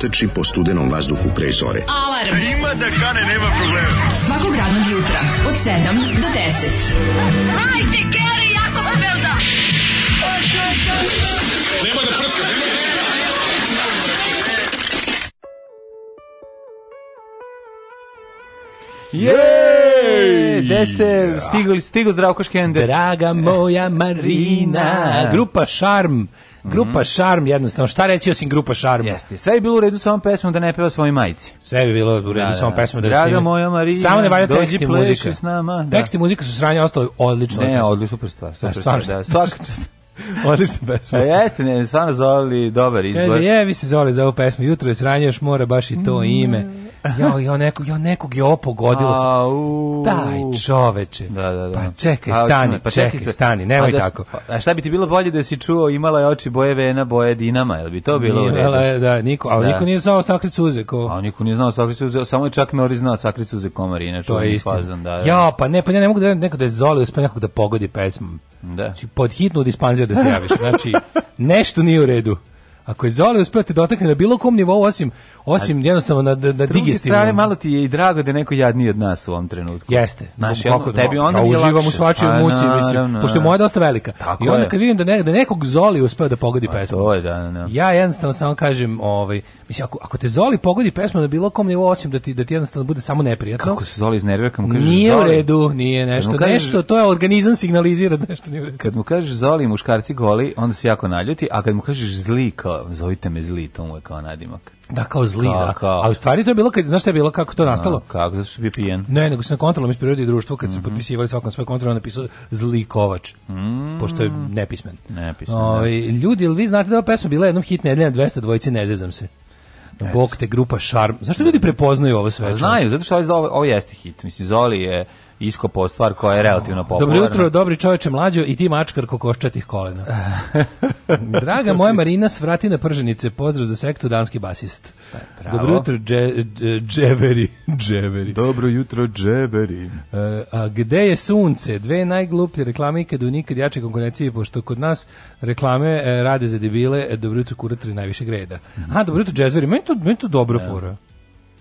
sunca po studenom vazduhu pre zore. Alarm! A ima da kane, nema problema. Svakog radnog jutra, od 7 do 10. Hajde, Keri, ja sam Belda! Nema da prska, nema da prska! Jej! Gde ste stigli, stigo Zdravko Škender? Draga moja Marina, grupa Šarm. Grupa mm Šarm, jednostavno, šta reći osim Grupa Šarm? Jeste, sve je bilo u redu sa ovom pesmom da ne peva svojoj majci. Sve je bilo u redu da, sa ovom da. pesmom da, da, da moja Marija, Samo ne valja tekst i muzika. nama, da. Tekst i muzika su sranje ostalo odlično. Ne, odlično, super stvar. Super stvar, stvar, stvar, stvar, stvar, stvar, stvar, stvar, stvar, stvar Odlična pesma. A jeste, ne, stvarno Zoli dobar izbor. Kaže, je, vi se Zoli za ovu pesmu, jutro je sranje, još mora baš i to mm. ime. Jo, jo, nekog, jo, nekog je opogodilo. A, u... Daj, čoveče. Da, da, da. Pa čekaj, stani, pa čekaj, čekaj stani, nemoj da pa da, tako. A šta bi ti bilo bolje da si čuo, imala je oči boje vena, boje dinama, jel bi to bilo? Imala je, da, niko, a da. niko nije znao sakrit suze. Ko... A niko nije znao sakrit suze, samo je čak Nori znao sakrit suze komari, inače. To je istina. Fazan, da, da. Ja, pa ne, pa ja ne mogu da, da neko da je Zoli uspio da nekog da pogodi pesmom. Da. Znači, pod hitnu dispanziju mrzio da se javiš. Znači, nešto nije u redu. Ako je Zoli uspeo da te dotakne na bilo kom nivou, osim Osim A, jednostavno na, na digestivnom. malo ti je i drago da neko jadni od nas u ovom trenutku. Jeste. Znaš, kako da- tebi onda ja uživam u svačijoj pa, muci, mislim, na, pošto je moja dosta velika. Tako I onda kad vidim da, ne, da nekog Zoli uspeo da pogodi pa, pesmu, to je, da, da, da, ja jednostavno samo kažem, ovaj, mislim, ako, ako te Zoli pogodi pesma na bilo kom nivou, osim da ti, da ti jednostavno bude samo neprijatno. Kako se Zoli iznervira kad mu kažeš Nije u redu, nije nešto, kažeš, nešto, to je organizam signalizira da nešto nije u redu. Kad mu kažeš Zoli muškarci goli, onda se jako naljuti, a kad mu kažeš zli, kao, zovite me zli, to mu je kao nadimak. Da, kao zli. Kao, da. kao. A u stvari to je bilo, kad, znaš šta je bilo, kako to da, nastalo? A, kako, zašto što je pijen. Ne, nego se na kontrolom iz prirode i društvo, kad mm -hmm. se potpisivali svakom svoj kontrol, napisao zli kovač, mm -hmm. pošto je nepismen. Nepismen, da. o, ovaj, Ljudi, ili vi znate da ova pesma bila jednom hit nedelja na 200 dvojici, ne zezam se. Yes. Bog te grupa Šarm. Zašto ljudi prepoznaju ovo sve? Pa znaju, zato što ovo, ovaj ovo jeste hit. Mislim, Zoli je iskopao stvar koja je relativno popularna. Dobro jutro, dobri čoveče mlađo i ti mačkar kokoščatih kolena. Draga moja Marina, svrati na prženice. Pozdrav za sektu, danski basist. Pa, Dobro jutro, dže, dje, dževeri. dževeri. Dobro jutro, dževeri. Uh, a gde je sunce? Dve najgluplje reklame ikad u nikad jače konkurencije, pošto kod nas reklame e, rade za debile. E, dobro jutro, kuratori najvišeg reda. Mm A, dobro jutro, džezveri. Meni to, meni to dobro yeah. fora.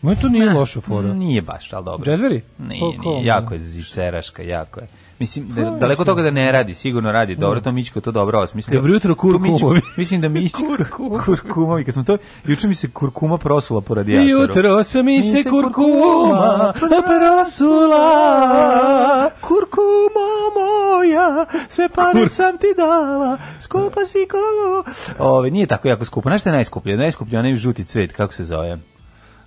Moje to nije loša fora. Nije baš, ali dobro. Džezveri? Nije, pa nije, jako je da. ziceraška, jako je. Mislim, da, daleko toga da ne radi, sigurno radi dobro, da. to Mićko to dobro osmislio. Dobro jutro, kurkumovi. Mislim da Mićko, kurkumovi, kad smo to, juče mi se kurkuma prosula po radijatoru. Jutro se mi se kurkuma prosula, kurkuma moja, sve pare sam ti dala, skupa si kolo. Ove, nije tako jako skupo, znaš što je najskuplje? Najskuplje onaj žuti cvet, kako se zove?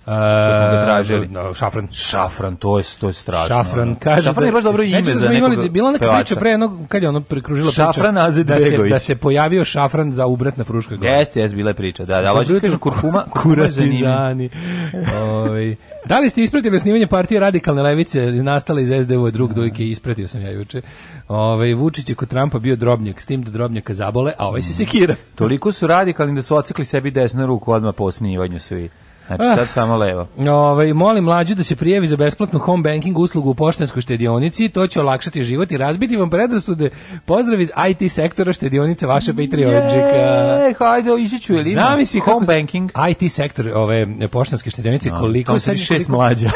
što e, šafran. Šafran, to je, to je strašno. Šafran, kaže šafran je baš da- dobro ime za nekog da imali, Bila neka pevača. priča pre jednog, kad je ono prekružila priča, šafran Azed da se, da se pojavio šafran za ubrat na Fruška gore. Jeste, jeste, bila priča, da, da, ali ću kažem, kurkuma, kuratizani. Oj... Ovaj. Da li ste ispratili snimanje partije radikalne levice nastale iz SDU drug dojke ispratio sam ja juče. Ovaj Vučić je kod Trumpa bio drobnjak, s tim da drobnjaka zabole, a ovaj se sekira. Toliko su radikalni da su ocikli sebi desnu ruku odmah po snimanju svi. Znači sad ah. samo levo. Ovaj, molim mlađu da se prijavi za besplatnu home banking uslugu u poštenskoj štedionici, to će olakšati život i razbiti vam predrasude. Pozdrav iz IT sektora štedionice vaše Patreonđika. hajde, ići ću Elina. Zamisli home banking. IT sektor ove poštenske štedionice, no, koliko... Tamo sad šest mlađa.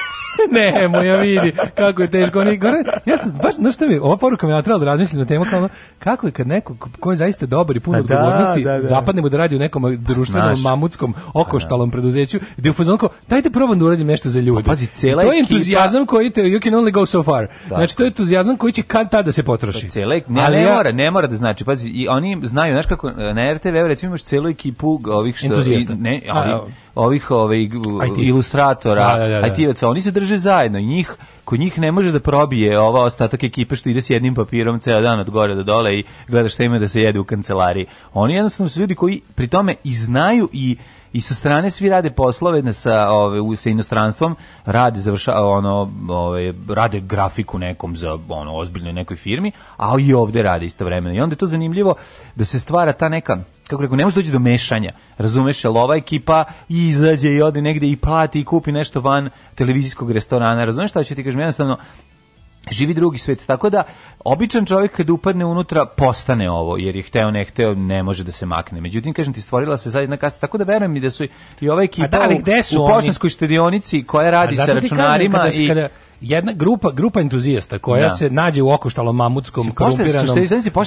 ne, moja vidi, kako je teško. Oni, gore, ja sam, baš, znaš šta mi, ova poruka mi me natrala da razmišljam na temu, kao kako je kad neko ko je zaista dobar i pun pa da, odgovornosti, da, da. zapadnemo da radi u nekom društvenom, Znaš. mamutskom, okoštalom da. preduzeću, gde je u fazonu kao, dajte probam da uradim nešto za ljude. Pa, pazi, cela to je ekipa... entuzijazam koji te, you can only go so far. Da. Znači, to je entuzijazam koji će kad tada da se pa potroši. Pa, cela, ne, Ali ne mora, ne mora da znači, pazi, i oni znaju, znaš kako, na RTV, recimo imaš celu ekipu ovih što... Entuzijasta. ne, ali, A, ovih ovih ilustratora, da, da, da, da. oni se drže zajedno i njih ko njih ne može da probije ova ostatak ekipe što ide s jednim papirom ceo dan od gore do dole i gleda šta ima da se jede u kancelariji. Oni jednostavno su ljudi koji pri tome i znaju i i sa strane svi rade poslove sa ove sa inostranstvom, radi završa ono ove rade grafiku nekom za ono ozbiljnoj nekoj firmi, a i ovde radi istovremeno. I onda je to zanimljivo da se stvara ta neka kako rekao, ne može doći do mešanja. Razumeš, jel ova ekipa i izađe i ode negde i plati i kupi nešto van televizijskog restorana. Razumeš šta ću ti kažem? Jednostavno, živi drugi svet. Tako da, običan čovjek kada upadne unutra postane ovo, jer je hteo ne hteo, ne može da se makne. Međutim, kažem ti, stvorila se zajedna kasta, tako da verujem i da su i ova da, ekipa da, u, u poštanskoj štedionici koja radi sa računarima kada, i... Kada jedna grupa grupa entuzijasta koja da. se nađe u okoštalom mamutskom korumpiranom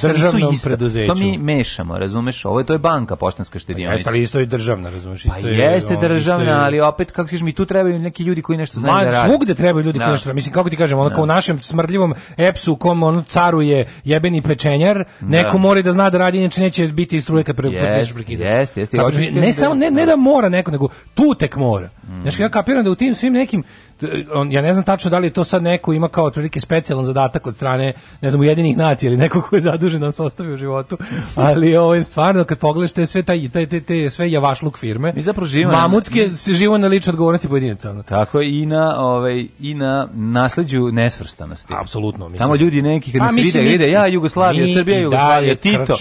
državnom preduzeću. To mi mešamo, razumeš? Ovo je to je banka poštanska štedionica. Pa jeste, ali isto je državna, razumeš? Pa isto je, jeste državna, ali opet kako kažeš mi tu trebaju neki ljudi koji nešto znaju da rade. svugde trebaju ljudi da. koji nešto. Mislim kako ti kažem, onako da. u našem smrdljivom EPS-u u kom on caruje jebeni pečenjar, da. neko mora da zna da radi, inače neće biti struje kad prepustiš Jeste, jeste. Ne da- samo ne, ne da mora neko, nego tu tek mora. Znači ja kapiram da u tim svim nekim on, ja ne znam tačno da li je to sad neko ima kao otprilike specijalan zadatak od strane, ne znam, Ujedinih nacija ili neko ko je zadužen da nas ostavi u životu, ali ovo ovaj, je stvarno, kad pogledaš te sve, taj, te, te, te, sve javašluk firme, Mi zapravo živimo, mamutske se živo na ličnoj odgovornosti pojedinaca. Tako i na, ovaj, i na nasleđu nesvrstanosti. Apsolutno. Mislim. Tamo ljudi neki kad pa nas vide, ide, ja Jugoslavija, mi Srbija, Jugoslavija, Tito,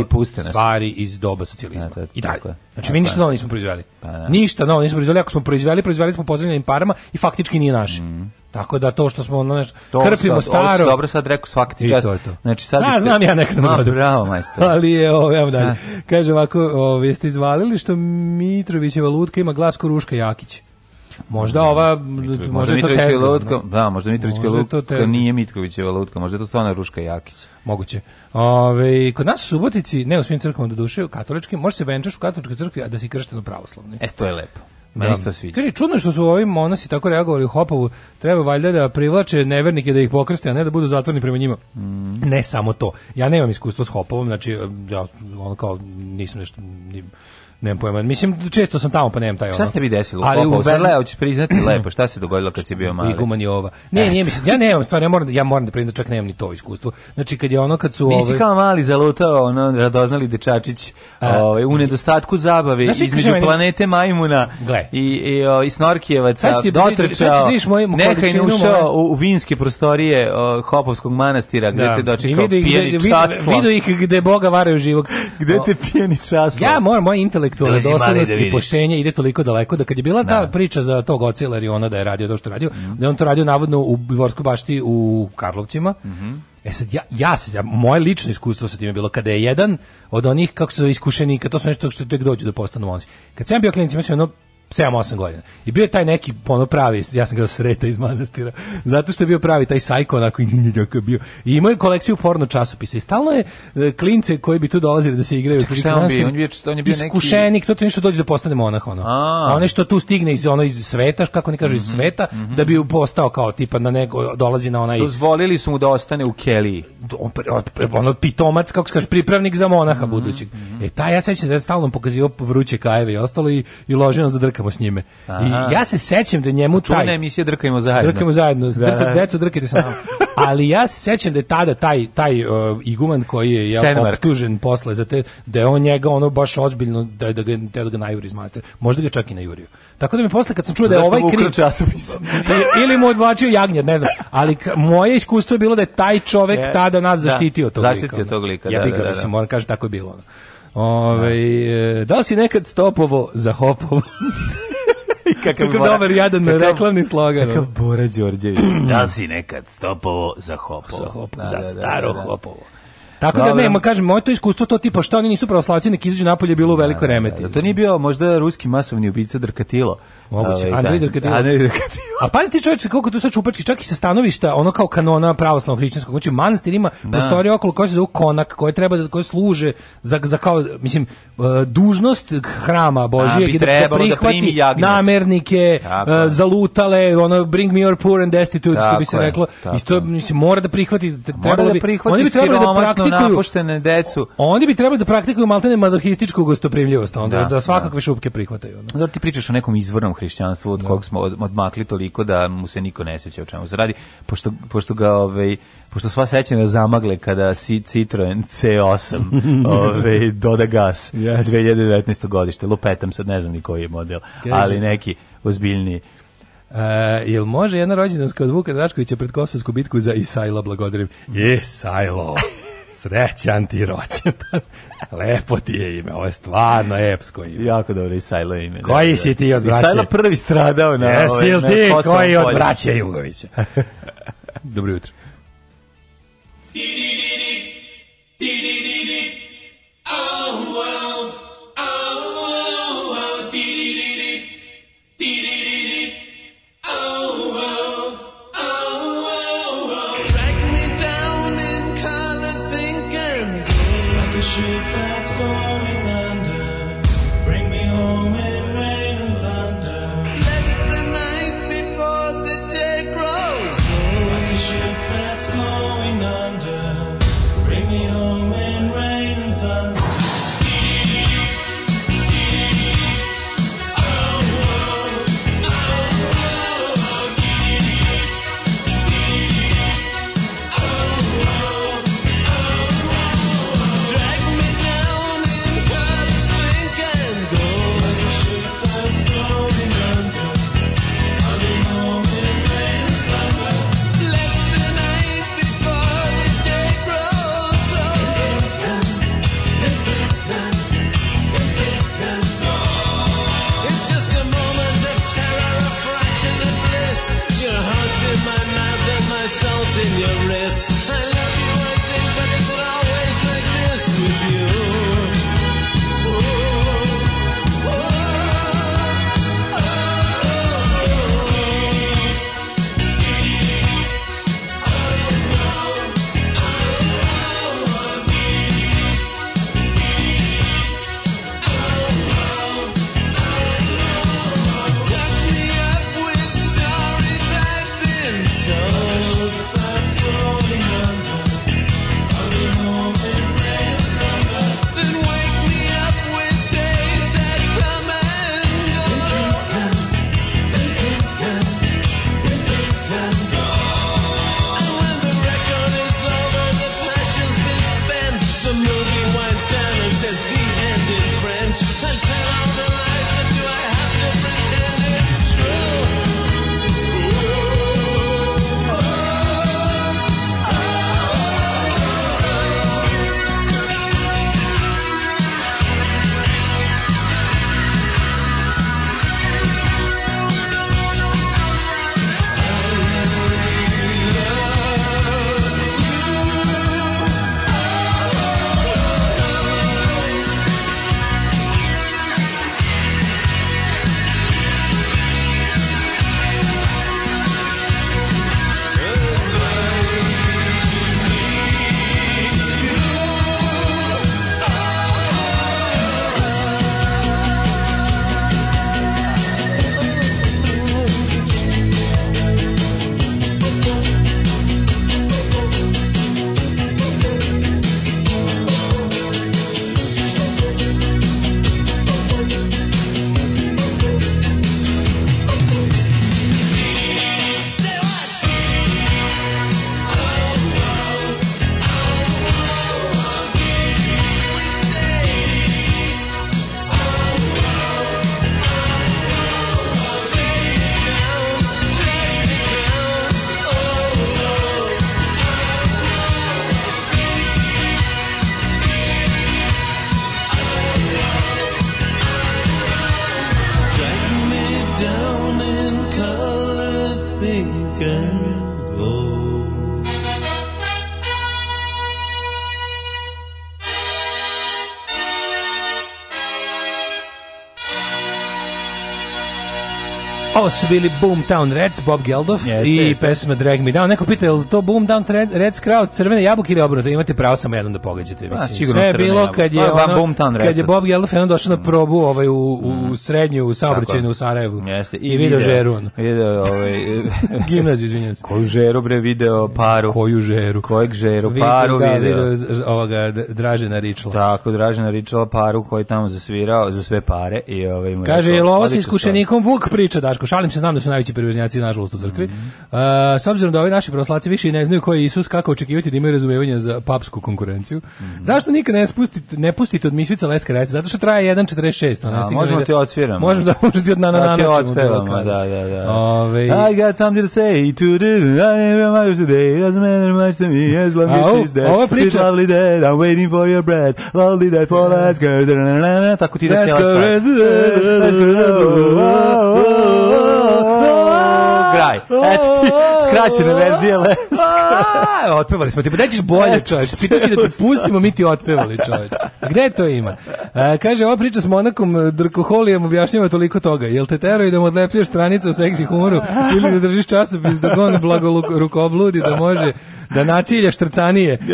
i puste nas. stvari iz doba socijalizma. Ja, da, da, I dalje. Znači, mi ništa pa, novo nismo proizveli. Pa, da. Ništa novo nismo proizveli. Ako smo proizveli, proizveli smo pozemljenim parama i faktički nije naše. Mm. Tako da to što smo ono nešto to krpimo sad, staro. dobro sad rekao svaki ti čast. To, to. Znači sad A, znam ja nekad Ma, da- bravo majstor. Ali je ovo ja dalje. Da. Kaže ovako, o, jeste izvalili što Mitrovićeva lutka ima glas ko Ruška Jakić. Možda ova možda Mitrovićka lutka, da, možda Mitrovićka lutka nije Mitkovićeva lutka, možda je to stvarno Ruška Jakić. Moguće. Ove, kod nas u Subotici, ne u svim crkvama do duše, u katoličkim, može se venčaš u katoličkoj crkvi, a da si kršteno pravoslavni. E, to je lepo. Meni da. sviđa. Kaže, čudno što su ovi monasi tako reagovali u Hopovu, treba valjda da privlače nevernike da ih pokrste, a ne da budu zatvorni prema njima. Mm. Ne samo to. Ja nemam iskustva s Hopovom, znači, ja ono kao nisam nešto... Nim, nemam pojma. Mislim, često sam tamo, pa nemam taj ono. Šta se bi desilo? Ali Opa, u Berlinu hoćeš priznati lepo, šta se dogodilo kad si bio mali? Iguman ova. Ne, e. nije mislim, ja nemam, stvarno, ja moram, da- ja moram da priznam, čak nemam ni to iskustvo. Znači, kad je ono, kad su... Nisi ove... kao mali zalutao, ono, radoznali dečačić A, ove, ovaj, u nedostatku zabave znači, između meni... planete Majmuna Gle. i, i, o, i Snorkijevaca, dotrčao, nehaj ušao u, u vinske prostorije o, Hopovskog manastira, gde da. te dočekao pijeni častla. Vidio ih gde Boga varaju živog. Gde te pijeni častla. Ja moram, moj intelekt intelektualna doslednost da i poštenje ide toliko daleko da kad je bila ta da. priča za tog i ona da je radio to što radio, mhm. da on to radio navodno u Bivorskoj bašti u Karlovcima. Mhm. E sad, ja, ja, ja, moje lično iskustvo sa tim je bilo kada je jedan od onih, kako se su iskušenika, to su nešto što tek dođe da postanu monsi. Kad sam bio klinic, imao sam jedno 7-8 godina. I bio je taj neki ono pravi, ja sam ga sreta iz manastira, zato što je bio pravi taj sajko onako je bio. I imao je kolekciju porno časopisa i stalno je e, klince koji bi tu dolazili da se igraju. Čak, šta on bio? On, bio, on je bio iskušenik, neki... to ti nešto dođe da postane monah ono. A, on što tu stigne iz ono iz sveta, kako ne kažu iz mhm, sveta, mm -hmm. da bi postao kao tipa na nego dolazi na onaj Dozvolili su mu da ostane u keliji. Ono pitomac kako se kaže pripravnik za monaha mm -hmm. budućeg. Mhm. E taj ja sećam da je stalno pokazivao vruće kajeve i ostalo i i loženost da drka drkamo s njime. Aha. I ja se sećam da njemu taj... Čuvena emisija drkajmo zajedno. Drkajmo zajedno, da. Drca, deco drkajte sa nama. Ali ja se sećam da je tada taj, taj uh, iguman koji je ja, optužen posle za te, da je on njega ono baš ozbiljno, da, da, ga, da ga najuri iz master. Možda ga čak i najurio. Tako da mi posle kad sam čuo da je ovaj kriv... ili mu odvlačio jagnjad, ne znam. Ali ka, moje iskustvo je bilo da je taj čovek je, tada nas zaštitio tog lika. Zaštitio tog lika, da, da, da, da. Ja bih ga, mislim, moram kažem, tako je bilo. Ono. Ove, da. da li si nekad stopovo za hopovo? kakav, kakav dobar jadan kakav, reklamni slogan. Kakav Bora Đorđević. da si nekad stopovo za hopovo? Za, hopovo, da, za da, da, da, staro da, hopovo. Tako Dobre. da nema, kažem, moje to iskustvo, to tipa što oni nisu pravoslavci, nek izađu napolje, bilo u veliko remeti. Da, to nije bio možda ruski masovni ubica Drkatilo, Moguće. Ove, ovaj, Andrej da, Drkatil. Da, Andrej Drkatil. A pazite čoveče koliko tu sad čupački, čak i sa stanovišta ono kao kanona pravoslavnog hrišćanskog. Znači manastir ima da. prostorije okolo koje se zove konak, koje treba da koje služe za, za kao mislim e, dužnost hrama Božijeg da, da, da prihvati da namernike, e, Tako. zalutale, ono bring me your poor and destitute što bi se reklo. Tako. I to mislim mora da prihvati trebalo bi prihvati oni bi trebali da praktikuju napuštene decu. Oni bi trebali da praktikuju maltene mazohističku gostoprimljivost onda da, da svakakve šupke prihvataju. Onda ti pričaš o nekom izvornom hrišćanstvo od da. kog smo odmakli toliko da mu se niko ne seća o čemu se radi, pošto, pošto ga ovaj, pošto sva sećanja zamagle kada si Citroen C8 ovaj, doda gas yes. 2019. godište, lupetam sad, ne znam ni koji je model, Kaži. ali neki ozbiljni Uh, e, jel može jedna rođendanska od Vuka Draškovića pred Kosovsku bitku za Isajla blagodarim? Isajlo! Srećan ti rođendan. Lepo ti je ime, ovo je stvarno epsko ime. Jako dobro i Sajlo ime. Koji da, si ti od braće? Sajlo prvi stradao na Jesi ovaj, ti koji od braće Jugovića? Dobro jutro. Ti, ti, ti, ti, ti, ti, ti, Ovo su bili Boomtown Reds, Bob Geldof jeste, i pesma Drag Me Down. Neko pita, je li to Boomtown Reds krao crvene jabuke ili obrnuto? Imate pravo samo jednom da pogađate. Pa, mislim. A, sigurno Sve je bilo kad je, A, pa, da, ono, kad je Bob Geldof jednom došao na mm. probu ovaj, u, u mm. srednju, u saobraćajnu u Sarajevu. Jeste. I, I video, video žeru. Ono. Video, ovaj, Gimnaziju, izvinjam se. Koju žeru bre video paru? Koju žeru? Kojeg žeru? Paru video. Da, video ovoga Dražena Ričla. Tako, Dražena Ričla paru koji tamo zasvirao za sve pare. I, ovaj, Kaže, je li ovo sa iskušenikom Vuk priča, Daško Šalim se, znam da su najveći perverznjaci nažalost u crkvi. Mm -hmm. uh, s obzirom da ovi naši pravoslavci više ne znaju ko je Isus, kako očekivati da imaju razumevanje za papsku konkurenciju. Mm -hmm. Zašto nikad ne spustite, ne pustite od Misvica Leska Rajca? Zato što traje 1.46. Ona, da, možemo ti odsviram. Možemo da možemo od na na na. Da, da, da, da. Ove, I got something to say to do, I am my today, doesn't matter much to me, as long as she's there. Ova priča. She's lovely dead, I'm waiting for your bread, lovely dead for let's go, tako ti da cijela stvar taj. Eto ti, skraćene verzije Leska. otpevali smo ti, pa daćeš bolje čovječ. Pitao si da ti pustimo, mi ti otpevali čovječ. Gde to ima? E, kaže, ova priča s Monakom e, Drkoholijem objašnjava toliko toga. Jel te teroj da mu odleplješ stranicu o seksi humoru ili da držiš časopis dok on blago rukobludi da može da nacilja štrcanije?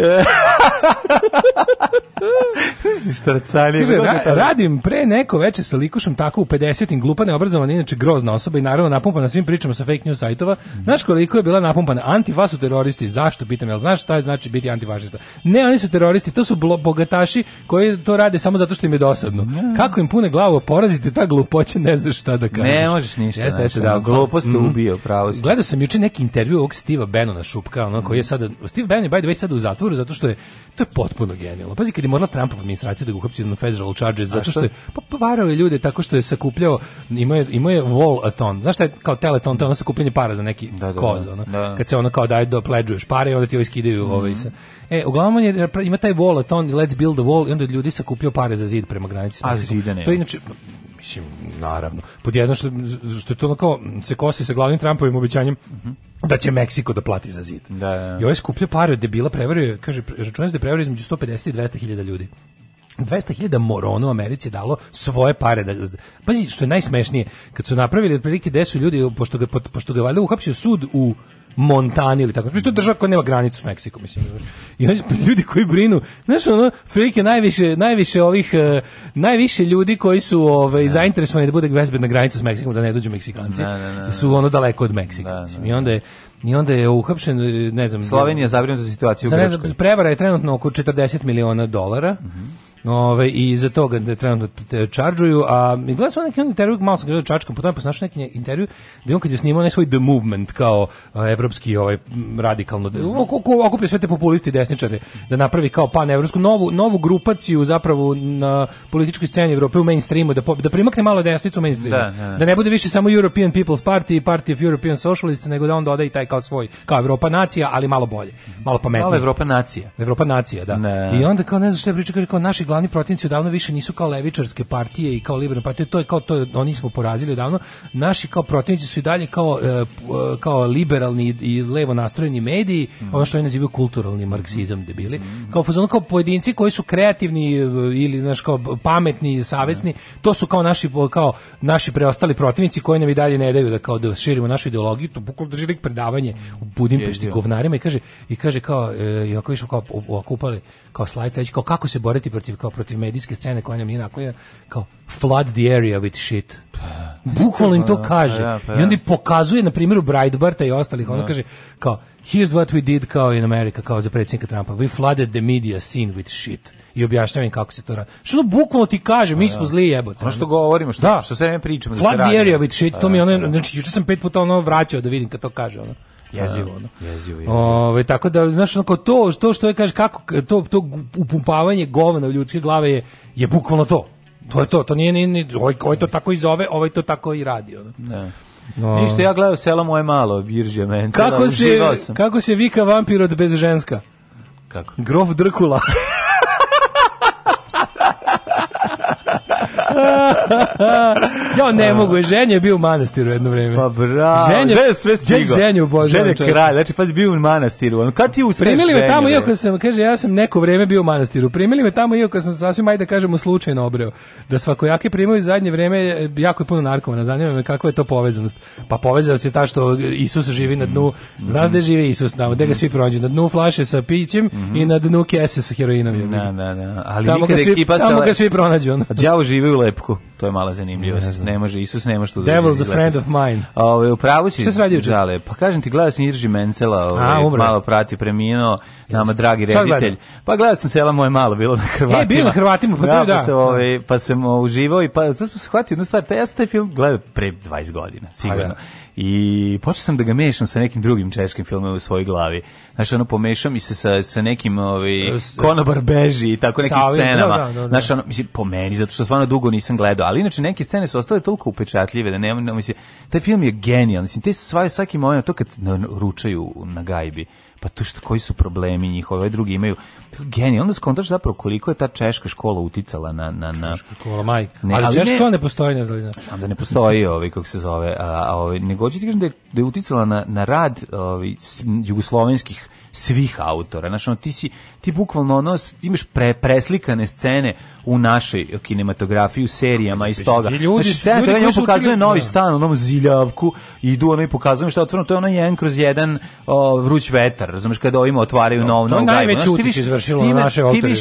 Štracanje. Ra radim pre neko veče sa likušom tako u 50-im, glupa, neobrazovana, inače grozna osoba i naravno napumpana svim pričama sa fake news sajtova. Znaš koliko je bila napumpana? Antifa su teroristi. Zašto? Pitam, jel znaš šta znači biti antifašista? Ne, oni su teroristi, to su bogataši koji to rade samo zato što im je dosadno. Kako im pune glavu porazite ta glupoća, ne znaš šta da kažeš. Ne možeš ništa. Jeste, jeste, da, glupost mm. ubio, pravo. Gledao sam juče neki intervju ovog Steva Bannona Šupka, ono koji je sada Steve Bannon je by the way sada u zatvoru zato što je to je potpuno genijalno. Pazi kad je morala Trumpova administracija da ga uhapsi na federal charges zato što je pa, pa varao je ljude tako što je sakupljao imao je imao je wall athon. Znaš šta je kao telethon, to je ono sakupljanje para za neki da, da, da. koz, ono. Da. Kad se ona kao daje do da pledžuješ pare, i onda ti ovo skidaju mm -hmm. ovaj se. E, uglavnom je ima taj wall athon, let's build the wall i onda ljudi sakupljaju pare za zid prema granici. A zida ne. To je inače mislim naravno. Pod što što je to kao se kosi sa glavnim Trumpovim obećanjem. Mm -hmm da će Meksiko da plati za zid. Da, da. I ovaj skuplje pare od debila prevario, kaže, računa se da je prevario između 150 i 200 hiljada ljudi. 200.000 morona u Americi je dalo svoje pare da pazi što je najsmešnije kad su napravili otprilike desu ljudi pošto ga pošto ga valjda uhapsio sud u Montani ili tako. Mislim, to je država koja nema granicu s Meksikom, mislim. I oni pa ljudi koji brinu, znaš, ono, prilike najviše, najviše ovih, uh, najviše ljudi koji su ovaj, da. zainteresovani da bude bezbedna granica s Meksikom, da ne dođu Meksikanci, ne, ne, ne, su ono daleko od Meksika. Da, da, mislim, I onda je, i onda je uhapšen, eh, ne znam... Slovenija zabrinuta za situaciju u Grčkoj. Prevara je trenutno oko 40 miliona dolara. Mm -hmm Ove, i za to ga da trenutno čarđuju, a gledam sam neki intervju, malo sam gledao čačka, potom pa našao neki intervju, gde da on kad je snimao onaj svoj The Movement, kao a, evropski ovaj, radikalno, da, okupio sve te populisti desničare, da napravi kao pan-evropsku novu, novu grupaciju zapravo na političkoj sceni Evrope u mainstreamu, da, da primakne malo desnicu u mainstreamu, da, da. da, ne bude više samo European People's Party i Party of European Socialists, nego da on doda i taj kao svoj, kao Evropa nacija, ali malo bolje, malo pametnije. Malo Evropa nacija. Evropa nacija, da. Ne. I onda kao ne znam šta je priča, kaže kao naši glavni protivnici odavno više nisu kao levičarske partije i kao liberalne partije, to je kao to je, oni smo porazili odavno. Naši kao protivnici su i dalje kao e, e, kao liberalni i levo nastrojeni mediji, mm. ono što oni nazivaju kulturalni marksizam debili. Mm. Kao fazon kao pojedinci koji su kreativni e, ili znaš kao pametni, savesni, mm. to su kao naši kao naši preostali protivnici koji nam i dalje ne daju da kao da širimo našu ideologiju, to bukvalno drži lik predavanje u Budimpešti govnarima i kaže i kaže kao e, i ako kao okupali kao slajd kao kako se boriti protiv kao kao protiv medijske scene koja nam nije naklonjena, kao flood the area with shit. Bukvalno im to pa da, kaže. Pa pa I onda pokazuje na primjeru Breitbarta i ostalih, ono da. kaže kao here's what we did kao in America, kao za predsjednika Trumpa. We flooded the media scene with shit. I objašnjavam kako se to radi. Što bukvalno ti kaže, mi smo da. zli jebote. Ono što govorimo, što, što sve vreme pričamo. Flood da the area with shit, to mi ono, znači juče sam pet puta ono vraćao da vidim kad to kaže ono jezivo ono. Jezivo, jezivo. Ove, tako da znaš onako to što što je kaže kako to to upumpavanje govna u ljudske glave je je bukvalno to. To je to, to nije ni, ni ovaj, ovaj to tako i zove, ovaj to tako i radi ono. Ne. No. Ništa ja gledao sela moje malo, Birže men. Kako se kako se vika vampir od bez ženska? Kako? Grof Drkula. Ja ne mogu, ženje je bio u manastiru jedno vrijeme. Pa bravo. Ženje, ženje sve stigo. Ženje u Božu. Ženje kralj, znači pazi bio u manastiru. On kad ti usreš Primili me tamo iako sam, kaže, ja sam neko vrijeme bio u manastiru. Primili me tamo iako sam sasvim, ajde da kažemo, slučajno obreo. Da svakojake primaju zadnje vrijeme e, jako je puno narkomana. Zanima me kakva je to povezanost. Pa povezao se ta što Isus živi na dnu, znaš da živi Isus tamo, da ga svi pronađu, na dnu flaše sa pićem i na dnu kese sa heroinom. Da, da, da. Ali tamo nikad ga svi, ekipa tamo ga svi pronađu. Pa đavo živi u lepku. To je mala zanimljivost. Ne, ne može, Isus nema što da... Devil's a friend gledosti. of mine. Ove, u pravu si... Šta se radi Dale, pa kažem ti, gledao sam Irži Mencela, ove, ovaj, malo prati, preminuo, nama dragi reditelj. Pa gledao sam sela moje malo, bilo na e, Hrvatima. E, bilo na Hrvatima, pa to da. Pa se ove, ovaj, pa sam ovaj, uživao i pa... To se shvatio jednu stvar, ja sam taj film gledao pre 20 godina, sigurno. Pa da i počeo sam da ga mešam sa nekim drugim češkim filmom u svojoj glavi. Znaš, ono, pomešam i se sa, sa nekim ovi, ovaj, konobar beži i tako nekim scenama. Da, da, da, da, Znaš, ono, mislim, po meni, zato što stvarno dugo nisam gledao, ali inače neke scene su ostale toliko upečatljive da nemam, mislim, taj film je genijalan, mislim, te svaki moment, to kad ručaju na gajbi, pa tu što koji su problemi njihovi, ove drugi imaju Onda skontaš zapravo koliko je ta češka škola uticala na na na češka škola maj. Ne, ali, ali češka škola ne postoji ne znam. Sam da ne postoji, ovaj kako se zove, a, a ovaj nego ti kažem da je, da je uticala na na rad ovaj jugoslovenskih svih autora. Znači, ono, ti si, ti bukvalno ono, imaš pre, preslikane scene u našoj kinematografiji, u serijama iz toga. Ljudi, znači, sve, ljudi koji pokazuje učili, novi da. stan, onom ziljavku, idu ono i pokazuju što je otvoreno, to je ono jedan kroz jedan o, vruć vetar, razumiješ, kada ovima otvaraju no, novu, novu gajbu. To je najveći utič izvršilo na naše autore,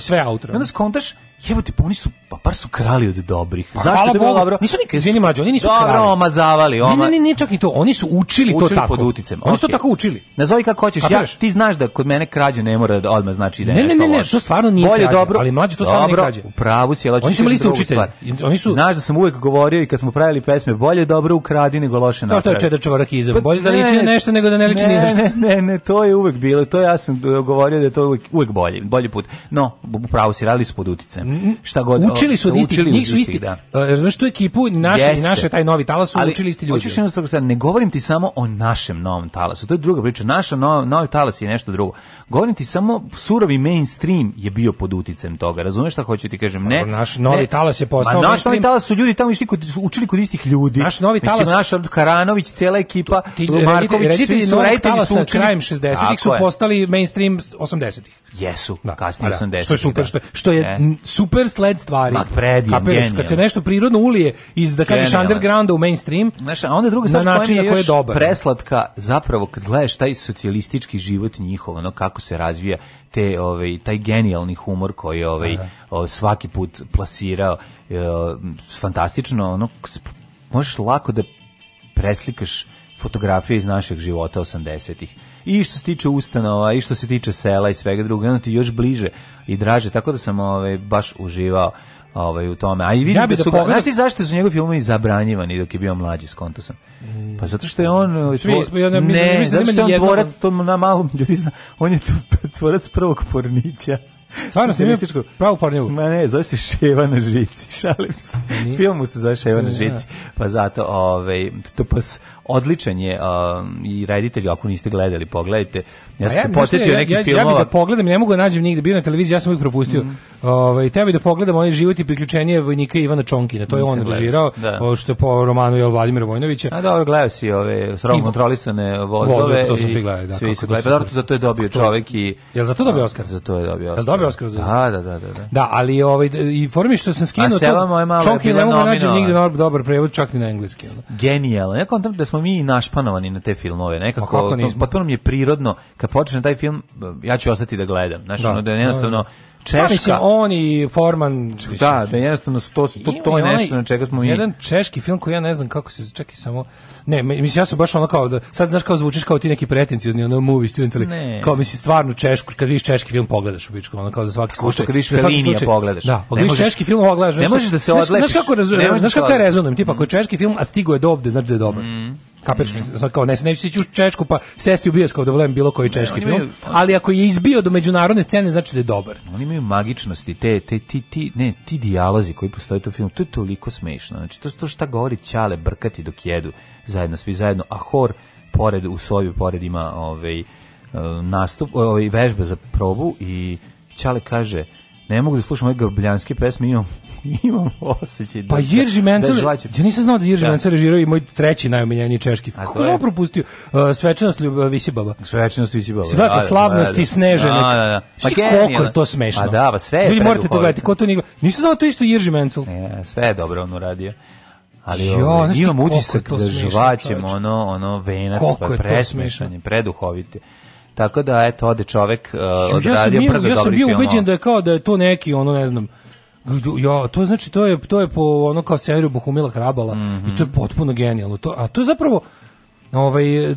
sve autore. Onda skontaš jebote, pa oni su, pa par su krali od dobrih. Pa, Zašto je bilo dobro? Nisu nikad, izvini mađo, oni nisu dobro da, krali. Dobro omazavali. Oma... Ne, ne, ne, čak i to, oni su učili, učili to tako. pod uticajem. Oni su to tako učili. Nazovi kako hoćeš, ja, ti znaš da kod mene krađa ne mora da odmah znači da je ne, nešto ne, ne, ne, to stvarno nije Bolje krađe, dobro, ali mlađe to stvarno dobro, nije u pravu si, ali oni su imali isti učitelj. Oni su... Znaš da sam uvek govorio i kad smo pravili pesme, bolje dobro ukradi nego loše napravi. To, to je čeda rakizam, pa bolje da liči na nešto nego da ne liči ništa. Ne, ne, ne, to je uvek bilo, to ja sam govorio da je to uvek, uvek bolje, bolji put. No, u pravu si, radili su pod uticajem. Mhm. šta god. Učili su od istih, njih su isti. Da. E, razumeš tu ekipu, naše i naše taj novi talas su ali, učili isti ljudi. Hoćeš jednostavno ne govorim ti samo o našem novom talasu. To je druga priča. Naša no, novi talas je nešto drugo. Govorim ti samo surovi mainstream je bio pod uticajem toga. Razumeš šta hoću ti kažem? Ne. Naš novi ne. talas je postao. Ma naš novi talas su ljudi tamo išli kod učili kod istih ljudi. Naš novi talas Mislim, naš Karanović, cela ekipa, ti, Marković, reditelji, svi su reditelji su učili krajem 60-ih su postali mainstream 80-ih. Jesu, da, kasnije 80-ih. Pa da. Što je super, da. što je super sled stvari. Ma predivno, Kapiraš, kad se nešto prirodno ulije iz da kažeš genijalno. undergrounda u mainstream. Znaš, a onda je druga stvar na način na koji je dobar. Preslatka zapravo kad gledaš taj socijalistički život njihov, ono kako se razvija te ovaj taj genijalni humor koji je ovaj, ovaj svaki put plasirao eh, fantastično, ono možeš lako da preslikaš fotografije iz našeg života 80-ih i što se tiče ustanova i što se tiče sela i svega drugog, onda ti još bliže i draže, tako da sam ovaj, baš uživao ovaj u tome. A i vidim ja bi da, da su, da pogledam... znaš zašto su njegovi filmovi zabranjivani dok je bio mlađi, s sam. Pa zato što je on ovaj, Svi, tvor... ja ne, mislim, ne, mislim, da zato što je on jedno... tvorac, to na malom ljudi zna, on je tu tvorac prvog pornića. Stvarno se mističko. Pravo pornjevu. Ma ne, zove se Ševa na žici, šalim se. Film mu se zove Ševa na da. žici. Pa zato, ovaj, to pas, odličan je um, i reditelj, ako niste gledali, pogledajte. Ja pa sam ja, se posetio ja, nekih ja, filmova. Ja bih da pogledam, ne mogu da nađem nigde, bio na televiziji, ja sam uvijek propustio. Mm. Ovaj, teo bih da pogledam onaj život i priključenje vojnika Ivana Čonkina, to je Nisam on režirao, da. što je po romanu je Vladimira Vojnovića. A dobro, gledao si ove s rom kontrolisane vozove. Voze, to su svi gledali, da. Svi su gledali, dobro, zato je dobio čovek i... Jel za to dobio Oskar? Za to je dobio Oskar. Jel dobio Oskar za to? Da, da, da, da. Da, da ali ovaj, i formi što sam skinuo to... A sela moja mala je bila nominala. Čonkin ne mogu nađem nigde dobar prevod, čak ni na engleski. Da. Genijalno. Ja kontam da smo mi našpanovani na te filmove, nekako pa potpuno mi je prirodno kad počne taj film ja ću ostati da gledam, znači da, ono da jednostavno da, da. Da, Češka. Da, mislim, on i Forman... Da, da jednostavno, to, to, to je nešto na čega smo mi... Jedan češki film koji ja ne znam kako se... Čekaj samo... Ne, mislim ja sam baš ono kao da sad znaš kao zvučiš kao ti neki pretenciozni ono movie student ali ne. kao mislim stvarno češku kad vidiš češki film pogledaš u bičku ono kao za svaki slučaj. Kad vidiš Felinija pogledaš. Da, pa vidiš češki film gledaš. Ne možeš da se odlepiš. Znaš kako da znaš kako rezonujem, tipa ako je mm. češki film a stigo je do ovde, znači da je dobar. Mm. Kapiraš mi, mm. sad kao ne, neću ići u Češku pa sesti u bioskop da gledam bilo koji češki film, pa- ali ako je izbio do međunarodne scene znači da je dobar. Oni imaju magičnosti, te, te, ti, ti, ne, ti dijalozi koji postoje u filmu, to je toliko smešno, znači to, to šta govori Ćale brkati dok jedu, zajedno svi zajedno, a hor pored u sobi pored ima ovaj e, nastup, ovaj vežbe za probu i Čale kaže ne mogu da slušam ove grobljanske pesme, imam, imam osećaj pa da... Pa da Jirži Mencel, da ja nisam znao da Jirži da. Mencel režirao i moj treći najomiljeniji češki. film Kako je propustio? Uh, svečanost ljubav, e, baba Svečanost Visibaba. Svaka da, da, slavnost i snežene. Da, da, da. Pa Šti, koliko je to smešno? Pa da, ba, pa sve je Ljudi, morate to gledati, ko to nije... Nisam znao to isto Jirži Mencel. E, sve je dobro on uradio ali jo, ovaj, imam utisak da živaćem ono, ono venac, pa presmešan je, preduhoviti. Tako da, eto, ode čovek uh, jo, odradio ja sam, ja sam bio ubeđen da je kao da je to neki, ono, ne znam, Jo, to znači to je to je po ono kao scenariju Bohumila Hrabala mm -hmm. i mhm. to je potpuno genijalno. To a to je zapravo ovaj e,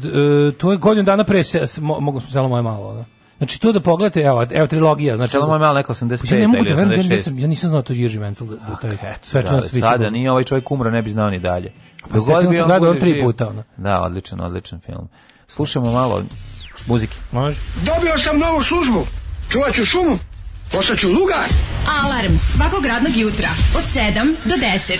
to je godinu dana pre se, mogu sam selo moje malo, da. Znači to da pogledate, evo, evo trilogija, znači moj malo neko 85 ja ne mogu da verujem, ja nisam, ja nisam znao da to Jerži Menzel da, da taj svečano svi. Sada nije ovaj čovjek umro, ne bi znao ni dalje. Pa Dogod bi on gledao tri puta ona. Da, odličan, odličan film. Slušamo malo muzike. Može. Dobio sam novu službu. Čuvaću šumu. Ostaću lugar. Alarm svakog radnog jutra od 7 do 10.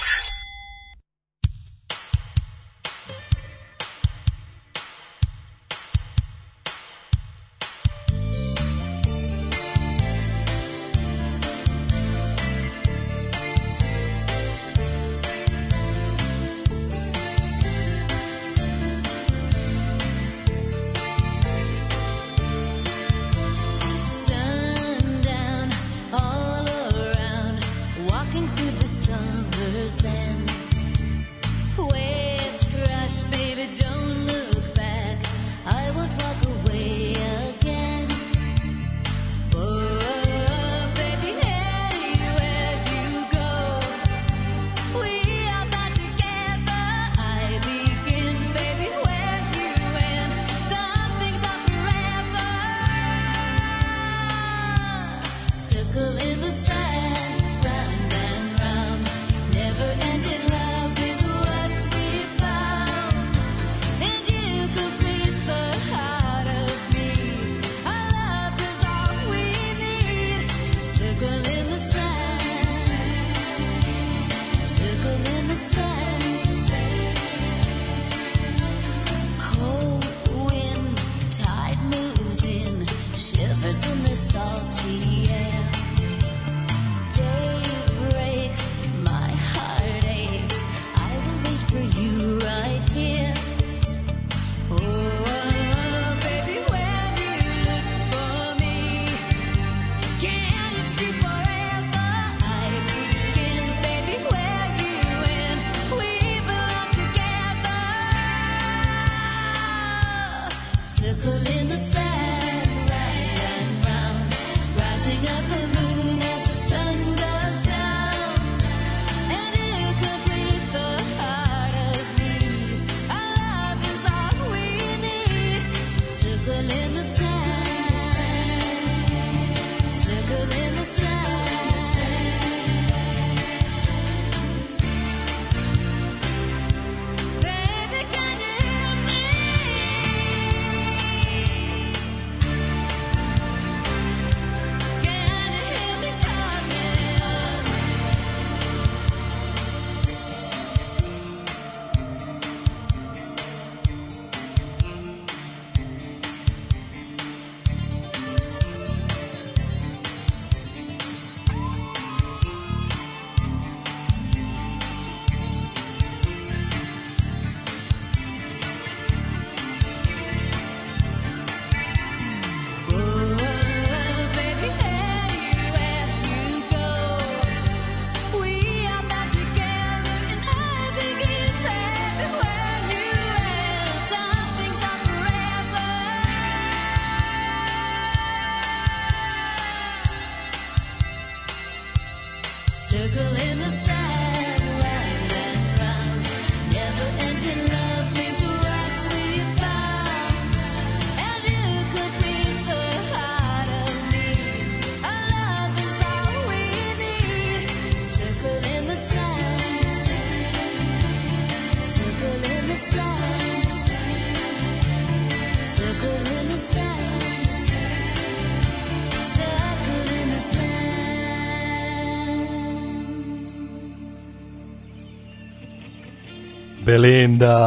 Belinda.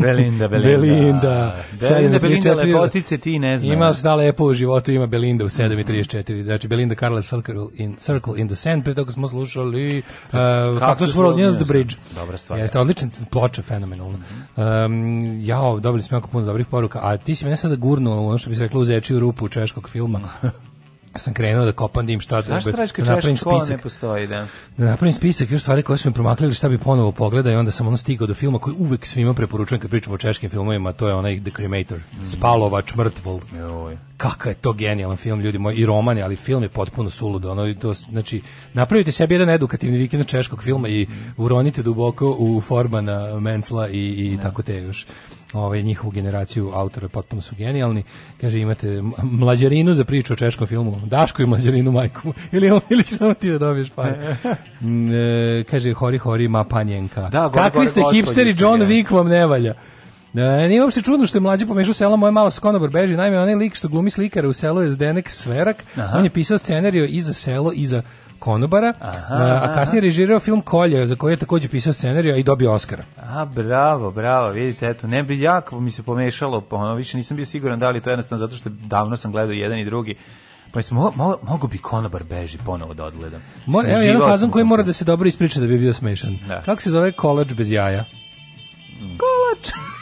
Belinda, Belinda. Belinda, Belinda, Belinda lepotice ti ne znam. Ima šta lepo u životu, ima Belinda u 7.34. Mm. Znači, Belinda Carla Circle in, Circle in the Sand, pre toga smo slušali uh, Cactus World News the Bridge. Dobra stvar. Jeste, odlična ploča, fenomenalna. Mm. Um, ja, dobili smo jako puno dobrih poruka, a ti si me ne sada gurnuo, ono što bi se reklo, u zečiju rupu češkog filma. Ja sam krenuo da kopam dim šta treba. Da Zašto tražiš kad napravim Ne postoji, da. Da napravim spisak još stvari koje su mi promakle ili šta bi ponovo pogledao i onda sam ono stigao do filma koji uvek svima preporučujem kad pričamo o češkim filmovima, to je onaj The Cremator, mm. Spalovač mrtvol. Joj. Kakav je to genijalan film, ljudi moji, i roman je, ali film je potpuno suludo. Ono, to, znači, napravite sebi jedan edukativni vikend češkog filma i mm. uronite duboko u Formana, Mencla i, i ne. Da. tako te još ovaj, njihovu generaciju autora, potpuno su genijalni. Kaže, imate mlađarinu za priču o češkom filmu, Dašku i mlađarinu majku, ili, ili ćeš samo ti da dobiješ pa. kaže, hori, hori, ma panjenka. Da, gore, Kakvi gore, ste hipsteri, John Wick vam ne valja. E, nije uopšte čudno što je mlađi pomešao selo moje malo skonobar beži. najme onaj lik što glumi slikara u selu je Zdenek Sverak. Aha. On je pisao scenariju i za selo i za konobara, aha, e, a, a kasnije režirao film Kolje, za koji je takođe pisao scenariju i dobio Oscara. A, bravo, bravo, vidite, eto, ne bi jako mi se pomešalo, pa ono, više nisam bio siguran da li to jednostavno zato što davno sam gledao jedan i drugi, pa mislim, mo, mo, mogu bi konobar beži ponovo da odgledam. Mor, evo jedan fazon koji mora da se dobro ispriča da bi bio smešan. Da. Kako se zove kolač bez jaja? Mm. Kolač!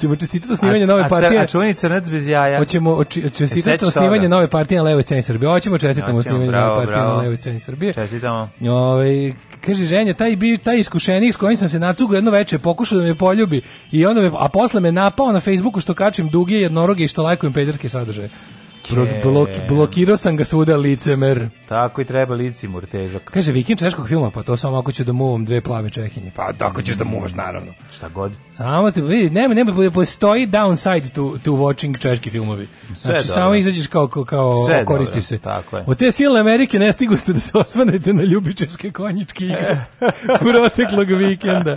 Ćemo čestitati osnivanje nove partije. A čuveni crnac bez jaja. Hoćemo e, čestitati osnivanje nove partije na levoj sceni Srbije. Hoćemo čestitati osnivanje nove partije na levoj sceni Srbije. Čestitamo. Ovaj kaže ženja taj bi taj iskušenik s kojim sam se nacugao jedno veče pokušao da me poljubi i onda me a posle me napao na Facebooku što kačim duge jednoroge i što lajkujem pederske sadržaje. Blok, blokirao sam ga svuda licemer. Tako i treba licimur težak. Kaže, vikin češkog filma, pa to samo ako ću da muvam dve plave čehinje. Pa tako ćeš da muvaš, naravno. Šta god. Samo ti, vidi, nema, nema, postoji downside to, to watching češki filmovi. Sve znači, dobro. samo izađeš kao, kao Sve koristi dobro. se. Tako je. Od te silne Amerike ne stigu ste da se osvanete na ljubičevske konjičke igre proteklog vikenda.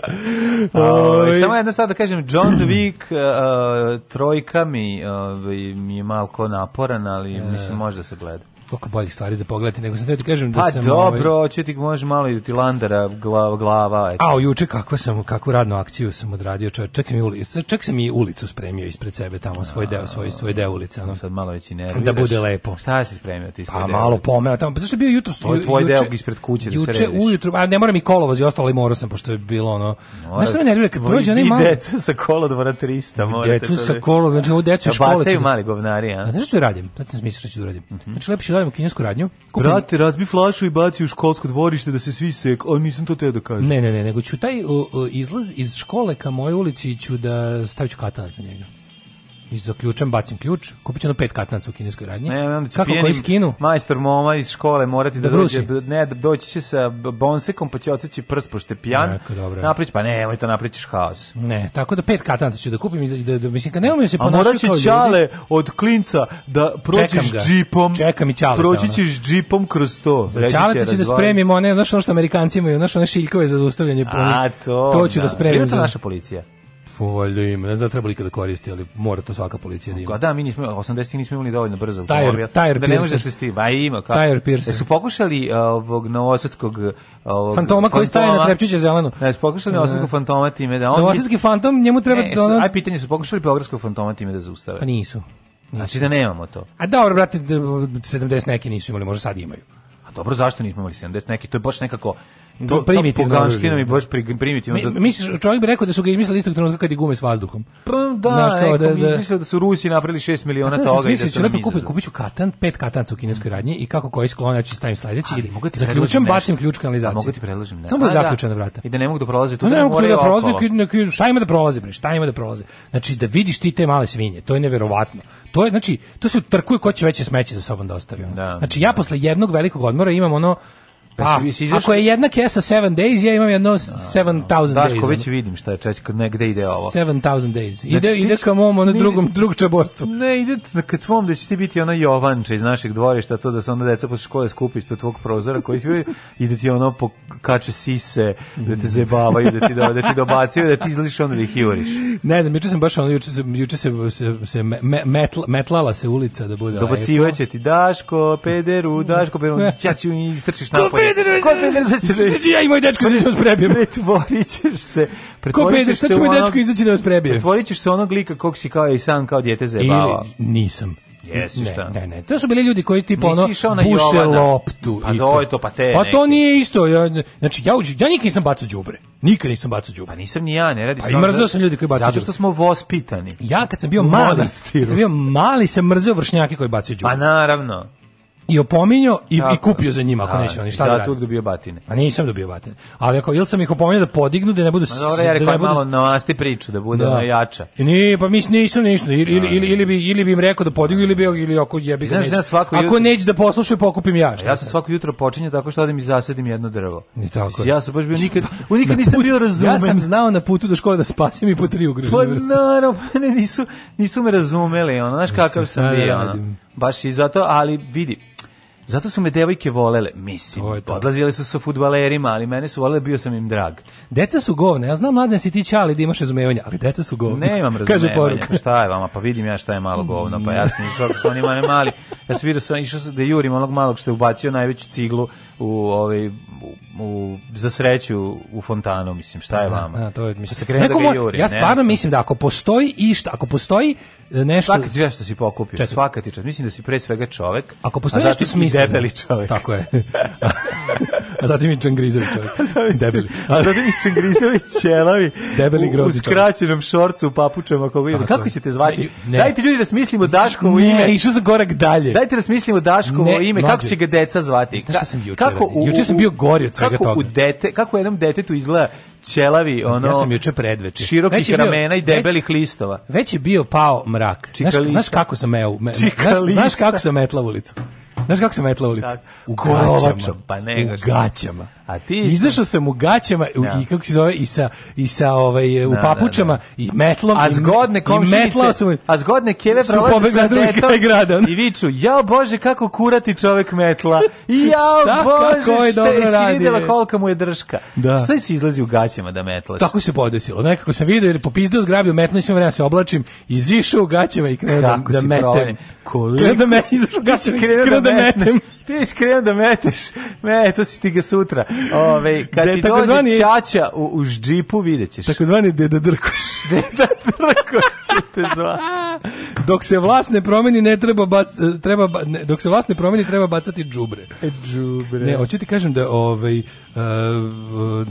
Oj. Samo jedna stvar da kažem, John Wick uh, trojka mi, uh, mi je malko naporan, ali e. mislim može da se gleda toliko boljih stvari za pogledati, nego sam da kažem da pa, sam... Pa dobro, ovaj... ću ti može malo i ti landara glava, glava. Eto. A, juče kakva sam, kakvu radnu akciju sam odradio, čak, čak, mi ulicu, čak sam i ulicu spremio ispred sebe tamo, svoj deo, svoj, svoj deo ulice. Ono. Sad malo već i nerviraš. Da bude lepo. Šta si spremio ti svoj Pa deo, malo pomeo tamo, pa zašto je bio jutro... Tvoj, tvoj juče, deo ispred kuće da juče se rediš. ujutru, a ne moram i kolovoz i ostalo, ali morao sam, pošto je bilo ono... Znaš što me nervira, kad prođe onaj malo... Deca sa kolodvora 300, Deca sa da- kolodvora, znači ovo decu da škole... Bacaju mali govnari, a? Znaš što radim? Sad sam smislio što ću da radim. Mhm. Znači, lepo ću da- pravimo kinesku radnju. Kupim... Brate, razbi flašu i baci u školsko dvorište da se svi sek, ali nisam to teo da kažem. Ne, ne, ne, nego ću taj o, izlaz iz škole ka moje ulici ću da staviću ću za na njega i zaključam, bacim ključ, kupit ću ono pet katnaca u kineskoj radnji. Ne, onda će Kako koji skinu? Majstor moma iz škole morati da, da dođe, ne, da doći će sa bonsekom, pa će oceći prst, pošto je pijan. Neko, dobro. Naprić, pa nemoj to napričiš haos. Ne, tako da pet katnaca ću da kupim i da, da, da mislim, kad nemoj da se ponašati kao ljudi. A morat će čale od klinca da prođeš džipom. Čekam i čale. Proći ćeš džipom kroz to. Za čale da ću da spremim one, znaš ono što Amerikanci imaju, znaš one šiljkove za zaustavljanje. A, to, to ću da, da spremim. Ima to naša policija. Valjda ima, ne znam da treba li kada koristi, ali mora to svaka policija da ima. Da, mi nismo, 80-ih nismo imali dovoljno brzo. Tire, tire da ne može se stiva, a ima. Kako? Tire piercer. su pokušali uh, ovog novosadskog... Uh, ovog, fantoma koji staje na trepčiće zeleno. Da, su pokušali novosadskog fantoma time da... On Novosadski fantom, njemu treba... Ne, su, da aj pitanje su pokušali beogradskog fantoma time da zaustave. Pa nisu. nisu. Znači da nemamo to. A dobro, brate, 70 neki nisu imali, možda sad imaju. A dobro, zašto nismo imali 70 neki? To je baš nekako To, primitivno poganština mi baš primitivno. Mi, da- misliš, čovjek bi rekao da su ga izmislili istog trenutka kad je gume s vazduhom. Pa da, Znaš, kao, da, da, da, da su Rusi napravili 6 miliona pa da, toga. Misliš, da ću kupit, kupit ću katan, pet katanca u kineskoj radnji i kako koji sklon, ja ću stavim sledeći i da zaključam, bacim ključ kanalizacije. Da, mogu ti predložim, da. Samo da pa zaključena vrata. I da ne mogu da prolaze tu, ne mogu da prolaze, šta ima da prolaze, bre, šta ima da prolaze. Znači da vidiš ti te male svinje, to je neverovatno. To je znači, to se trkuje ko će veće smeće za sobom da ostavi. Znači ja posle jednog velikog odmora imam ono Pa, si Ako je jedna kesa 7 days, ja imam jedno 7000 days. Daško, već vidim šta je čekaj, negde ide ovo. 7000 days. Ide, znači, ide ka mom, ono ne, drugom, drug čaborstvu. Ne, ide ka tvom da će ti biti ona Jovanča iz našeg dvorišta, to da se onda deca posle škole skupi ispred tvog prozora, koji svi ide da ti ono pokače sise, da te zebavaju, da ti, da, da ti dobacuju, da ti izliš onda da ih juriš. Ne znam, juče sam baš ono, juče, juče se, se, se me, metla, metlala se ulica da bude. Ovaj, Dobacivaće ti Daško, pederu, Daško, pederu, ja ću i strčiš napolje peder? Ko peder za tebe? ja i moj dečko da vas prebijemo. Pretvorit ćeš se. Pretvorit ćeš se. Ko peder? Sad će moj dečko izaći da vas prebije. Pretvorit ćeš se onog lika kog si kao i sam kao djete zajebavao. Ili nisam. Jesi ne, šta? Ne, ne, to su bili ljudi koji tipa ono buše Jovana. loptu. Pa i to je to, pa te Pa to nije isto. Ja, znači, ja, uđi, ja nikad nisam bacao đubre. Nikad nisam bacao đubre. Pa nisam ni ja, ne radi. Pa se. Pa i da- mrzeo sam ljudi koji bacaju Zato što smo vospitani. Ja kad sam bio mali, kad sam bio mali sam mrzeo vršnjake koji bacaju pa đubre. Pa naravno i opominjao i, i kupio za njima ako neće oni šta da tu dobio batine. A nisam dobio batine. Ali ako ili sam ih opominjao da podignu da ne bude Dobro, ja rekao da budu... malo nasti priču da bude da. Ona jača. Ni, pa mi nisu ništa ili, ili, da, ili, ili, bi ili bi im rekao da podignu ili bi ili ako jebi ga. Znaš, neće. Svako jutro... Ako neće da poslušaju pokupim ja. Ja sam svako jutro počinje tako što odem i zasedim jedno drvo. Ni tako. Ja sam baš bio nikad pa, u nikad nisam bio razumem. Ja sam znao na putu do škole da spasim i po tri ugrožene. Pa naravno, nisu nisu me razumeli, ona znaš kakav sam da bio baš i zato, ali vidi, zato su me devojke volele, mislim. To Odlazile su sa futbalerima, ali mene su volele, bio sam im drag. Deca su govne, ja znam, mladen si ti čali da imaš razumevanja, ali deca su govne. Ne imam razumevanja, pa šta je vama, pa vidim ja šta je malo govno, pa ja sam išao, ako onima ne mali, ja sam vidio, sam išao da jurim onog malog što je ubacio najveću ciglu u ovaj u, za sreću u fontanu, mislim, šta je da, vama? Da, to je, mislim, pa se krene da ga juri, ja stvarno ne? mislim da ako postoji išta, ako postoji e, nešto... Svaka ti što si pokupio, četak. svaka ti čast. Mislim da si pre svega čovek, ako postoji a zatim nešto smisleno, debeli čovek. Tako je. a zatim i Čangrizovi čovjek. debeli. a zatim i Čangrizovi čelavi. Debeli grozni čovek. U skraćenom šorcu, u papučama, kako ide. Kako ćete zvati? Ne, ne. Dajte ljudi da smislimo Daškovo ne, ime. Ne, išao za gorak dalje. Dajte da smislimo Daškovo ne, ime. Mlađe. Kako će ga deca zvati? Ka, sam juče? Kako, u, juče sam bio gori od svega kako toga. U dete, kako jednom detetu izgleda ćelavi ono ja sam juče predveče širokih ramena i debelih već, listova već je bio pao mrak znaš, znaš, kako sam ja me, znaš, znaš kako sam metla ulicu znaš kako sam metla ulicu u gaćama pa ne u gaćama A ti izašao sam u gaćama da. i kako se zove i sa i sa ovaj u da, da papučama da, i metlom a zgodne komšinice sam, a zgodne keve prolaze sa detom grada. i viču jao bože kako kurati čovek metla i jao bože kako je šta dobro šta radi videla kolika mu je drška da. šta si izlazi u gaćama da metlaš tako se podesilo nekako sam video jer popizdeo zgrabio metno i sve vreme da se oblačim izišao u gaćama i krenuo da, da metem koliko da me izašao gaćama da krenuo da metem ti skrenuo da meteš me to si ti ga sutra Ove, kad De, ti takozvani, dođe čača u, u džipu, vidjet ćeš. Takozvani deda drkoš. deda drkoš će te zvati. Dok se vlast ne promeni, ne treba bac, e, treba, ne, dok se vlast ne promeni, treba bacati džubre. E, Džubre. Ne, hoću ti kažem da ovaj, uh,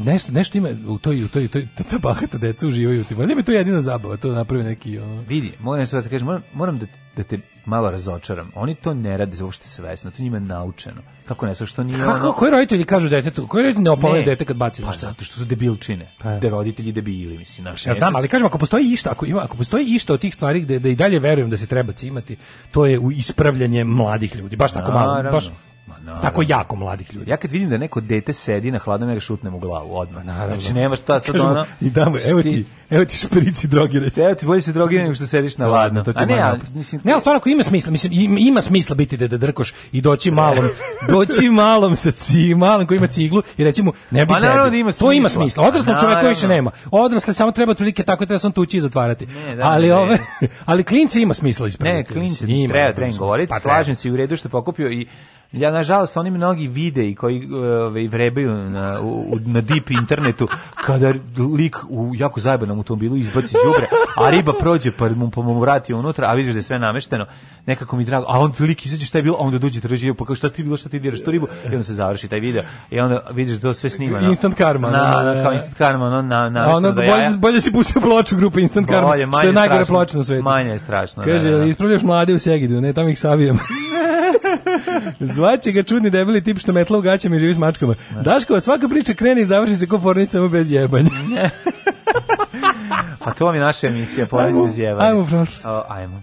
nešto, nešto ima u toj, u toj, toj, ta bahata deca uživaju u tim. Ali mi to jedina zabava, to napravi neki... Ono. Vidi, moram se da kažem, moram, moram da, da te malo razočaran. Oni to ne rade uopšte svesno, to njima je naučeno. Kako ne, što nije Kako, ono... koji roditelji kažu detetu, koji roditelji ne opomenu dete kad baci? Pa zato što su debilčine. Pa da roditelji debili, mislim. Naš, ja znam, ali kažem, ako postoji išta, ako, ima, ako postoji išta od tih stvari gde, da i dalje verujem da se treba cimati, to je u ispravljanje mladih ljudi. Baš tako malo, baš Ma, Tako jako mladih ljudi. Ja kad vidim da neko dete sedi na hladnom, ja ga šutnem u glavu odmah. Pa naravno. Znači nema šta sad Kažemo, ono... I damo, evo ti, evo ti šprici drogiraj se. Evo ti bolje se drogiraj nego što sediš na hladno. To ti A ne, ja, mislim... Ne, ali stvarno ako ima smisla, mislim, ima smisla biti da, drkoš i doći malom, doći malom sa ci, malom koji ima ciglu i reći mu, ne bi tebi. Da ima smisla. To ima smisla. Odraslom čoveku više nema. Odrasle samo treba otprilike tako treba sam tući i zatvarati. Ne, da, ali ne, ove, ali klinci ima smisla ispraviti. Ne, klinci treba, da pa treba govoriti. Slažem se i u redu što pokupio i Ja nažalost oni mnogi videi koji ovaj vrebaju na u, na deep internetu kada lik u jako zajebanom automobilu izbaci đubre, a riba prođe pa mu pomomrati pa unutra, a vidiš da je sve namešteno nekako mi drago, a on lik izađe šta je bilo, a onda dođe traži, pa kao šta ti bilo, šta ti diraš tu ribu, i onda se završi taj video. I onda vidiš da to sve snimano. Instant karma. Na, da, na, da, da. kao instant karma, no, na, na, ono, da bolje, bolje si pustio ploču grupe Instant Karma, što je najgore ploča na svetu. Manje je strašno. Kaže, da, da, da. ispravljaš mlade u Segidu, ne, tamo ih savijam. Zvaće ga čudni debeli tip što metla u gaćama i živi s mačkama. Daškova svaka priča krene i završi se ko pornica bez jebanja. A pa to vam je naša emisija, pornica bez jebanja. Ajmo, prošlost. Ajmo.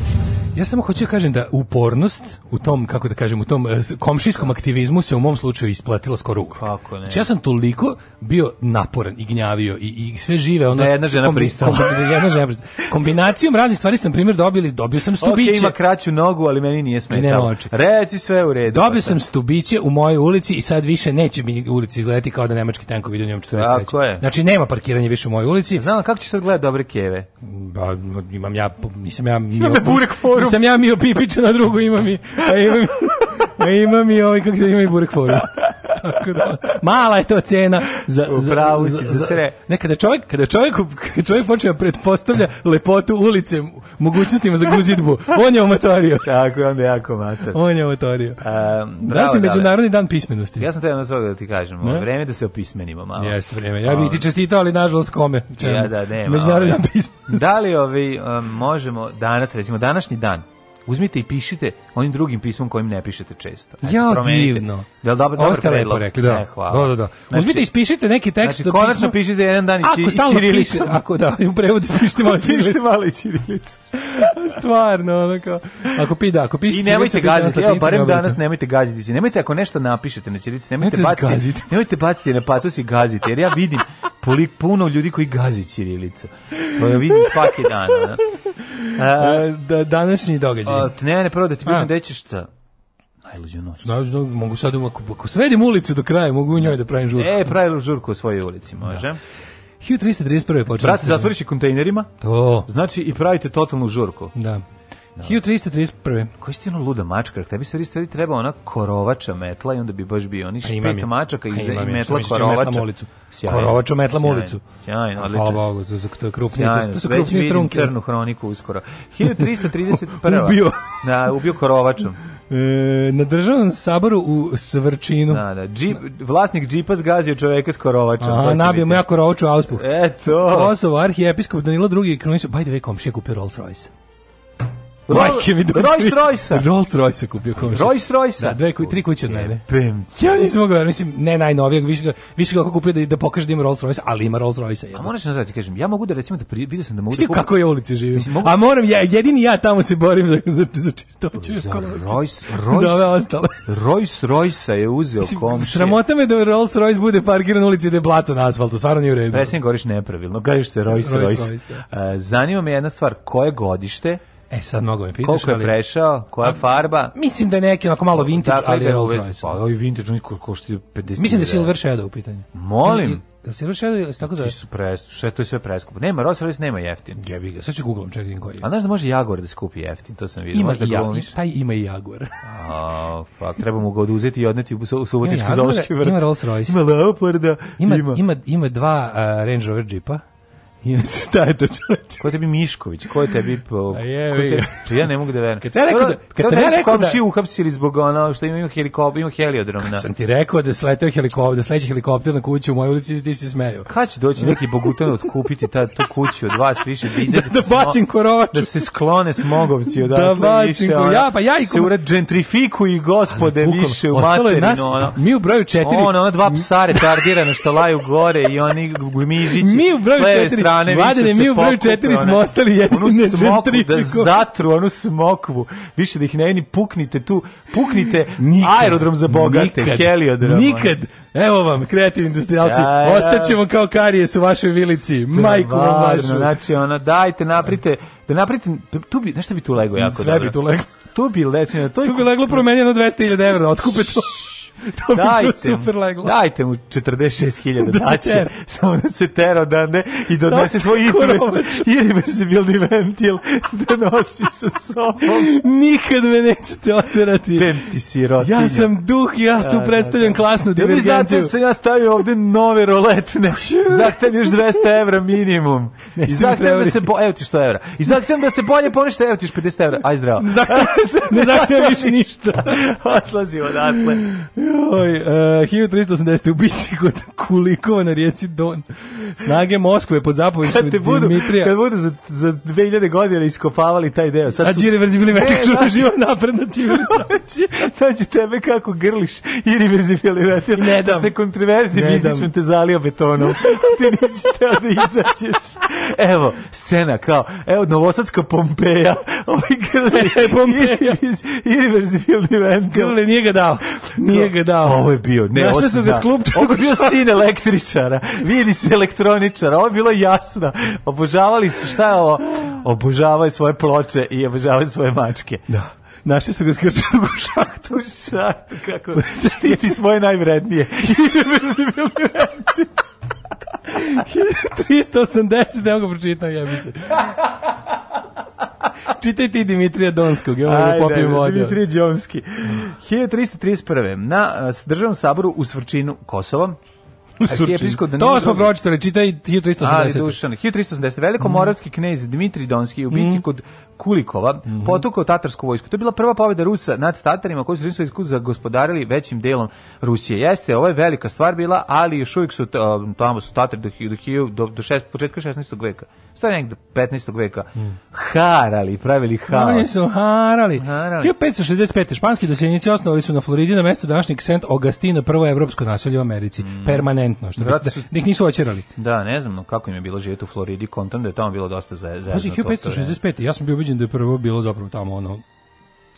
Ja samo hoću da kažem da upornost u tom, kako da kažem, u tom e, komšijskom aktivizmu se u mom slučaju isplatila skoro uvijek. Kako ne? Znači ja sam toliko bio naporan i gnjavio i, i sve žive. Ono, da jedna žena kombi, pristala. Kombi, da jedna žena pristala. Kombinacijom raznih stvari sam primjer dobili, dobio sam stubiće. Ok, ima kraću nogu, ali meni nije smetalo. Reci sve u redu. Dobio pa sam stubiće u mojoj ulici i sad više neće mi ulici izgledati kao da nemački tankovi idu njom 14. Tako je. Znači nema parkiranja više u mojoj ulici. Znam, kako će sad gledati dobre keve? Ba, imam ja, nisam ja... Imam ja burek for Prvo sam ja mio pipića, na drugu imam i... A imam, a imam i ovaj, kako se ima i burek foru. Tako da, mala je to cena za, za, za, za, za, ne, kada čovjek, kada čovjek, kada čovjek počne da pretpostavlja lepotu ulicem, mogućnostima za guzidbu. On je omatorio. Tako je, onda je jako mator. On je omatorio. Um, da je međunarodni dan pismenosti. Ja sam te jedno toga da ti kažem. Ne? Vreme da se opismenimo malo. Jeste vreme. Ja bih ti ovaj. čestitao, ali nažalost kome. Čemu? Ja da, nema. Međunarodni dan ovaj. pismenosti. Da li ovi, um, možemo danas, recimo današnji dan, uzmite i pišite onim drugim pismom kojim ne pišete često. Eto, ja, promenite. divno. Da, dobro, dobro ste lepo rekli, da. E, hvala. Da, da, da. Znači, Uzmite, ispišite neki tekst. Znači, konačno pišite jedan dan i, ako i čirilicu. Piše, ako da, u prevodu ispišite malo čirilicu. pišite malo čirilicu. Stvarno, onako. Ako pi, da, ako pišete I nemojte gaziti, evo, barem danas da. nemojte gaziti. Znači, nemojte, ako nešto napišete na čirilicu, nemojte, nemojte baciti. Nemojte baciti na patos i gaziti, jer ja vidim polik puno ljudi koji gazi čirilicu. To ja vidim svaki dan. Da. A, da, današnji događaj. Ne, ne, prvo da ti da. gde ćeš šta? Najluđu noć. Najluđu noć, mogu sad, da ako, ako svedim ulicu do kraja, mogu u njoj da pravim žurku. E, pravim žurku u svojoj ulici, da. može. Da. 1331. počeli. Brate, zatvoriš i kontejnerima. To. Znači i pravite totalnu žurku. Da. Da. 1331. Koji ste ono luda mačka? Tebi se stvari treba ona korovača metla i onda bi baš bio oni pet mačaka i, i metla korovača. ulicu. Korovača metla ulicu. Sjajno, ali Hvala Bogu, to su, to je krupnije, to, to su krupnije trunke. crnu hroniku uskoro. 1331. ubio. Da, ubio korovačom. E, na državnom saboru u Svrčinu. Da, da. Džip, vlasnik džipa zgazio čoveka s korovačom. A, nabio mu ja korovaču auspuh. Eto. to. Kosovo, arhijepiskop Danilo II. Krunisu, by the way, komšija kupio Rolls Royce. Majke mi dođe. Rolls Royce. Rolls Royce kupio komšija. Rolls Royce. Da, dve, tri kuće od mene. Pim. Ja nisam mogao, da mislim, ne najnovijeg, više ga, više ga kupio da, da pokaže da ima Rolls Royce, ali ima Rolls Royce. Jedno. A moraš da ti kažem, ja mogu da recimo da pri, vidio sam da mogu Sti, da kako je ulici živim. Mislim, mogu... A moram, ja, jedini ja tamo se borim za, za, za čistoću. Za Rolls Royce. Za ove ostale. Rolls Royce je uzeo komšija. Sramota me da Rolls Royce bude parkiran u ulici da je blato na asfaltu, stvarno nije u redu. Presne goriš nepravilno, goriš se Rolls Royce. Royce, Royce da. Zanima me jedna stvar, koje godište E sad mnogo me pitaš, Koliko je ali, prešao? Koja a, farba? Mislim da je neki onako malo vintage, dakle, ali je Rolls Royce. Pa, ovi vintage, niko košti 50. Mislim da je Silver Shadow u pitanju. Molim. Da Silver Shadow je tako zove? Su pres, sve to je sve preskupo. Nema Rolls Royce nema jeftin. Jebi ga. Sad ću guglam čekaj koji. Je. A znaš da može Jaguar da skupi jeftin, to sam vidio. Ima da glumiš. Taj ima i Jaguar. A, fuck, treba mu ga oduzeti i odneti u, su, u Subotički zoološki vrt. Ima Rolls Royce. Ima Leoparda. Ima ima ima, ima dva uh, Range Rover džipa. Inače, šta je to čoveče? Ko je tebi Mišković? Ko je tebi... Po... A je, tebi... ja ne mogu da verujem. Kad sam rekao da-, da... Kad sam ja da rekao da... uhapsili zbog ono što ima, ima, helikop, ima heliodrom. Kad da. sam ti rekao da sletao helikopter, da sleće helikopter na kuću u mojoj ulici, ti si smeo. Kad će doći neki bogutan otkupiti ta, tu kuću od vas više? Da, izadite, da, da bacim korovaču. Da se sklone smogovci odatle. Da bacim više, Ja, pa ja i... Kom... Se ured gentrifiku gospode Ali, više u materinu. Nas, ono, mi u broju četiri... Ono, ono dva psare tardirano što laju gore i oni gumižići. Mi u broju četiri strane Mladine, više se mi u broju četiri smo ostali jedini na četriku. Da zatru onu smokvu. Više da ih ne ni puknite tu. Puknite nikad, aerodrom za bogate. Nikad, heliodrom. Nikad. Evo vam, kreativni industrijalci. Ja, da, da, da. Ostaćemo kao karijes u vašoj vilici. Majku vam vašu. Znači, ona, dajte, naprite, da naprite, tu bi, znaš šta bi tu lego jako Sve dobro? Sve bi tu lego. Tu bi lečenje, znači, to je... Tu bi leglo promenjeno 200.000 evra, otkupe to to bi dajte, super leglo. Dajte mu 46.000 da daće, samo da se tero da ne i da odnese svoj irreversibilni ventil da nosi sa sobom. Nikad me nećete oterati. Pemti sirotinja. Ja sam duh i ja da, tu da, predstavljam da. klasnu divergenciju. Ja sam ja stavio ovde nove roletne. Zahtevam još 200 evra minimum. I zahtevam da se... Bo, evo ti 100 evra. I zahtevam da se bolje ponište, evo ti 50 evra. Aj zdravo. Ne zahtevam više ništa. Odlazi odatle. Joj, uh, 1380. u bici kod Kulikova na rijeci Don. Snage Moskve pod zapovišćem Dimitrija. Kad budu za, za 2000 godina iskopavali taj deo. Sad A su... reverzibilimetik e, čuda živa napredna civilizacija. Znači, znači tebe kako grliš i reverzibilimetik. Ne dam. Što je kontroverzni biznismen te zalio betonom. Ti nisi teo da izađeš. Evo, scena kao, evo Novosadska Pompeja. Ovaj grli. Pompeja. I, i, i reverzibilimetik. Grli nije ga dao. Nije ga dao. Ovo je bio, ne, Našli su ga da. sklup, ovo je bio sin električara, vidi se elektroničara, ovo je bilo jasno. Obožavali su, šta je ovo? Obožavaju svoje ploče i obožavaju svoje mačke. Da. Našli su ga skrčenog u šahtu. U šahtu, kako? Štiti svoje najvrednije. I 1380, evo ga pročitam, jebi se. Čitaj ti Dimitrija Donskog, ja mogu popijem vodu. Dimitrije Donski. 1331. Na eh, državnom saboru u Svrčinu, Kosovo, da to smo pročitali, čitaj 1380. Ali Dušan, 1380. moravski knez Dmitrij Donski u bici mm. kod Kulikova mm -hmm. potukao tatarsku vojsku. To je bila prva pobeda Rusa nad Tatarima koji su rimsku zagospodarili većim delom Rusije. Jeste, ovo je velika stvar bila, ali još uvijek su e, tamo su Tatari do, do, do, do šest, početka 16. veka stvari negde 15. veka mm. harali, pravili haos. Oni su harali. harali. 1565. španski doseljenici osnovali su na Floridi na mesto današnjeg St. Augustina prvo evropsko naselje u Americi. Mm. Permanentno. Što Brat, da, ih nisu očerali. Da, ne znam kako im je bilo živjeti u Floridi, kontam da je tamo bilo dosta za, za Pazi, 1565. Ja sam bio nađen da je prvo bilo zapravo tamo ono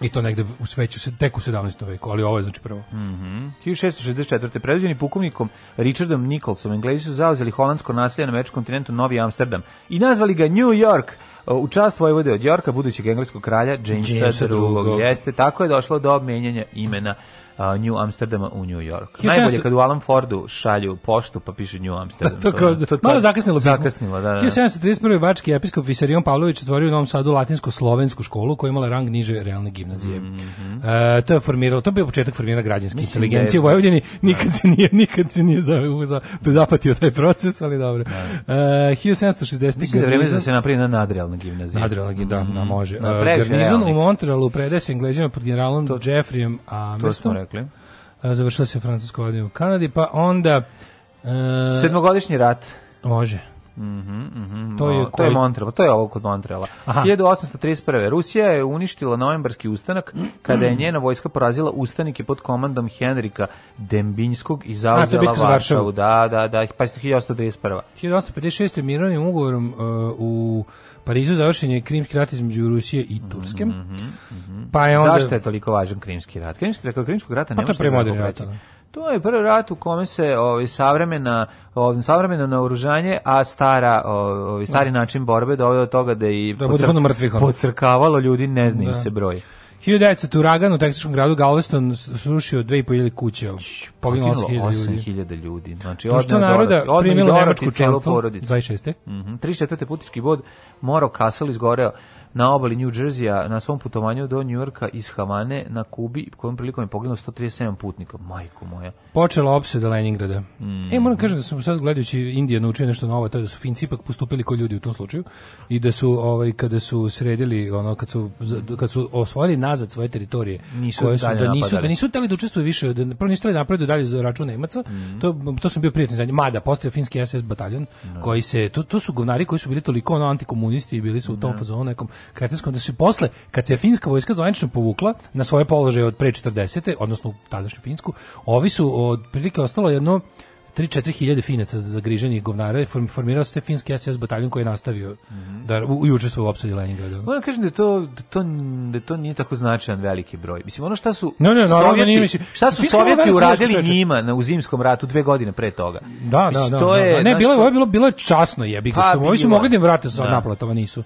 i to negde u sveću se tek u 17. veku, ali ovo je znači prvo. Mhm. Mm 1664. predviđeni pukovnikom Richardom Nicholsom Englezi su zauzeli holandsko naselje na američkom kontinentu Novi Amsterdam i nazvali ga New York u čast vojvode od Yorka budućeg engleskog kralja Jamesa, Jamesa II. Jeste, tako je došlo do obmenjanja imena uh, New Amsterdam u New York. 17... Najbolje kad u Alan Fordu šalju poštu pa piše New Amsterdam. to, kao, to, da- to, malo zakasnilo. Zakasnilo, da, da. 1731. Da. Bački episkop Visarion Pavlović otvorio u Novom Sadu latinsko-slovensku školu koja je imala rang niže realne gimnazije. Mm -hmm. uh, to je formiralo, to je bio početak formiranja građanske Mislim, da inteligencije u Vojvodini. Nikad da. se nije, nikad se nije za, za, zapatio taj proces, ali dobro. Da. E, uh, 1760. Mislim da je vreme da se napravi na nadrealna gimnazije. Nadrealna gimnazije, da, mm -hmm. na može. Na uh, garnizon u Montrealu predaje se Englezima pod generalom to, Jeffreyem Amestom dakle. Završila se francusko vladanje u Kanadi, pa onda... E, Sedmogodišnji rat. Može. Mm mhm. mm To, je, to je Montreal, pa to je ovo kod Montreala. 1831. Rusija je uništila novembarski ustanak kada je njena vojska porazila ustanike pod komandom Henrika Dembinskog i zauzela Varšavu. Varšavu. Da, da, da, pa 1831. 1856. mirovnim ugovorom uh, u Parizu završen je krimski rat između Rusije i Turske. Mm -hmm, Pa je onda... Zašto je toliko važan krimski rat? Krimski, preko dakle, krimskog rata pa ne može da. to je prvi rat u kome se ovaj savremena ovaj savremeno naoružanje, a stara ovaj, ovaj stari da. način borbe doveo do toga da i da budu mrtvih. Pocrkavalo ljudi ne znaju da. se broje. 1900 uragan u teksačkom gradu Galveston srušio 2.500 kuće. Poginulo 8.000 ljudi. Znači, to što naroda primilo nemačku članstvo 26. Mm -hmm. 34. putički bod Moro Kasel izgoreo na obali New Jersey-a na svom putovanju do Njujorka iz Havane na Kubi, kojom prilikom je poginulo 137 putnika. Majko moja. Počela opsada Leningrada. Mm. E, moram kažem da sam sad gledajući Indije naučio nešto novo, to je da su Finci ipak postupili kao ljudi u tom slučaju i da su ovaj kada su sredili ono kad su kad su osvojili nazad svoje teritorije nisu koje su da nisu da nisu hteli da učestvuju više da prvo nisu hteli da napredu dalje za račun Nemaca mm. to to sam bio prijatni za mada postoje finski SS bataljon no. Da. koji se to, to su govnari koji su bili toliko ono antikomunisti i bili su u tom no. Da. fazonu nekom kretanskom, da su posle, kad se finska vojska zvanično povukla na svoje položaje od pre 40. odnosno u tadašnju Finsku, ovi su od otprilike ostalo jedno 3-4 hiljade finaca za griženje govnara formirao se te finski SS bataljon koji je nastavio mm -hmm. da, u, i učestvo u opsadi Leningrada. Moram da kažem da to, da, to, da to nije tako značajan veliki broj. Mislim, ono šta su ne, ne, sovjeti, nije, mislim, šta su sovjeti uradili njima na, u zimskom ratu dve godine pre toga. Da, da, mislim, da. da, to je, da. Ne, bilo, je, bilo, bilo je časno jebi. Pa, što, ovi su mogli da im vrate sa da. naplatama, nisu.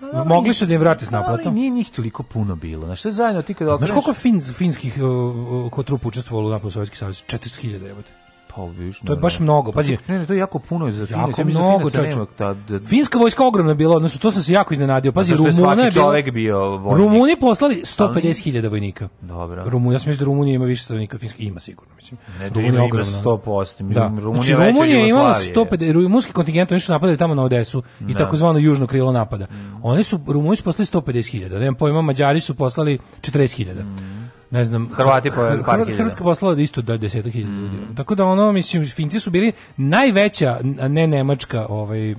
No, mogli su da im vrate s naplatom. Ali nije njih toliko puno bilo. Znaš, sve zajedno ti kada okreneš... Znaš koliko finskih uh, ko trup učestvovalo u napadu Sovjetski savjez? 400.000 jebote. Pa, viš, to je baš mnogo. Pazi, ne, ne, to je jako puno za Jako ja da mnogo, nema, ta, da... Finska vojska ogromna bila, odnosno to sam se jako iznenadio. Pazi, Rumuna je čovjek bio vojnik. Rumuni poslali 150.000 vojnika. Dobro. Rumuni, ja sam mislim da Rumunija ima više vojnika, Finska ima sigurno, mislim. Ne, da ima, ogromna. ima 100%. Da. Rumunija, znači, Rumunija je imala 150, rumunski kontingent, oni su napadali tamo na Odesu i da. takozvano južno krilo napada. Mm. Oni su, Rumuni su poslali 150.000, nemam pojma, Mađari su poslali 40.000 ne znam, Hrvati po par Hrvatska, Hrvatska poslala da isto do 10.000 mm. ljudi. Mm. Tako da ono mislim Finci su bili najveća ne nemačka ovaj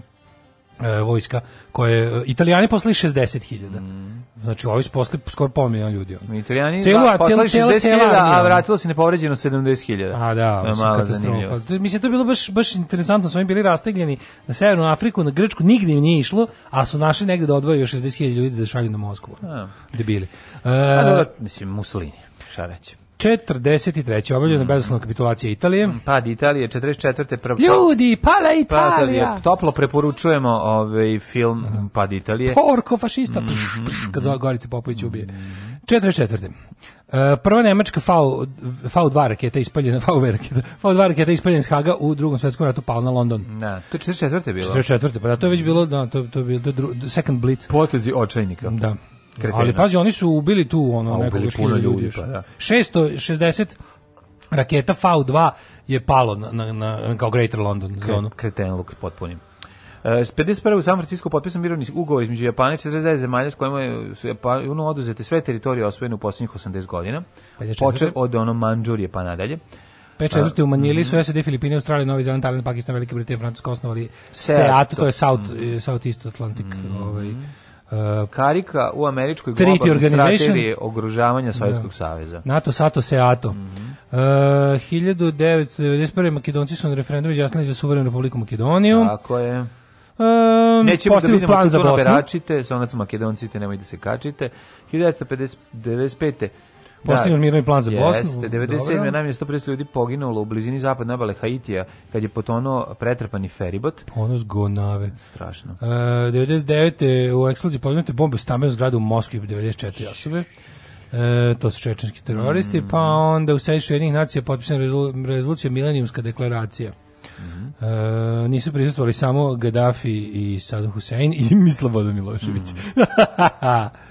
E, vojska koje Italijani poslali 60.000. Mm. Znači ovi posle skoro pola miliona ljudi. Oni. Italijani celu, da, poslali 60.000, a vratilo se nepovređeno 70.000. A da, mislim, mala katastrofa. Mislim, to je bilo baš, baš interesantno. Su oni bili rastegljeni na Severnu Afriku, na Grčku, nigdje im nije išlo, a su našli negde da odvoju 60.000 ljudi da šalju na Moskvu. Ono. Debili. E, a dobro, mislim, Mussolini, šta reći. 43. obavljena mm. bezoslovna kapitulacija Italije. Mm, pad Italije 44. Prv... Ljudi, pala Italija. Italija. Toplo preporučujemo ovaj film Pad Italije. Porko fašista. Mm -hmm. pš, pš, kad mhm. Gorica Popović ubije. Mm. 44. Eh, prva nemačka V, V2 raketa ispaljena, V2 raketa, V2 raketa ispaljena iz Haga u drugom svetskom ratu pala na London. Da, to je 44. bilo. 44. pa da, to je već bilo, da, to, to je bilo to, second blitz. Potezi očajnika. Da. Kretena. Ali pazi, oni su ubili tu ono nekog ljudi. ljudi pa, da. 660 pa raketa V2 je palo na, na, na kao Greater London Kre, zonu. Kretenluk potpunim. Uh, e, 51. u San Francisco potpisan mirovni ugovor između Japana i 49 zemalja s kojima su Japanu oduzete sve teritorije osvojene u poslednjih 80 godina. Poče od ono Manđurije pa nadalje. Pečetvrte u Manili mhm. su SAD, Filipine, Australije, Novi Zeland, Talijan, Pakistan, Velike Britanija, Francuska osnovali SEAT, to je South, eh, South East Atlantic, mhm. ovaj, Uh, karika u američkoj globalnoj strategiji ogružavanja Sovjetskog da. saveza. NATO, Sato, Seato. Mm -hmm. Uh, 1991. Makedonci su na referendumu izjasnili za suverenu republiku Makedoniju. Tako je. Um, Nećemo da vidimo plan za Bosnu. Beračite, sa onac da Makedoncite, nemojte se kačite. 1995. Postignut da, mirni plan za Bosnu. Jeste, 97. je najmanje 150 ljudi poginulo u blizini zapadne obale Haitija kad je potonuo pretrpani feribot. Ponos gonave. Strašno. E, 99. u eksploziji poginute bombe u stamenu zgradu u Moskvi 94 osobe. E, to su čečenski teroristi, mm. pa onda u Sejšu jednih nacija potpisana rezolu, rezolucija Milenijumska deklaracija. Mm -hmm. e, nisu prisustvovali samo Gaddafi i Saddam Hussein i Slobodan Milošević. Mm -hmm.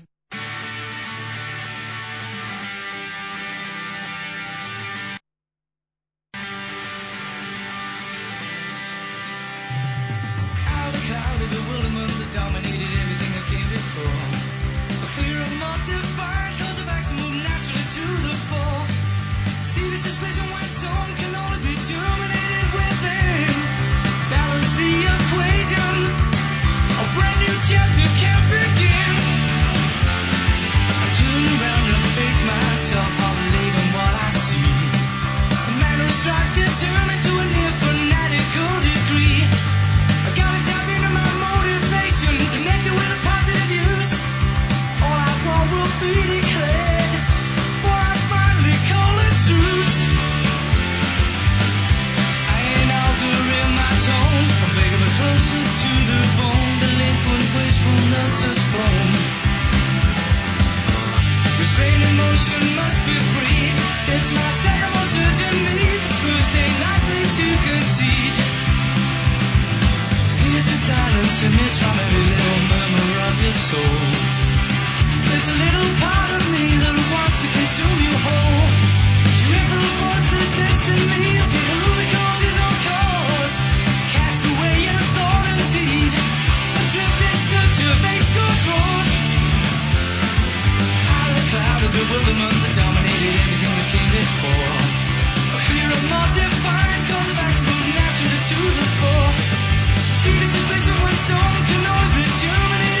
soul. There's a little part of me that wants to consume you whole. But you ever the destiny of the Rubicon is on course. Cast in a thought indeed. Adrift in search of ace controls. Out of the cloud of bewilderment that dominated everything that came before. A fear of more defined cause of action would naturally to the fore. See the suspicion when someone can only be terminated.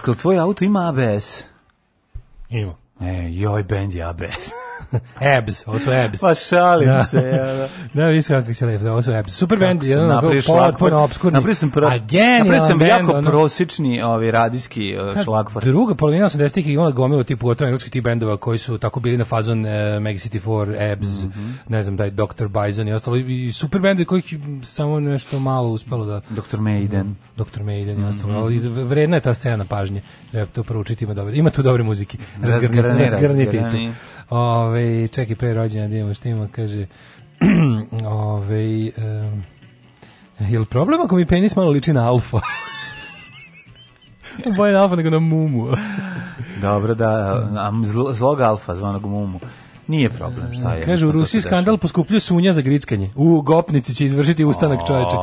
Daško, tvoj auto ima ABS? Ima. E, joj, ovaj bend je ABS. abs, ovo su abs. Pa šalim da. se. Ja, da, da viš kako se lepo, ovo su abs. Super kako band, jedan potpuno obskurni. Napravio sam, pro, napravio sam jako ono, prosječni ovi radijski uh, Druga polovina 80-ih je imala gomilu tipu gotovo engleskih tih bendova koji su tako bili na fazon uh, Mega City 4, abs, mm -hmm. ne znam, taj Dr. Bison i ostalo. I super bendovi kojih samo nešto malo uspelo da... Dr. Maiden. Mm, Dr. Maiden i mm -hmm. Ali vredna je ta scena pažnje. Treba to proučiti, ima, dobro, ima tu dobre muzike. Razgrniti. Razgrniti. razgrani. Ove, čekaj, pre rođena da imamo što ima, kaže, ove, um, je li problem ako mi penis malo liči na alfa? Bolje na alfa nego na mumu. Dobro, da, zlog alfa zvanog mumu. Nije problem, šta je? Kaže, u Rusiji skandal poskupljuje sunja za grickanje. U Gopnici će izvršiti ustanak čoveče.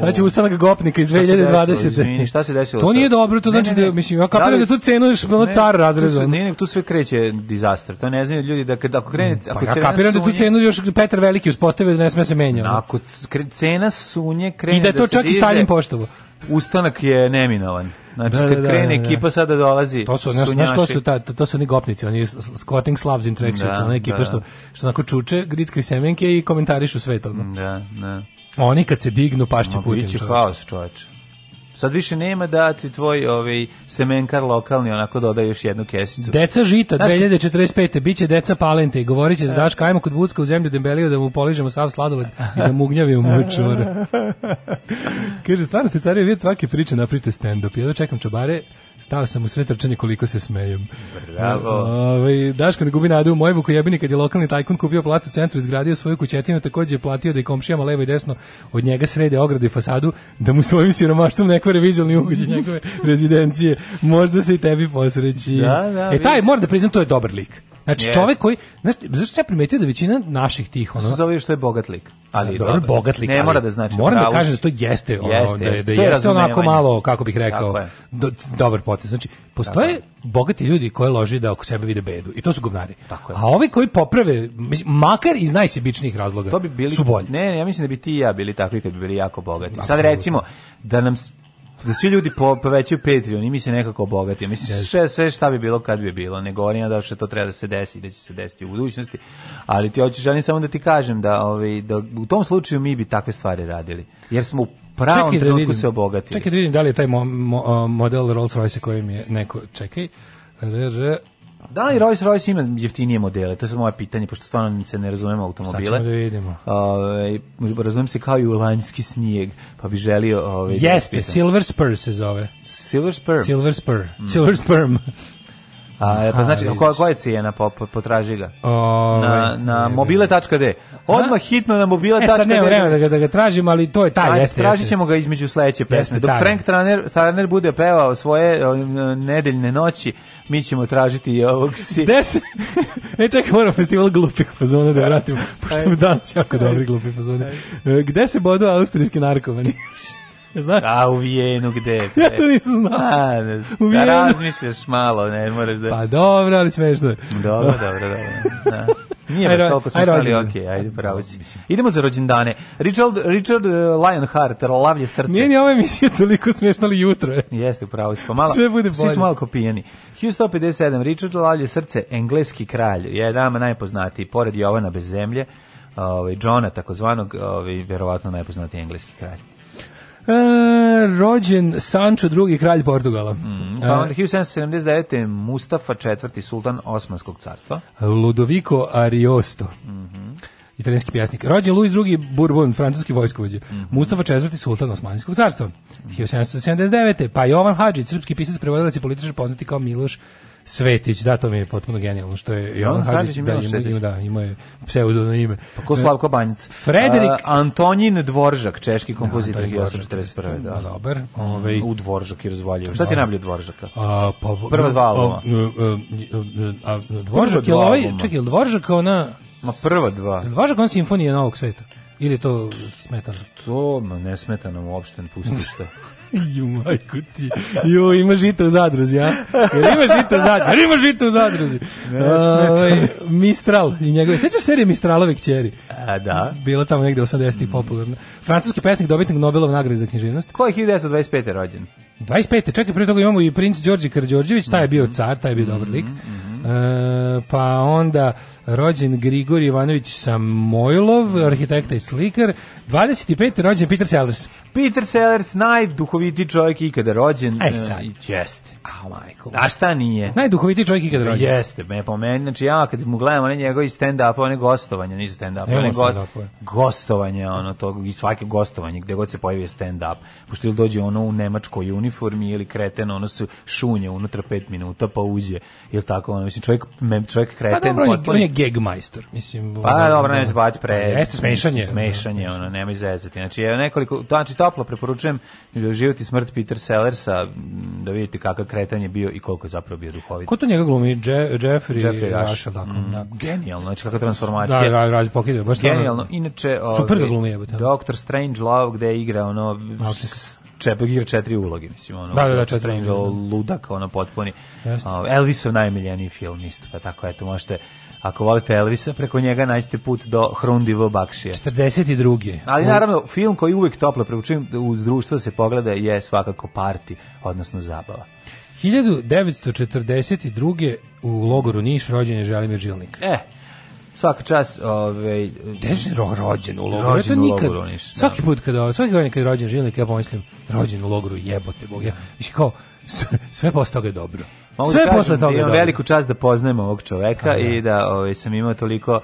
Sad će ustanak Gopnika iz 2020. Šta se desilo? To nije dobro, to znači da, mislim, ja da kapiram da tu cenu još ono car razrezao. Ne, ne, tu sve kreće dizaster. To ne znaju ljudi da kad ako krene, pa ako ja kapiram da tu cenu još Petar Veliki uspostavio da ne sme se menja. Ako cena sunje krene I da to da čak i Stalin poštovo. Ustanak je neminovan. Znači, da, kad da, da, krene da, da, ekipa sada da dolazi. To su znaš, znaš ko su ta, to su oni gopnici, oni squatting slabs in tracksuits, da, ona ekipa da, što što onako čuče, grickaju semenke i komentarišu sve to. Da, da. Oni kad se dignu pašće Putin. Biće haos, čoveče. Sad više nema da ti tvoj ovaj, semenkar lokalni onako doda još jednu kesicu. Deca žita 2045. Biće deca palente i govorit će da. Daška, ajmo kod Bucka u zemlju Dembeliju da mu poližemo sav sladoled i da mu ugnjavimo mu čvore. Kaže, stvarno ste cari vidjeti svake priče naprite stand-up. Ja da čekam čabare, Stao sam u sve trčanje koliko se smejem. Bravo. Ove, ovaj, Daško ne gubi nadu u Mojbuku jebini kad je lokalni tajkun kupio platu centru, izgradio svoju kućetinu, takođe je platio da i komšijama levo i desno od njega srede ogradu i fasadu, da mu svojim siromaštom neko revizualni ugođe njegove rezidencije. Možda se i tebi posreći. Da, da, e, taj, moram da priznam, to je dobar lik. Znači yes. čovjek koji znači zašto se ja primetio da većina naših tih ono zove što je bogat lik. Ali dobro, dobro bogat lik. Ne mora da znači. Moram da kažem da to jeste ono jeste, da, je, da jeste onako malo kako bih rekao do, dobar potez. Znači postoje Tako. bogati ljudi koji lože da oko sebe vide bedu i to su govnari. Tako je. A ovi koji poprave mislim, makar iz najsebičnijih razloga to bi bili, su bolji. Ne, ne, ja mislim da bi ti i ja bili takvi kad bi bili jako bogati. Absolutno. Sad recimo da nam da svi ljudi po, povećaju Patreon i mi se nekako obogatimo. Mislim, sve, sve šta bi bilo kad bi bilo. Ne govorim da što to treba da se desi i da će se desiti u budućnosti, ali ti hoćeš, želim samo da ti kažem da, ovaj, da u tom slučaju mi bi takve stvari radili. Jer smo u pravom čekaj da trenutku da vidim, se obogatili. Čekaj da vidim da li je taj mo, mo, model Rolls Royce koji mi je neko... Čekaj, re, re, Da li Rolls Royce ima jeftinije modele? To je moje pitanje, pošto stvarno se ne razumemo automobile. Sad ćemo da vidimo. Uh, razumem se kao i u lanjski snijeg, pa bi želio... Ove, da Jeste, da Silver Spur se zove. Silver Spur. Silver Spur. Mm. Silver Spur. A, pa znači, koja koja je cijena, po, po, potraži ga? O, ovaj, na na mobile.d. Odmah hitno na mobile.d. E, sad nema vremena da ga, da ga tražim, ali to je taj, Traži, jeste. Tražit ćemo ga između sledeće pesme. Dok Frank Traner, Traner bude pevao svoje uh, nedeljne noći, mi ćemo tražiti i ovog si. Des. e, čekaj, moram festival glupih fazona da vratimo, pošto smo danas jako dobri glupi fazone. E, gde se bodo austrijski narkomani? znaš? A u Vijenu gde? Pre? Ja to nisam znao. A, u da Vijenu. Da razmišljaš malo, ne moraš da... Pa dobro, ali smešno je. Dobro, dobro, dobro. Da. Nije baš toliko smešno, ali okej, ajde, bravo si. Idemo za rođendane. Richard, Richard uh, Lionheart, lavlje srce. Nije ni ova emisija toliko smešna, ali jutro Jeste, pravo si, pa malo. Sve bude bolje. Svi su malo kopijeni. 1157, Richard lavlje srce, engleski kralj, je dama najpoznatiji, pored Jovana bez zemlje, ovaj, Johna, takozvanog, ovaj, verovatno najpoznatiji engleski kralj. E, rođen Sancho drugi kralj Portugala. Mm, pa onda 1779. Mustafa IV, sultan Osmanskog carstva. Ludovico Ariosto. Mm -hmm. Italijanski pjesnik. Rođen Louis II Bourbon, francuski vojskovođe. Mm -hmm. Mustafa IV, sultan Osmanskog carstva. Mm -hmm. 1779. Pa Jovan Hadžić, srpski pisac, prevodilac i političar poznati kao Miloš Svetić, da, to mi je potpuno genijalno, što je Jovan Hadžić, da, ima, ima, da, ima je pseudono ime. Pa ko Slavko Banjic? Frederik... Uh, Antonin Dvoržak, češki da, kompozitor, da, 1841. Da. Pa dobar. Ove... Ovaj- U Dvoržak i razvaljuju. Da. Šta ti je najbolje Dvoržaka? A, pa, Prva dva pa, albuma. E, e, a, e, Dvoržak je ovaj, čekaj, Dvoržak ona... Ma prva dva. Dvoržak on simfonija Novog sveta? Ili to smetano? To, ma ne smetano uopšte, pustiš to. Ju, majku ti. Ju, ima žita u zadruzi, a? Jer ima žita u zadruzi. Jer ima žita u zadruzi. Ne, a, ovaj, Mistral i njegove. Sećaš serije Mistralove kćeri? A, da. Bila tamo negde 80-ih mm. popularna. Francuski pesnik dobitnik Nobelove nagrade za književnost. Ko je 1925. rođen? 25. Čekaj, prije toga imamo i princ Đorđe Karđorđević, taj je bio mhm. car, taj je bio dobar mhm, lik. Mm -hmm. e, pa onda rođen Grigor Ivanović Samojlov, arhitekta i slikar, 25. rođen Peter Sellers. Peter Sellers, najduhoviti čovjek ikada rođen. E, e sad. Jeste. A majko. A šta nije? Najduhoviti čovjek ikada rođen. Jeste, me po meni. Znači ja kad mu gledam one njegovi stand-up, one gostovanja, nisu stand-up, one gost, gostovanja, ono to, i svake gostovanje, gdje god se pojavi stand-up. Pošto ili dođe ono u nemačkoj uniformi ili kreten, ono su šunje unutra pet minuta pa uđe. Ili tako, ono, mislim, čovjek, me, čovjek pa kreten. Pa dobro, on je, on je geg majstor. Mislim, pa ono, dobro, da. ne zbati pre. Pa, jeste smešanje. Smešanje, da, da, ono, nemoj zezati. Znači, evo nekoliko, znači toplo preporučujem život i smrt Peter Sellersa, da vidite kakav kretan je bio i koliko je zapravo bio duhovit. Ko to njega glumi? Je, Jeffrey, Jeffrey Rush, tako. Mm, da. Genijalno, znači kakva transformacija. Da, da, rađe pokide. Baš genijalno. Inače, ovaj, super ga glumi jebote. Doctor Strange Love gde igra ono čepak igra četiri uloge, mislim, ono, da, da, da, četiri, ludak, ono, potpuni. Ovaj, Elvisov najmiljeniji film, isto, pa tako, eto, možete Ako volite Elvisa, preko njega nađete put do Hrundivo Bakšije. 42. Ali naravno, film koji uvijek toplo preučujem da uz društvo se pogleda je svakako parti, odnosno zabava. 1942. u logoru Niš rođen je Želimir Žilnik. E, svaka čast ovaj gde se ro, rođen u logoru rođen to nikad u logoru, niš, da. svaki put kada svaki godin kad rođen žilnik ja pomislim rođen u logoru jebote bog ja kao sve posle toga je dobro Mogu Sve da kažem, posle toga. Da imam veliku čast da poznajem ovog čoveka Aha. i da ovaj, sam imao toliko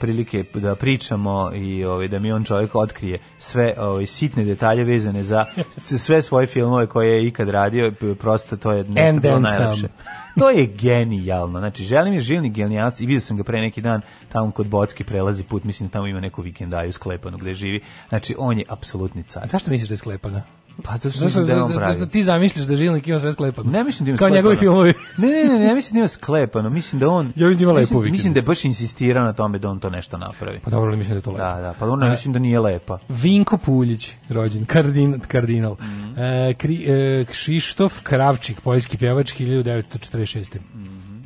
prilike da pričamo i ovaj, da mi on čovjek otkrije sve ovaj, sitne detalje vezane za sve svoje filmove koje je ikad radio. Prosto to je nešto And bilo najlepše. To je genijalno. Znači, želim je žilni genijalac i vidio sam ga pre neki dan tamo kod Bocki prelazi put, mislim da tamo ima neku vikendaju sklepanu gde živi. Znači, on je apsolutni car. Zašto misliš da je sklepana? Pa zato što mislim da je on pravi. Zato ti zamišljaš da Žilnik ima sve sklepano. Ne mislim da ima Kao sklepano. njegovi filmovi. ne, ne, ne, ne mislim da ima sklepano. Mislim da on... Ja mislim da ima lepo mislim, mislim da je baš insistira na tome da on to nešto napravi. Pa dobro, ali mislim da je to lepo. Da, da, pa ono e, mislim da nije lepa. Vinko Puljić, rođen, kardin, kardinal. Mm -hmm. e, kri, e, Kšištof Kravčik, poljski pjevač, 1946. Mm -hmm.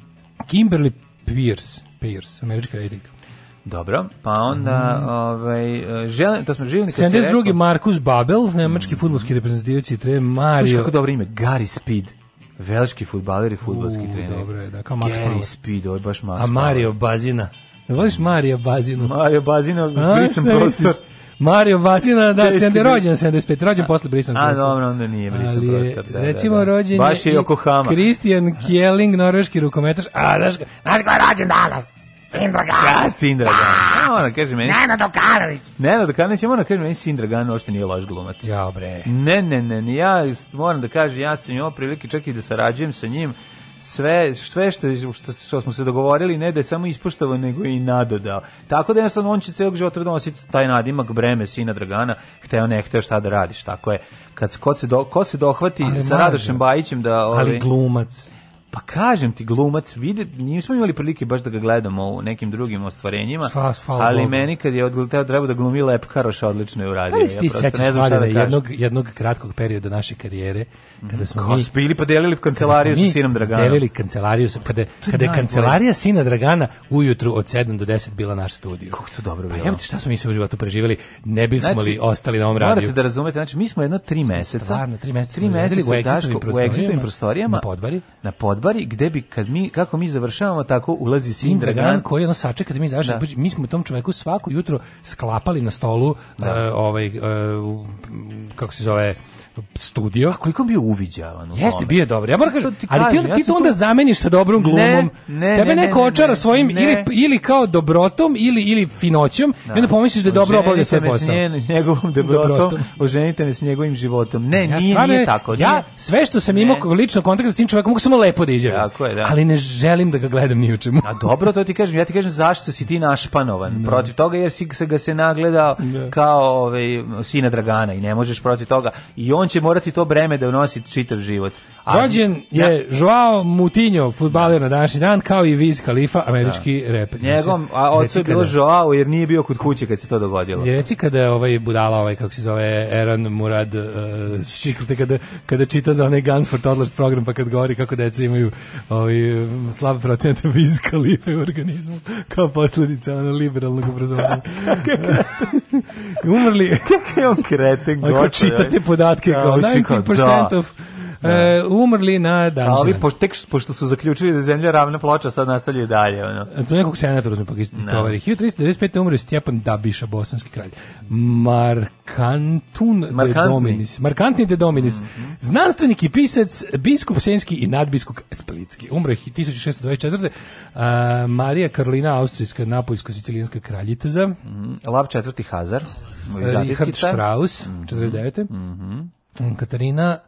Kimberly Pierce, Pierce, američka rediteljka. Dobro, pa onda mm. ovaj e, žel, to smo živjeli 72. Markus Babel, nemački mm. fudbalski reprezentativac i trener Mario. Slušaj kako dobro ime, Gary Speed. Velški fudbaler i fudbalski trener. Dobro je, da kao Max Gary Speed, ovo je baš Max. A Mario Bazina. Ne voliš Mario Bazinu? Mario Bazina, brisam prostor. Mario Vasina, da, 70 rođen, 75 rođen posle brisan prostor. A dobro, onda nije brisan prostor. Da, da, recimo da, da. rođen je Baš je Yokohama. Christian Kjelling, norveški rukometaš. A, znaš, znaš ko je rođen danas? Sindragan. Ja, Sindragan. Da. Ona da kaže meni. Nenad Okanović. Nenad Okanović, ona da kaže meni Sindragan uopšte nije loš glumac. Ja bre. Ne, ne, ne, ne, ja moram da kažem, ja sam imao prilike čak i da sarađujem sa njim sve sve što, što, što smo se dogovorili ne da je samo ispoštovao nego i nadodao. Tako da jednostavno on će celog života donositi da taj nadimak breme sina Dragana, hteo ne hteo šta da radiš, tako je. Kad ko se do, ko se dohvati ali sa Radošem Bajićem da ali ovaj, glumac Pa kažem ti glumac, vidi, nismo imali prilike baš da ga gledamo u nekim drugim ostvarenjima, Fas, ali Bogu. meni kad je odgledao treba da glumi Lep Karoša odlično je uradio. Da li si ti ja ne znam da jednog, jednog kratkog perioda naše karijere, mhm. kada smo Ko, mi... bili podelili pa kancelariju sa sinom Dragana. Delili kancelariju, pa de, da- kada je kancelarija sina Dragana ujutru od 7 do 10 bila naš studio. Kako to dobro bilo. Pa jemte šta smo mi sve u životu preživjeli, ne bi smo znači, li ostali na ovom radiju. Morate da razumete, znači mi smo jedno 3 meseca. Stvarno, 3 meseca. 3 meseca u exitovim u, Na podbari. Na podbari odbari gde bi kad mi kako mi završavamo tako ulazi sin Dragan koji ono sačeka da mi završimo da. Pa mi smo tom čoveku svako jutro sklapali na stolu da. Uh, ovaj uh, kako se zove studio. A koliko bio uviđavan? Jeste, bio je dobro. Ja moram kažem, ali ti, ja ti to onda zameniš sa dobrom glumom. Ne, ne, Tebe neko ne, očara svojim ili, ili kao dobrotom ili, ili finoćom i onda pomisliš da je dobro obavlja svoj posao. Oženite s njegovom dobrotom, oženite me s njegovim životom. Ne, ja, nije, stvarno, nije tako. Ja sve što sam imao lično kontakt s tim čovekom mogu samo lepo da izjavim. Da. Ali ne želim da ga gledam ni u čemu. A dobro, to ti kažem. Ja ti kažem zašto si ti našpanovan. Da. Protiv toga jer si ga se nagledao da. kao ovaj, sina Dragana i ne možeš protiv toga. I on će morati to breme da nosi čitav život. A, Rođen je ja. Joao Mutinho, futbaler na današnji dan, kao i Viz Khalifa, američki da. rep. Njegom, a ocu je bilo Joao, jer nije bio kod kuće kad se to dogodilo. Je reci kada je ovaj budala, ovaj, kako se zove, Eran Murad, uh, kada, kada čita za onaj Guns for Toddlers program, pa kad govori kako deca imaju ovaj, slab procent Viz Khalifa u organizmu, kao posledica ono liberalnog obrazovanja. umrli. Kako je on kreten? Ako čitate podatke, kao, najkih procentov. Uh, umrli na dan. Ali po, tek pošto su zaključili da zemlja ravna ploča, sad nastavljaju dalje. Ono. E, to nekog senatora smo pak istovari. 1395. umre Stjepan Dabiša, bosanski kralj. Markantun Markantni. de Dominis. Markantni de Dominis. Mm -hmm. Znanstvenik i pisac, biskup Senski i nadbiskup Splitski. Umre 1624. Uh, Marija Karolina, austrijska, napoljsko-sicilijanska kraljica. Mm -hmm. Lav četvrti Hazar. Richard Strauss, mm -hmm. 49. Mm -hmm. Katarina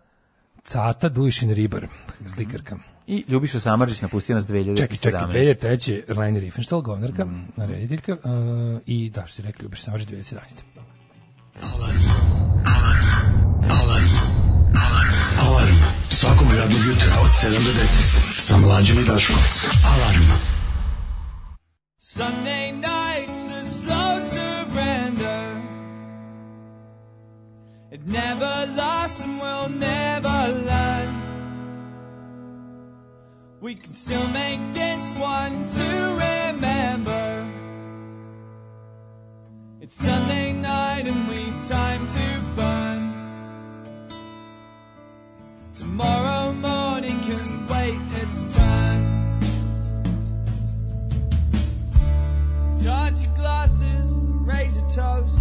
Cata Dušin Ribar, slikarka. I Ljubiša Samarđić napustio nas 2017. Čekaj, čekaj, 2003. Lajne Riefenstahl, govnarka, mm. narediteljka uh, i da, što si rekli, Ljubiša Samarđić 2017. Alarm. Alarm. Alarm. Alarm. Alarm. Svakog radnog jutra od 7 do 10 sa mlađom i Daškom. Alarm. Sunday nights a slow surrender It never lost and will never learn. We can still make this one to remember. It's Sunday night and we've time to burn. Tomorrow morning can wait its turn. Dodge your glasses, raise a toast.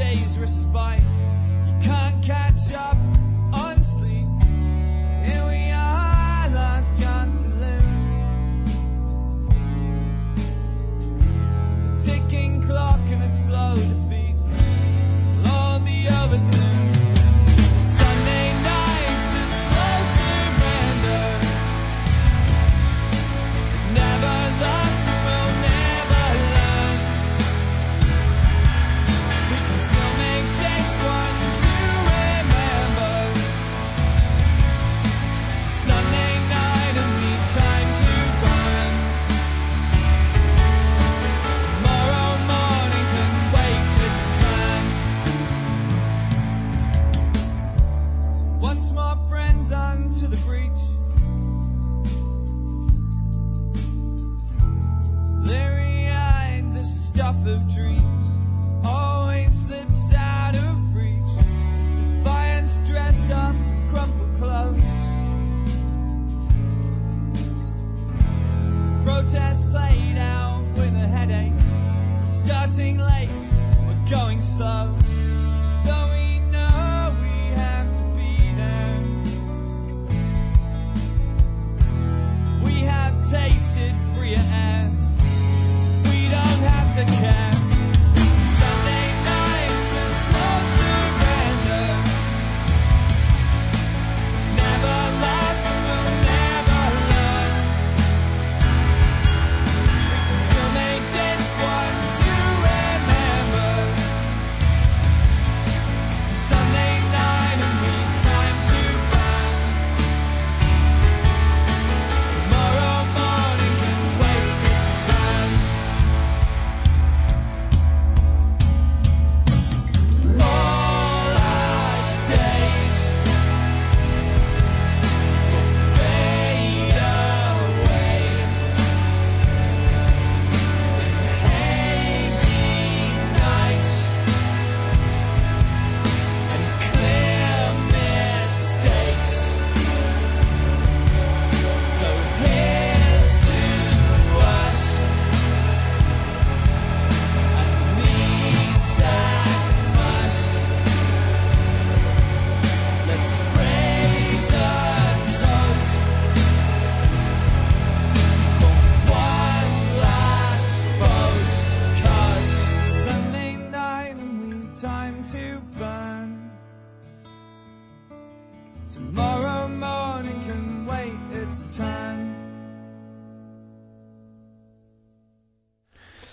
day's respite. You can't catch up on sleep. Here we are, Lance Johnson Loon. Ticking clock and a slow defeat. It'll all be over soon. has played out with a headache. We're starting late, we're going slow. Though we know we have to be there. We have tasted freer air. We don't have to care.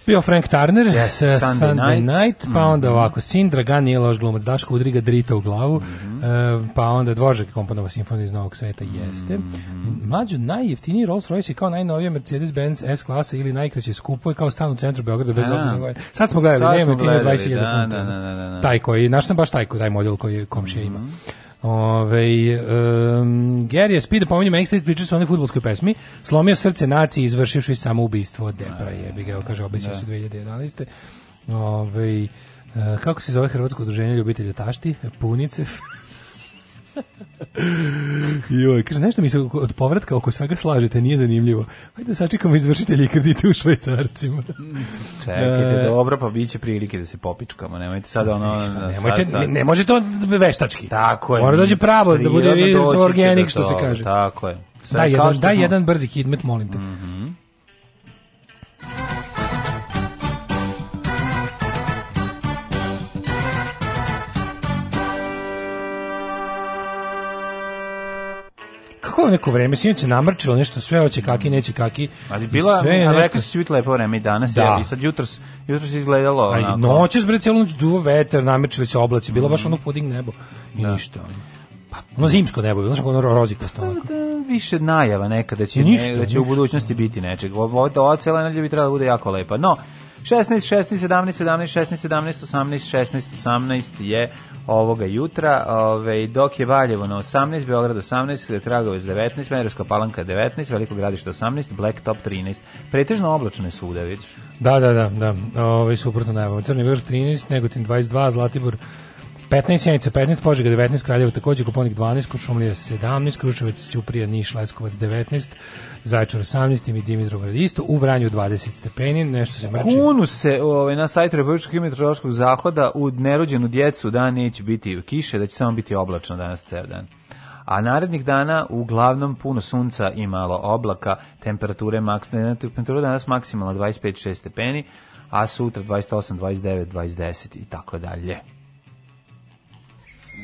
bio Frank Turner yes, Sunday, Sunday Night, Night pa mm onda ovako Sin Dragan nije loš glumac Daško udriga drita u glavu mm uh, pa onda Dvožak komponovao simfoniju iz Novog sveta jeste mm -hmm. mađu najjeftiniji Rolls Royce je kao najnovija Mercedes Benz S klasa ili najkraće skupo je kao stan u centru Beograda bez obzira na sad smo gledali nema 20.000 da, funta da, da, taj koji naš sam baš taj koji taj model koji komšija mhm. ima Ove, um, Gary je Speed, pominjem Extrait, pričali su onoj futbolskoj pesmi, slomio srce naciji izvršivši samoubistvo od Depra, jebi ga, kaže, obisio se 2011. Ove, e, kako se zove Hrvatsko udruženje ljubitelja tašti? Punicev. Joj, kaže, nešto mi se od povratka oko svega slažete, nije zanimljivo. Hajde da sačekamo izvršitelji kredite u švajcarcima. Čekajte, e. dobro, pa bit će prilike da se popičkamo, nemojte sad ono... Nemojte, sad... ne, ne može to veštački. Tako je. Mora da dođe pravo, da bude organik, što se kaže. Tako je. Sve da, jedan, da, jedan brzi hitmet, molim te. Mm -hmm. kako je neko vreme, sinoć se namrčilo nešto, sve hoće kaki, neće kaki. Ali bila, sve ali rekao si biti lepo vreme i danas, da. i sad jutros, jutros je izgledalo. A i noćas, bre, cijelu noć duvo veter, namrčili se oblaci, bilo mm. baš ono puding nebo i da. ništa. Pa, ono zimsko nebo, znaš ono rozikasto da, onako. Da, više najava nekada će, ništa, ne, da će u budućnosti biti nečeg. Ovo, ova cela nedelja bi trebala da bude jako lepa. No, 16, 16, 17, 17, 16, 17, 18, 16, 18 je ovoga jutra, ove, dok je Valjevo na 18, Beograd 18, Kragovic 19, Merovska palanka 19, Veliko gradište 18, Black Top 13. Pretežno oblačno je svuda, vidiš? Da, da, da, da. Ove, suprotno najavamo. Crni Vrh 13, Negotin 22, Zlatibor 15, Sjenica 15, Požega 19, Kraljevo takođe, Koponik 12, Košumlija 17, Kruševac, Ćuprija, Niš, Leskovac 19, Zaječar 18 i Dimitrovgrad isto, u Vranju 20 stepeni, nešto se mrči. Kunu se ovaj, na sajtu Republičkog hidrometeorološkog zahoda u nerođenu djecu da neće biti kiše, da će samo biti oblačno danas ceo dan a narednih dana uglavnom puno sunca i malo oblaka, temperature maks, temperature danas maksimalno 25-6 stepeni, a sutra 28, 29, 20 i tako dalje.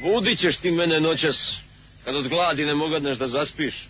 Budit ćeš ti mene noćas, kad od gladi ne mogadneš da zaspiš.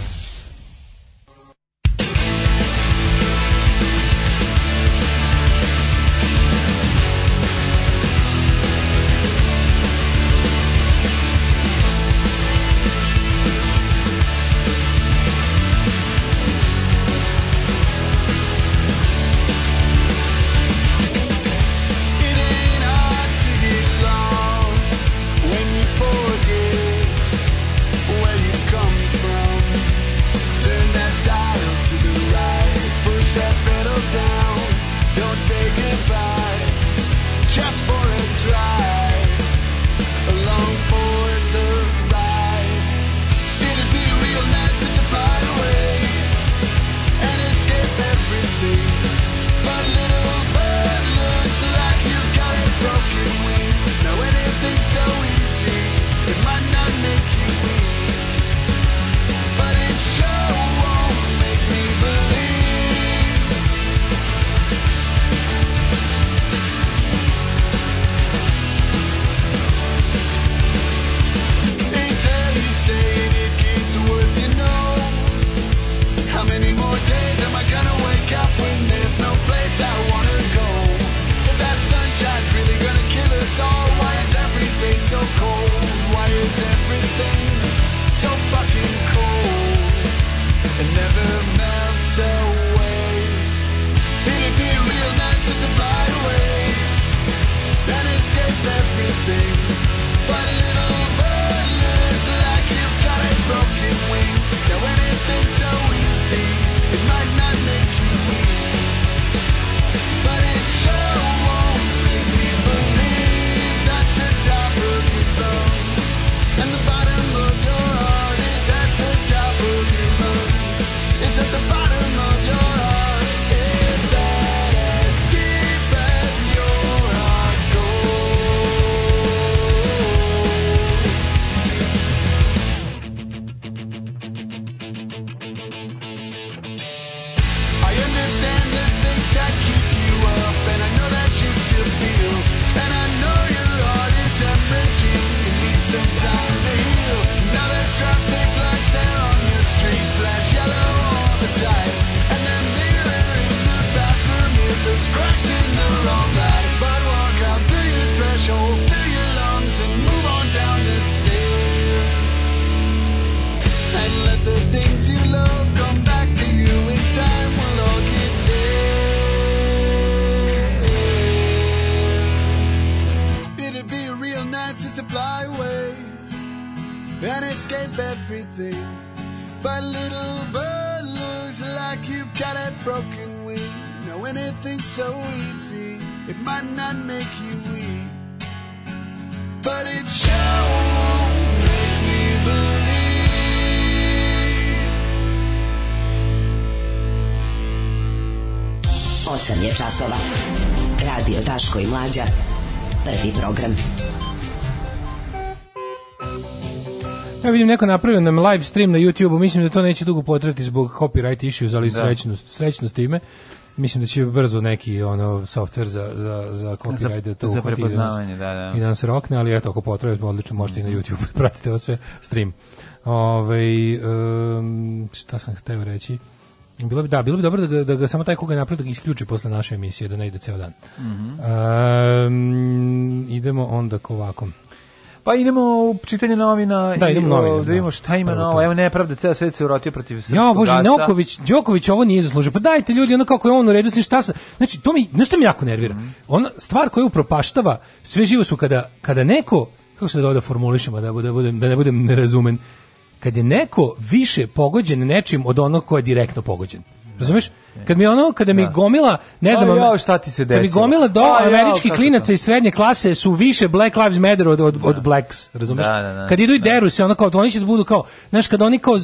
tako napravio nam live stream na YouTubeu, mislim da to neće dugo potrati zbog copyright issues, ali da. srećnost, srećno s Mislim da će brzo neki ono softver za za za copyright da to za da prepoznavanje, da, da. I da nas rokne, ali eto ako potrebe odlično možete i na YouTube da pratite ovo sve stream. Ovaj um, šta sam hteo reći? Bilo bi da, bilo bi dobro da ga, da ga samo taj koga napravi da ga isključi posle naše emisije da ne ide ceo dan. Mm -hmm. um, idemo onda kovakom. Pa idemo u čitanje novina da, i idemo da, da vidimo šta ima novo. Evo nepravda, ceo svet se urotio protiv srpskog Ja, bože, Đoković, Đoković ovo nije zaslužio. Pa dajte ljudi, ono kako je on u redu, šta sa... Znači, to mi, znaš što mi jako nervira? Mm. Ona stvar koja upropaštava sve živo su kada, kada neko, kako se da ovo da formulišemo, da, da bude, da ne budem nerazumen, kad je neko više pogođen nečim od onog ko je direktno pogođen. Razumeš? Kad mi ono, kada mi da. gomila, ne znam, ja, šta ti se Kad mi gomila do američki klinaca iz srednje klase su više Black Lives Matter od od, od da. Blacks, razumeš? Da, kad idu i deru se, ono kao oni će da budu kao, znaš, kad oni kao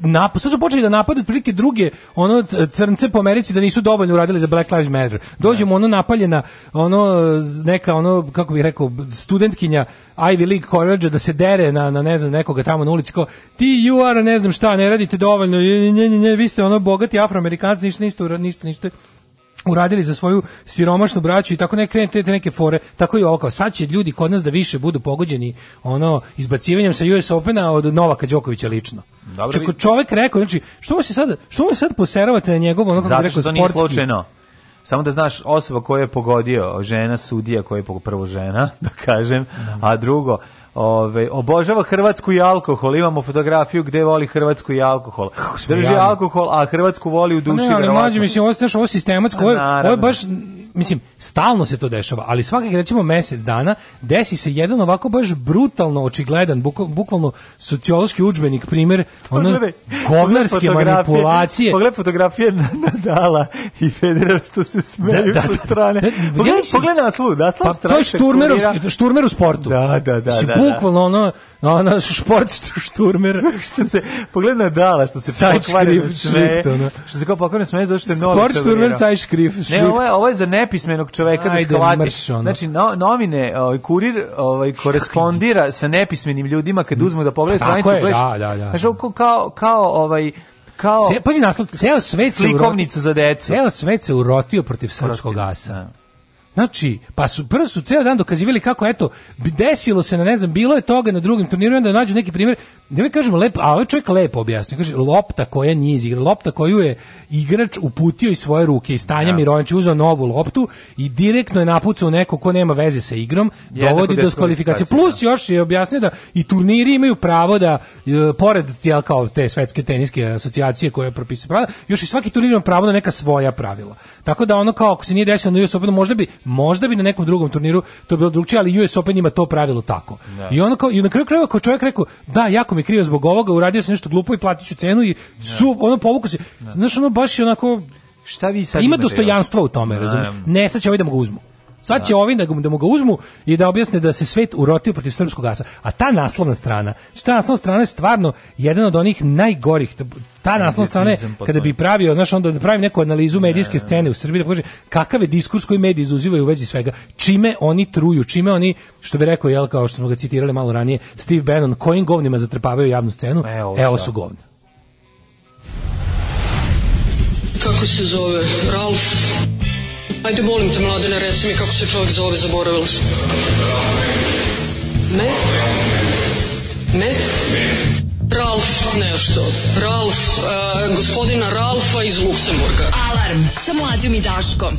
nap, sad su počeli da napadaju prilike druge, ono crnce po Americi da nisu dovoljno uradili za Black Lives Matter. Dođemo ono napaljena, ono neka ono kako bih rekao studentkinja Ivy League korađa da se dere na, na ne znam nekoga tamo na ulici kao ti you are ne znam šta ne radite dovoljno ne, ne, ne, vi ste ono bogati afroamerikanci ništa ništa ništa ništa uradili za svoju siromašnu braću i tako ne krenete neke fore, tako i ovo kao sad će ljudi kod nas da više budu pogođeni ono izbacivanjem sa US Opena od Novaka Đokovića lično. Dobro, Čak, čovjek rekao, znači, što mu se sad, što mu sad poseravate na njegov ono kako rekao sportski? Zato što nije slučajno. Samo da znaš, osoba koju je pogodio, žena, sudija koja je prvo žena, da kažem, a drugo, Ove, obožava Hrvatsku i alkohol. Imamo fotografiju gde voli Hrvatsku i alkohol. Drži alkohol, a Hrvatsku voli u pa duši. Ne, ali mlađe, mislim, ovo, ovo sistematsko, ovo, ovo je baš mislim, stalno se to dešava, ali svakih recimo mjesec dana desi se jedan ovako baš brutalno očigledan, bukvalno sociološki udžbenik primjer ono pa govnarske manipulacije. Pogledaj fotografije Nadala i Federa što se smeju da, da, sa da. strane. Da, da, pogledaj, pogledaj na slu, da, pa, to je šturmer u sportu. Da, da, da. Mislim, da, Da. bukvalno ono, ono šport šturmer. što se, pogleda dala, što se pokvareno smeje. Ono. Što se kao pokvareno smeje, zato što je novi Sport šturmer, taj škrif, šrift. Ne, ovo je, ovo je za nepismenog čoveka da Ajde, da shvati. Mrš, Znači, no, novine, ovaj, kurir ovaj, korespondira sa nepismenim ljudima kad uzmu da pogledaju stranicu. Tako je, da, da, da. Znači, kao, kao ovaj, kao... Se, pazi naslov, ceo svet se urotio, za decu. Ceo svet se urotio protiv srpskog gasa. Znači, pa su, prvo su ceo dan dokazivali kako, eto, desilo se, na, ne znam, bilo je toga na drugim turnirima, onda nađu neki primjer, da mi kažemo lep, a ovaj čovjek lepo objasnio, kaže, lopta koja nije izigrala, lopta koju je igrač uputio iz svoje ruke, i Stanja ja. Da. Mirović uzeo novu loptu i direktno je napucao neko ko nema veze sa igrom, Jednako dovodi do diskvalifikacije. Plus da. još je objasnio da i turniri imaju pravo da, e, pored jel, kao te svetske teniske asocijacije koje propisuju pravila, još i svaki turnir ima pravo na neka svoja pravila. Tako da ono kao, ako se nije desilo na US Open, možda bi Možda bi na nekom drugom turniru to bilo drugčije, ali US Open ima to pravilo tako. Da. I onda kao, i na kraju krajeva kao čovjek rekao, da, jako mi krivo zbog ovoga, uradio sam nešto glupo i platiću cenu i da. su, ono povuku se. Da. Znaš, ono baš je onako Šta vi sad pa ima dostojanstva u tome, da. razumiješ? Ne, sad će ovaj da mu ga uzmu. Sad će ovim da, da, da mu ga uzmu i da objasne da se svet urotio protiv srpskog gasa. A ta naslovna strana, znači, ta naslovna strana je stvarno jedan od onih najgorih. Ta naslovna strana pa kada bi pravio, znaš, onda da pravim neku analizu medijske scene u Srbiji, da pokaže kakav je diskurs koji mediji izuzivaju u vezi svega, čime oni truju, čime oni, što bi rekao, jel, kao što smo ga citirali malo ranije, Steve Bannon, kojim govnima zatrpavaju javnu scenu, evo, evo su govna. Kako se zove? Ralf? Ajde, molim te, mladene, reci mi kako se čovjek zove, zaboravila sam. Me? Me? Ralf nešto. Ralf, uh, gospodina Ralfa iz Luksemburga. Alarm sa mlađim i Daškom.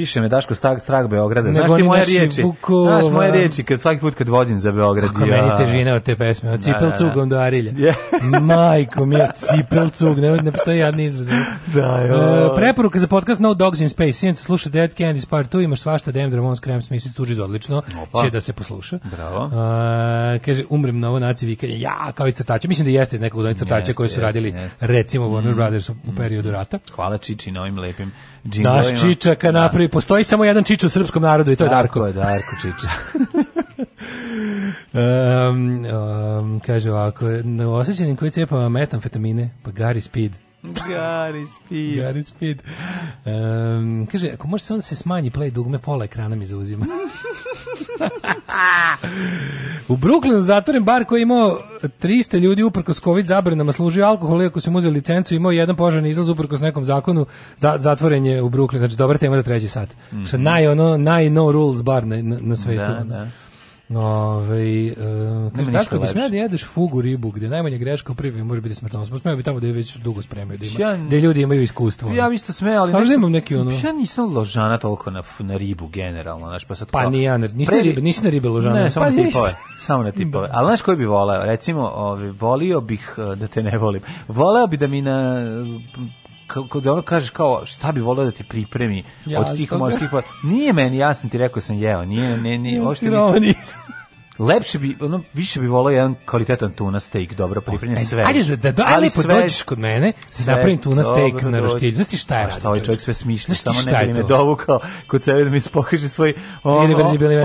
više me Daško strah, strah Beograda. Znaš ti moje riječi? Vukova. Znaš moje riječi kad svaki put kad vozim za Beograd. Kako ja... meni težina od te pesme, od da, cipelcugom da, da. do Arilja. Yeah. Majko mi je cipelcug, ne, ne postoji jadni izraz. Da, e, jo. preporuka za podcast No Dogs in Space. Sinac sluša Dead Candy's Part 2, imaš svašta Dem Dramon Scram Smisli, služi za odlično. Opa. Će da se posluša. Bravo. E, kaže, umrem na ovo naci vikanje. Ja, kao i crtača. Mislim da jeste iz nekog od crtača koji su radili, yes, recimo, Warner mm. Brothers u mm. periodu rata. Hvala Čiči na ovim lepim džinglovima. Čiča Čičaka da. napravi. Postoji samo jedan Čič u srpskom narodu i to je Darko. Darko je Darko Čiča. um, um, kaže ovako, osjećanim koji cepama metamfetamine, pa gari speed. Gary Speed. Gary Speed. Um, kaže, ako može se onda se smanji play dugme, pola ekrana mi zauzima. u Brooklynu zatvoren bar koji je imao 300 ljudi uprkos COVID zabranama služio alkohol, iako su mu uzeli licencu, imao jedan požarni izlaz uprkos nekom zakonu, za, zatvoren je u Brooklynu. Znači, dobra tema za treći sat. Mm -hmm. Što naj, ono, naj no rules bar na, na, na svetu. Da, da. Ove, ovaj, e, kaže, kako bi smela da jedeš fugu ribu, gde najmanja greška u pripremi može biti smrtonosna. Smela bi tamo da je već dugo spremaju, da, ima, da ljudi imaju iskustvo. Ja isto sme, ali da nešto, nemam neki ono... Ja nisam ložana toliko na, na ribu generalno, znaš, pa sad... Pa ni ja, nisi Previ... ribe, nisi na ribe ložana. Ne, samo pa na tipove, samo na tipove. Da. Ali znaš koji bi voleo? Recimo, ove, ovaj, volio bih e, da te ne volim. Voleo bi da mi na kako da ono kažeš kao šta bi voleo da ti pripremi ja, od tih da. morskih pa nije meni jasno ti rekao da sam jeo nije ne ne uopšte nisam lepše bi, ono, više bi voleo jedan kvalitetan tuna steak, dobro pripremljen, sve. Ajde, da, da, ali dođeš kod mene, da napravim tuna steak na roštilju. Znaš ti šta je pa radio? Ovaj čovjek sve smišlja, samo ne bi me dovukao kod sebe da mi spokaže svoj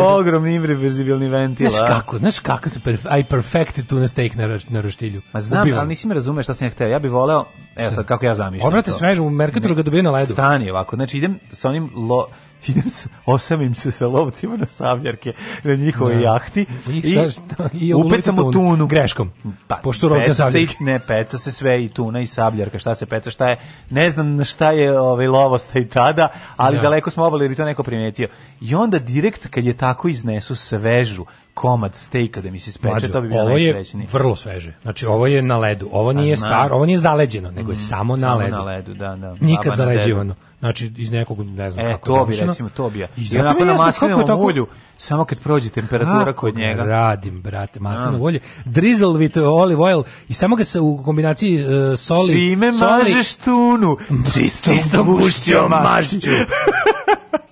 ogromni irreverzibilni ventil. Znaš kako, znaš kako se I perfected tuna steak na, na roštilju. Ma znam, ali nisi me razumeo šta sam ja hteo. Ja bih voleo, evo sad kako ja zamišljam. Obrate svežu, u Merkatoru ga dobije na ledu. Stani ovako, znači idem sa onim lo, idem sa, osamim se sa lovcima na savljarke na njihove da. jahti i, šta, i, i upecam tunu. Greškom. Pa, pošto peca savljarke. ne, peca se sve i tuna i savljarka, šta se peca, šta je, ne znam šta je ovaj, lovosta i tada, ali da. daleko smo obali jer bi to neko primetio. I onda direkt kad je tako iznesu svežu, komad stejka da mi se speče, Mađo, to bi bilo Ovo je srećni. vrlo sveže. Znači ovo je na ledu. Ovo pa nije star, ovo nije zaleđeno, nego je mhm, samo, na, samo ledu. na ledu. da, da. Nikad zaleđivano znači iz nekog ne znam e, kako. to bi domišljeno. recimo to bi. Ja. I zato onako na maslinovom tako... ulju samo kad prođe temperatura kako kod njega. Radim brate, maslinovo ulje, drizzle with olive oil i samo ga se u kombinaciji uh, soli, Čime soli... mažeš tunu, čistom, čistom gušćom mašću.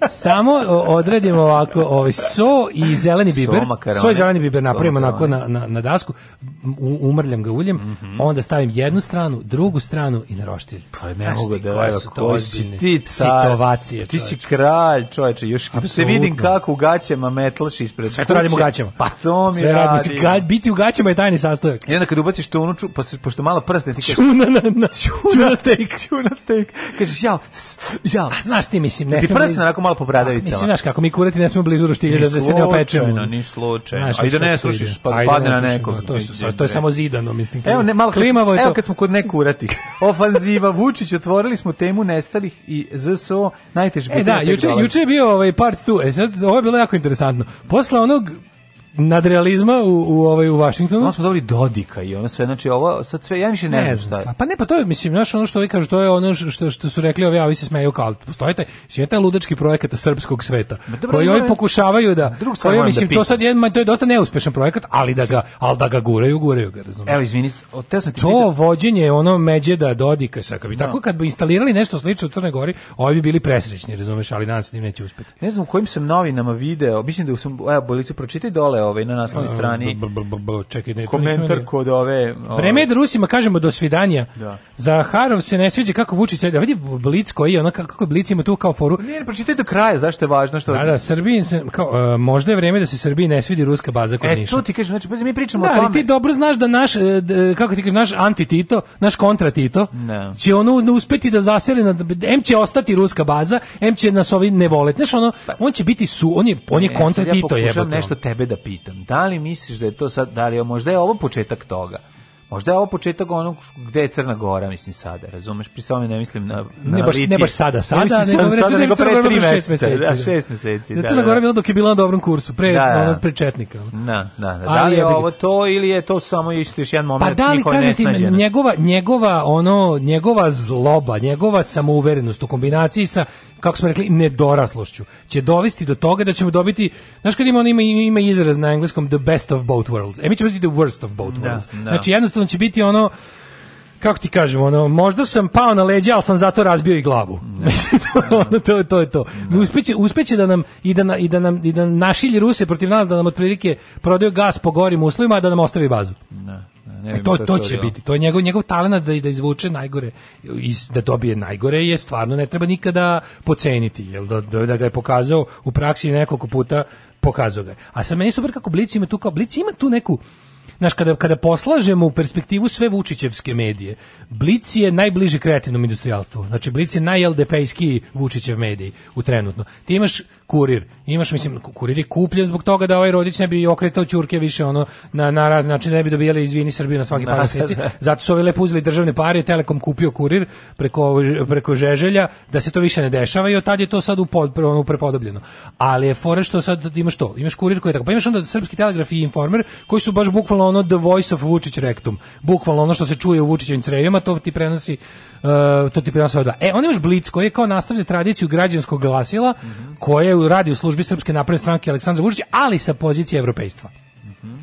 Samo odredimo ovako ovaj so i zeleni biber. So, so i zeleni biber napravimo so na, na, na dasku, u, umrljam ga uljem, mm -hmm. onda stavim jednu stranu, drugu stranu i na roštilj Pa ne mogu da, koji to ozbiljni ti car. Ti si kralj, čoveče. Još Absolutno. se vidim kako u gaćama metlaš ispred Sve to radimo u gaćama. Pa to mi Sve radim. radim. Ga, biti u gaćama je tajni sastojak. I onda kad ubaciš unuču, pa se, pošto malo prsne ti kažeš... Čuna na, na, čuna, steak. Čuna steak. Kažeš, jao, jao. A znaš ti, mislim, da ne smemo... Ti prsne onako malo po bradavicama. Mislim, znaš kako, mi kurati ne smemo blizu roštilja da, da se ne opečemo. Ni slučajno, ni slučajno. Ajde ne slušiš, pa padne na nekog. Pa to je samo zidano, mislim. Evo, ne, malo, klimavo je to. Evo kad smo kod kurati. Ofanziva, Vučić, otvorili smo temu nestalih i i ZSO najteže E da, juče, juče bio ovaj part 2. E sad, ovo je bilo jako interesantno. Posle onog nadrealizma u u ovaj u Vašingtonu. Onda smo dobili Dodika i ona sve, znači ovo sa sve ja više ne, ne znam šta. Pa ne, pa to je mislim naš ono što oni kažu, to je ono što što su rekli ovi, a ovi se smeju kao postoji taj sve ludački projekat srpskog sveta. Dobro, koji oni pokušavaju da koji da mislim da to sad jedan to je dosta neuspešan projekat, ali da ga al da ga guraju, guraju ga, razumiješ. Evo izvini, te sam ti To vidim. vođenje ono međe da Dodika sa bi no. tako kad bi instalirali nešto slično u Crnoj Gori, oni bi bili presrećni, razumeš, ali danas da im neće uspeti. Ne znam kojim se novinama video, mislim da sam evo bolicu pročitaj dole ovaj na naslovnoj strani. čekaj, ne, komentar kod ove. ove... Vreme je da Rusima kažemo do svidanja. Da. Za Harov se ne sviđa kako Vučić da vidi Blic koji ona kako Blic ima tu kao foru. Ne, pročitaj do kraja zašto je važno što Da, da, Srbiji se kao uh, možda je vreme da se Srbiji ne svidi ruska baza kod e, Niša. E, to ti kažeš, znači pazi mi pričamo da, o tome. Ali ti dobro znaš da naš da, kako ti kažeš naš anti Tito, naš kontra Tito no. će ono uspeti da zaseli na M će ostati ruska baza, M će nas ovi ne voleti. Znaš, ono, pa- on će biti su, on je, on je kontra Tito, jebote. Ja pokušam nešto tebe da pitam pitam, da li misliš da je to sad, da li je, možda je ovo početak toga? Možda je ovo početak onog gde je Crna Gora, mislim sada, razumeš? Pri tome ne mislim na, na ne baš ne baš sada, sada, ne mislim sada, nego, sada, sada, nego pre 3 meseca, da, 6 meseci. Da, da, Crna da. Gora bila dok je bila na dobrom kursu, pre da, da. ono pre četnika. Da, da, da. Da li je ovo to ili je to samo isto još jedan pa moment pa da li, kažem ti, njegova njegova ono njegova zloba, njegova samouverenost u kombinaciji sa kako smo rekli, nedoraslošću, će dovesti do toga da ćemo dobiti, znaš kad ima, on ima, ima izraz na engleskom the best of both worlds, e mi ćemo biti the worst of both da, worlds. Da, da. Znači jednostavno će biti ono, kako ti kažem, ono, možda sam pao na leđa, ali sam zato razbio i glavu. ono, to je to. Je to. Ne. Uspeće, uspeće da nam i da, na, i da nam i da našilji Ruse protiv nas, da nam otprilike prodaju gas po gorim uslovima, a da nam ostavi bazu. Ne. Ne, ne e, to, to će biti. To je njegov, njegov talent da, da izvuče najgore, iz, da dobije najgore je stvarno ne treba nikada poceniti. Jel, da, da, da ga je pokazao u praksi nekoliko puta pokazao ga. A sa meni super kako Blic ima tu, kao Blic ima tu neku, znaš, kada, kada poslažemo u perspektivu sve Vučićevske medije, Blic je najbliži kreativnom industrijalstvu. Znači, Blic je najldp Vučićev mediji u trenutno. Ti imaš kurir. Imaš, mislim, kurir je kupljen zbog toga da ovaj rodić ne bi okretao ćurke više ono na, na raz način, ne bi dobijali izvini Srbiju na svaki par meseci. Zato su ovi lepo uzeli državne pare, Telekom kupio kurir preko, preko Žeželja, da se to više ne dešava i od tad je to sad upod, prepodobljeno. Ali je fore što sad imaš to, imaš kurir koji je tako, pa imaš onda Srpski telegraf i informer koji su baš bukvalno ono the voice of Vučić rektum. Bukvalno ono što se čuje u Vučićevim crevima, to ti prenosi E, to ti prenosi dva. E, on je još Blic koji je kao nastavlja tradiciju građanskog glasila mm -hmm. koje radi u službi Srpske napredne stranke Aleksandra Vučića, ali sa pozicije evropejstva.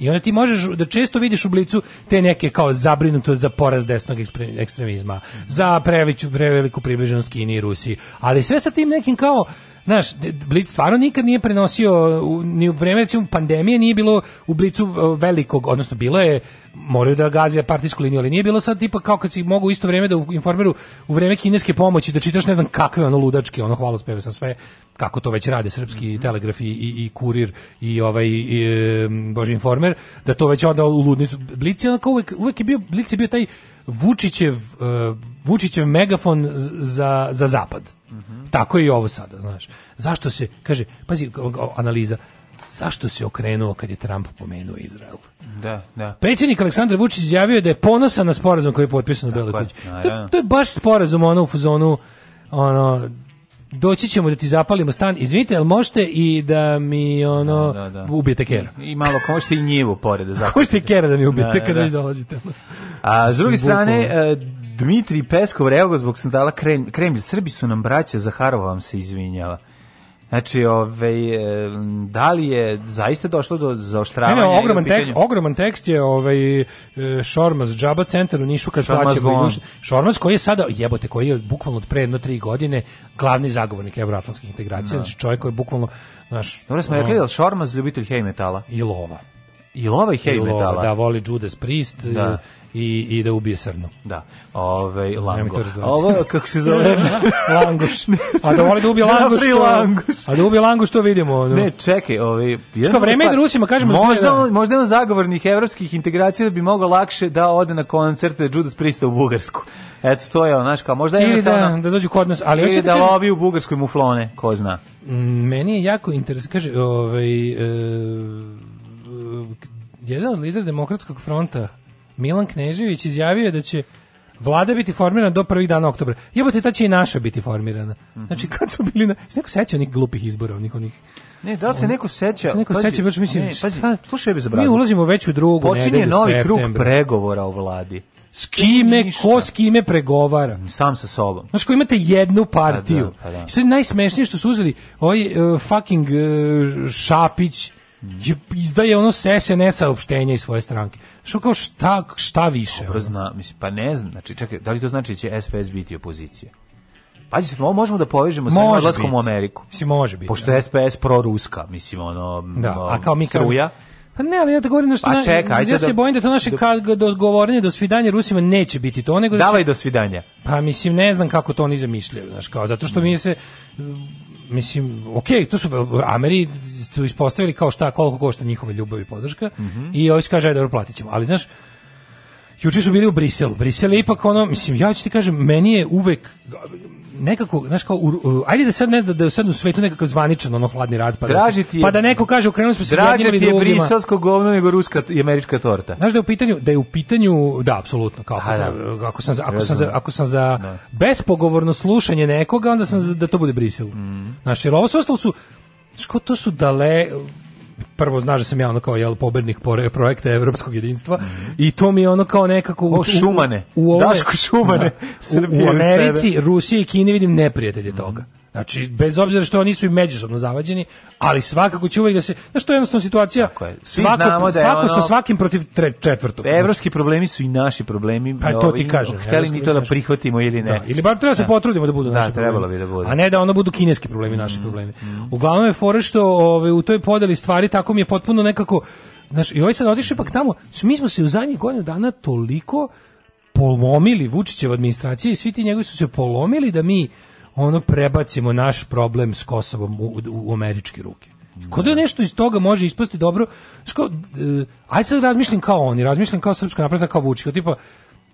I onda ti možeš da često vidiš u blicu te neke kao zabrinuto za poraz desnog ekstremizma, za preveliku preveliku približenost Kini i Rusiji, ali sve sa tim nekim kao znaš, Blitz stvarno nikad nije prenosio, u, ni u vreme recimo pandemije nije bilo u Blicu velikog, odnosno bilo je, moraju da gaze partijsku liniju, ali nije bilo sad tipa kao kad si mogu isto vreme da u informeru u vreme kineske pomoći da čitaš ne znam kakve ono ludačke, ono hvala uspeve sam sve, kako to već rade srpski mm -hmm. telegraf i, i, i kurir i ovaj i, e, bože informer, da to već onda u ludnicu. Blic je uvek, uvek je bio, Blic je bio taj Vučićev, uh, Vučićev megafon za, za zapad. Mm -hmm. Tako je i ovo sada, znaš. Zašto se, kaže, pazi, analiza, zašto se okrenuo kad je Trump pomenuo Izrael? Da, da. Predsjednik Aleksandar Vučić izjavio da je ponosan na sporazum koji je potpisan u Beloj kući. To, to, je baš sporazum ono u fuzonu, ono doći ćemo da ti zapalimo stan. Izvinite, jel možete i da mi ono da, da, da. ubijete kera? I, i malo ako možete i njivu pored da zapalite. možete i kera da mi ubijete da, da kada da. dolazite. A s druge strane, e, Dmitri Peskov reago zbog sandala Kremlj. Kremlj, Srbi su nam braća, Zaharova vam se izvinjava. Znači, ovaj, e, da li je zaista došlo do zaoštravanja? Ne, ne, ogroman, tekst, ogroman tekst je ovaj, e, Šormaz, Džaba centar u Nišu kad plaće Šormaz koji je sada, jebote, koji je bukvalno od pre jedno tri godine glavni zagovornik evroatlantskih integracija, no. Da. znači čovjek koji je bukvalno naš... Dobro smo rekli, da Šormaz ljubitelj hej metala? I lova. I ovaj heavy metala. Da, voli Judas Priest da. i, i da ubije srnu. Da, ove, ovaj, lango. Ovo, kako se zove? langoš. A da voli da ubije langoš. što, a da ubije langoš, što vidimo. Da. Ne, čekaj. Ove, ovaj, Što vreme je Rusima, kažemo. Možda, da... možda imam zagovornih evropskih integracija da bi mogao lakše da ode na koncerte Judas Priesta u Bugarsku. Eto, to je ono, kao možda je Ili da, da dođu kod nas. Ali ili da, da lovi u Bugarskoj muflone, ko zna. Mm, meni je jako interesantno, kaže, ovaj, e, jedan lider demokratskog fronta Milan Knežević izjavio je da će vlada biti formirana do prvih dana oktobra. Jebote, ta će i naša biti formirana. Mm -hmm. Znači, kad su bili na... Se neko seća onih glupih izbora, onih onih... Ne, da se neko seća? Se neko pazi, seća, baš mislim... Ne, pazi, šta, slušaj, bez Mi ulazimo već u drugu Počinje nedelju novi septembra. krug pregovora o vladi. S kime, ko s kime pregovara? Sam sa sobom. Znaš, ko imate jednu pa da, partiju. Pa da, pa da. Sad najsmešnije što su uzeli ovaj uh, fucking uh, Šapić, je izdaje ono SNS saopštenje iz svoje stranke. Što kao šta, šta više? Dobro zna, mislim, pa ne znam, znači, čekaj, da li to znači da će SPS biti opozicija? Pazi se, možemo da povežemo sa odlaskom u Ameriku. Mislim, može biti. Pošto da. je SPS proruska, mislim, ono, da, a kao mi struja. Pa ne, ali ja da govorim nešto... Da pa čekaj, ajde ja da- se bojim da to naše do, dogovorenje, do svidanja Rusima neće biti to. Nego da Davaj se, do svidanja. Pa mislim, ne znam kako to oni zamišljaju, znaš, kao, zato što mi se mislim, okej, okay, to su Ameri su ispostavili kao šta, koliko košta njihova ljubav i podrška mm -hmm. i ovi se kaže, aj, dobro, platit ćemo. Ali, znaš, juče su bili u Briselu. Brisel je ipak ono, mislim, ja ću ti kažem, meni je uvek, nekako, znaš kao, u, ajde da sad ne da, da sad u svetu nekakav zvaničan ono hladni rat pa da se, pa da neko kaže okrenuli smo se jednim ili drugim. je briselsko govno nego ruska i američka torta. Znaš da je u pitanju da je u pitanju da apsolutno kao ha, da. ako sam za, ako sam za, ako sam za da. bespogovorno slušanje nekoga onda sam za, da to bude Brisel. Mm. Znaš, jer ovo sve ostalo su Ško, to su dale, prvo znaš da sam ja ono kao jel pobernik projekta evropskog jedinstva i to mi je ono kao nekako u, o, šumane. u, u, ovome, Daško Šumane. Da, u, u Americi, Rusiji i Kini vidim neprijatelje toga. Znači, bez obzira što oni su i međusobno zavađeni, ali svakako će uvijek da se... Znaš, to je jednostavno situacija, je. svako, da je svako ono, sa svakim protiv tre, četvrtog. Pa evropski problemi su i naši problemi. Pa to ti kažem. Hteli mi to da prihvatimo ili ne. Da, ili bar treba da. se potrudimo da budu da, naši trebalo problemi. Bi da budu. A ne da ono budu kineski problemi, naši mm-hmm. problemi. Mm. Uglavnom je fore što ove, u toj podeli stvari tako mi je potpuno nekako... Znaš, i ovaj sad otišao ipak tamo. Mi smo se u zadnjih godinu dana toliko polomili Vučićeva administracija i svi ti njegovi su se polomili da mi ono prebacimo naš problem s Kosovom u, u, u američke ruke. Kod da nešto iz toga može ispasti dobro, što, e, aj sad razmišljam kao oni, razmišljam kao srpska napredna, kao Vučić, kao tipa,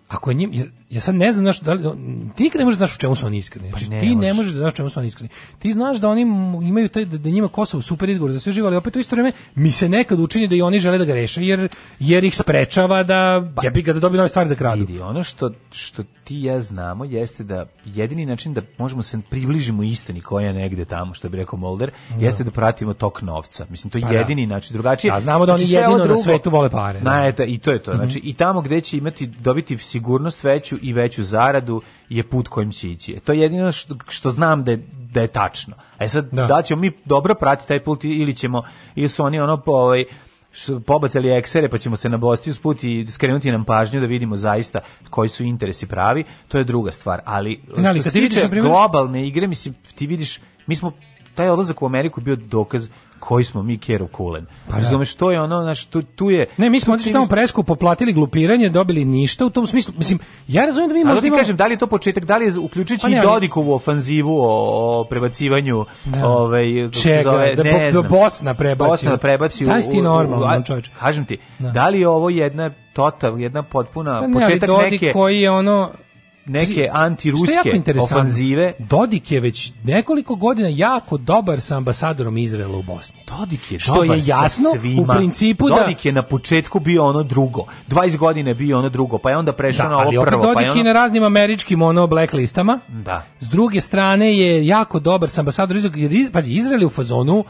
ako je njim, ja, ja sad ne znam znaš, da, da li, ti nikad ne možeš da znaš u čemu su oni iskreni. Pa znači, pa ne ti ne možeš da znaš u čemu su oni iskreni. Ti znaš da oni imaju taj, da, da njima Kosovo super izgovor za sve živo, ali opet u isto vreme mi se nekad učini da i oni žele da ga reše, jer, jer ih sprečava da pa, jebi ga da dobiju nove stvari da kradu. Idi, ono što, što ti ja znamo jeste da jedini način da možemo se približimo istini koja je negde tamo, što bi rekao Mulder, mm. jeste da pratimo tok novca. Mislim, to je pa, jedini da. način, drugačije. Da, znamo da oni znači, jedino drugo, na svetu vole pare. Na, eto, I to je to. Mhm. Znači, mm -hmm. i tamo gde će imati, dobiti sigurnost veću i veću zaradu je put kojim će ići. E, to je jedino što, što znam da je, da je tačno. E sad, da. da ćemo mi dobro pratiti taj put ili ćemo, ili su oni ono po ovaj, pobacali eksere pa ćemo se nabosti put i skrenuti nam pažnju da vidimo zaista koji su interesi pravi, to je druga stvar. Ali, ne, ali što se tiče globalne igre, mislim, ti vidiš, mi smo taj odlazak u Ameriku bio dokaz koji smo mi keru kulen. Pa da. razumeš što je ono, znači tu, tu je Ne, mi smo otišli tamo preskupo platili glupiranje, dobili ništa u tom smislu. Mislim, ja razumem da mi da možda imamo... kažem, da li je to početak, da li je uključujući pa i Dodikovu ofanzivu o, o prebacivanju, da. ovaj Čega, zove, da, ne da, da Bosna prebaci. Bosna prebaci. Da ti normalno, čoveče. Kažem ti, da. da li je ovo jedna total, jedna potpuna pa ne, početak neke koji je ono neke antiruske ofanzive. Dodik je već nekoliko godina jako dobar sa ambasadorom Izraela u Bosni. Dodik je što je jasno u principu da Dodik je na početku bio ono drugo. 20 godina bio ono drugo, pa je onda prešao da, na ovo ali prvo, pa Dodik pa je ono... na raznim američkim ono blacklistama. Da. S druge strane je jako dobar sa ambasadorom Izraela. Pazi, Izrael je u fazonu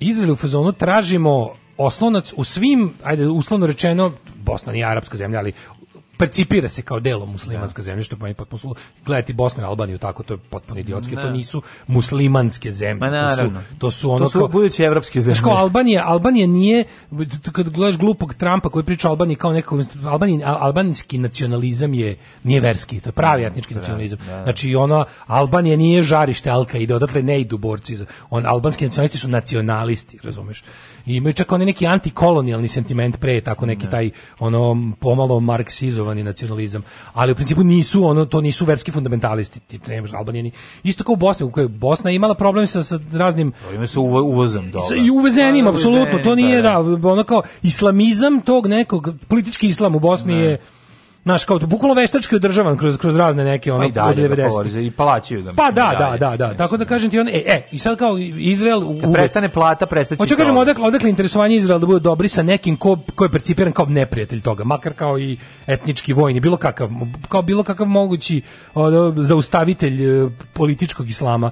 Izrael u fazonu tražimo osnovnac u svim, ajde uslovno rečeno, Bosna nije arapska zemlja, ali percipira se kao delo muslimanska da. zemlja što pa je potpuno gledati Bosnu i Albaniju tako to je potpuno idiotski to da. nisu muslimanske zemlje Ma, to su to su ono to su buduće evropske zemlje što Albanija Albanija nije kad gledaš glupog Trampa koji priča Albaniji kao nekako Albani, albanski nacionalizam je nije verski to je pravi etnički da, nacionalizam znači ono Albanija nije žarište Alka ide odatle ne idu borci on albanski nacionalisti su nacionalisti razumeš i imaju čak onaj neki antikolonijalni sentiment pre, tako neki da. taj ono pomalo marksizovani nacionalizam, ali u principu nisu ono to nisu verski fundamentalisti, tip ne Albanijani. Isto kao u Bosni, u kojoj Bosna je imala problem sa, sa raznim Ima se uvozom dole. Sa, da. I uvezenim, da, apsolutno, to nije da, ono kao islamizam tog nekog, politički islam u Bosni ne. je naš kao bukvalno veštački održavan kroz kroz razne neke ono pa od 90 da i plaćaju da Pa da da, da, da, da, da. Tako da kažem ti on e, e i sad kao Izrael u prestane plata, prestaće. Hoću kažem odakle odakle interesovanje Izraela da bude dobri sa nekim ko ko je percipiran kao neprijatelj toga, makar kao i etnički vojni, bilo kakav kao bilo kakav mogući o, zaustavitelj e, političkog islama.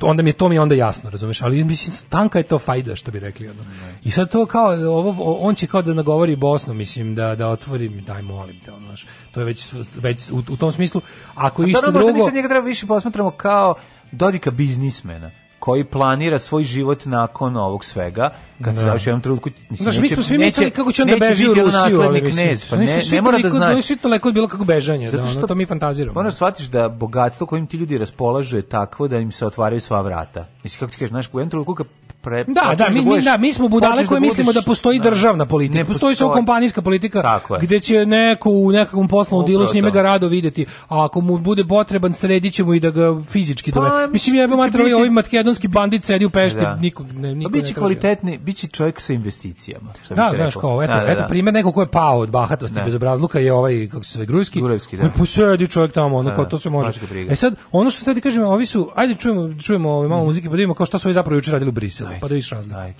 Onda mi je to mi je onda jasno, razumeš, ali mislim stanka je to fajda što bi rekli ono. I sad to kao ovo on će kao da nagovori Bosnu, mislim da da otvori daj molim te ono znaš. To je već, već u, u tom smislu, ako A išta da, drugo... Da, njega treba više posmatramo kao Dodika biznismena koji planira svoj život nakon ovog svega kad da. se završi jednom trenutku mislim Znaš, mi smo svi mislili kako će on da beži u Rusiju ali knez pa ne ne mora da znači svi to leko bilo kako bežanje Zato što, da, ono, to mi fantaziramo moraš da shvatiš da bogatstvo kojim ti ljudi raspolažu je takvo da im se otvaraju sva vrata mislim kako ti kažeš znaš u jednom trenutku kad pre Da, da, da mi, da budeš, da, mi smo budale da koje da budeš, mislimo da postoji državna politika, ne postoji samo kompanijska politika gde će neko u nekakvom poslovnom dilu s njime ga rado videti, a ako mu bude potreban sredićemo i da ga fizički dove. Pa, mislim jebe mater, ovaj makedonski bandit sedi u Pešti, nikog ne, pa nikog. Biće kvalitetni, biće čovjek sa investicijama. Šta da, znaš kao, eto, da, da, eto da. primjer nekog ko je pao od bahatosti da. bezobrazluka je ovaj, kako se zove, Grujski. Grujski, da. Posedi čovjek tamo, ono, da, kao, da. to se može. E sad, ono što sad kažem, ovi su, ajde čujemo, čujemo ove malo mm. muzike, pa vidimo kao šta su ovi zapravo juče radili u Briselu, pa da vidiš razliku. Ajde.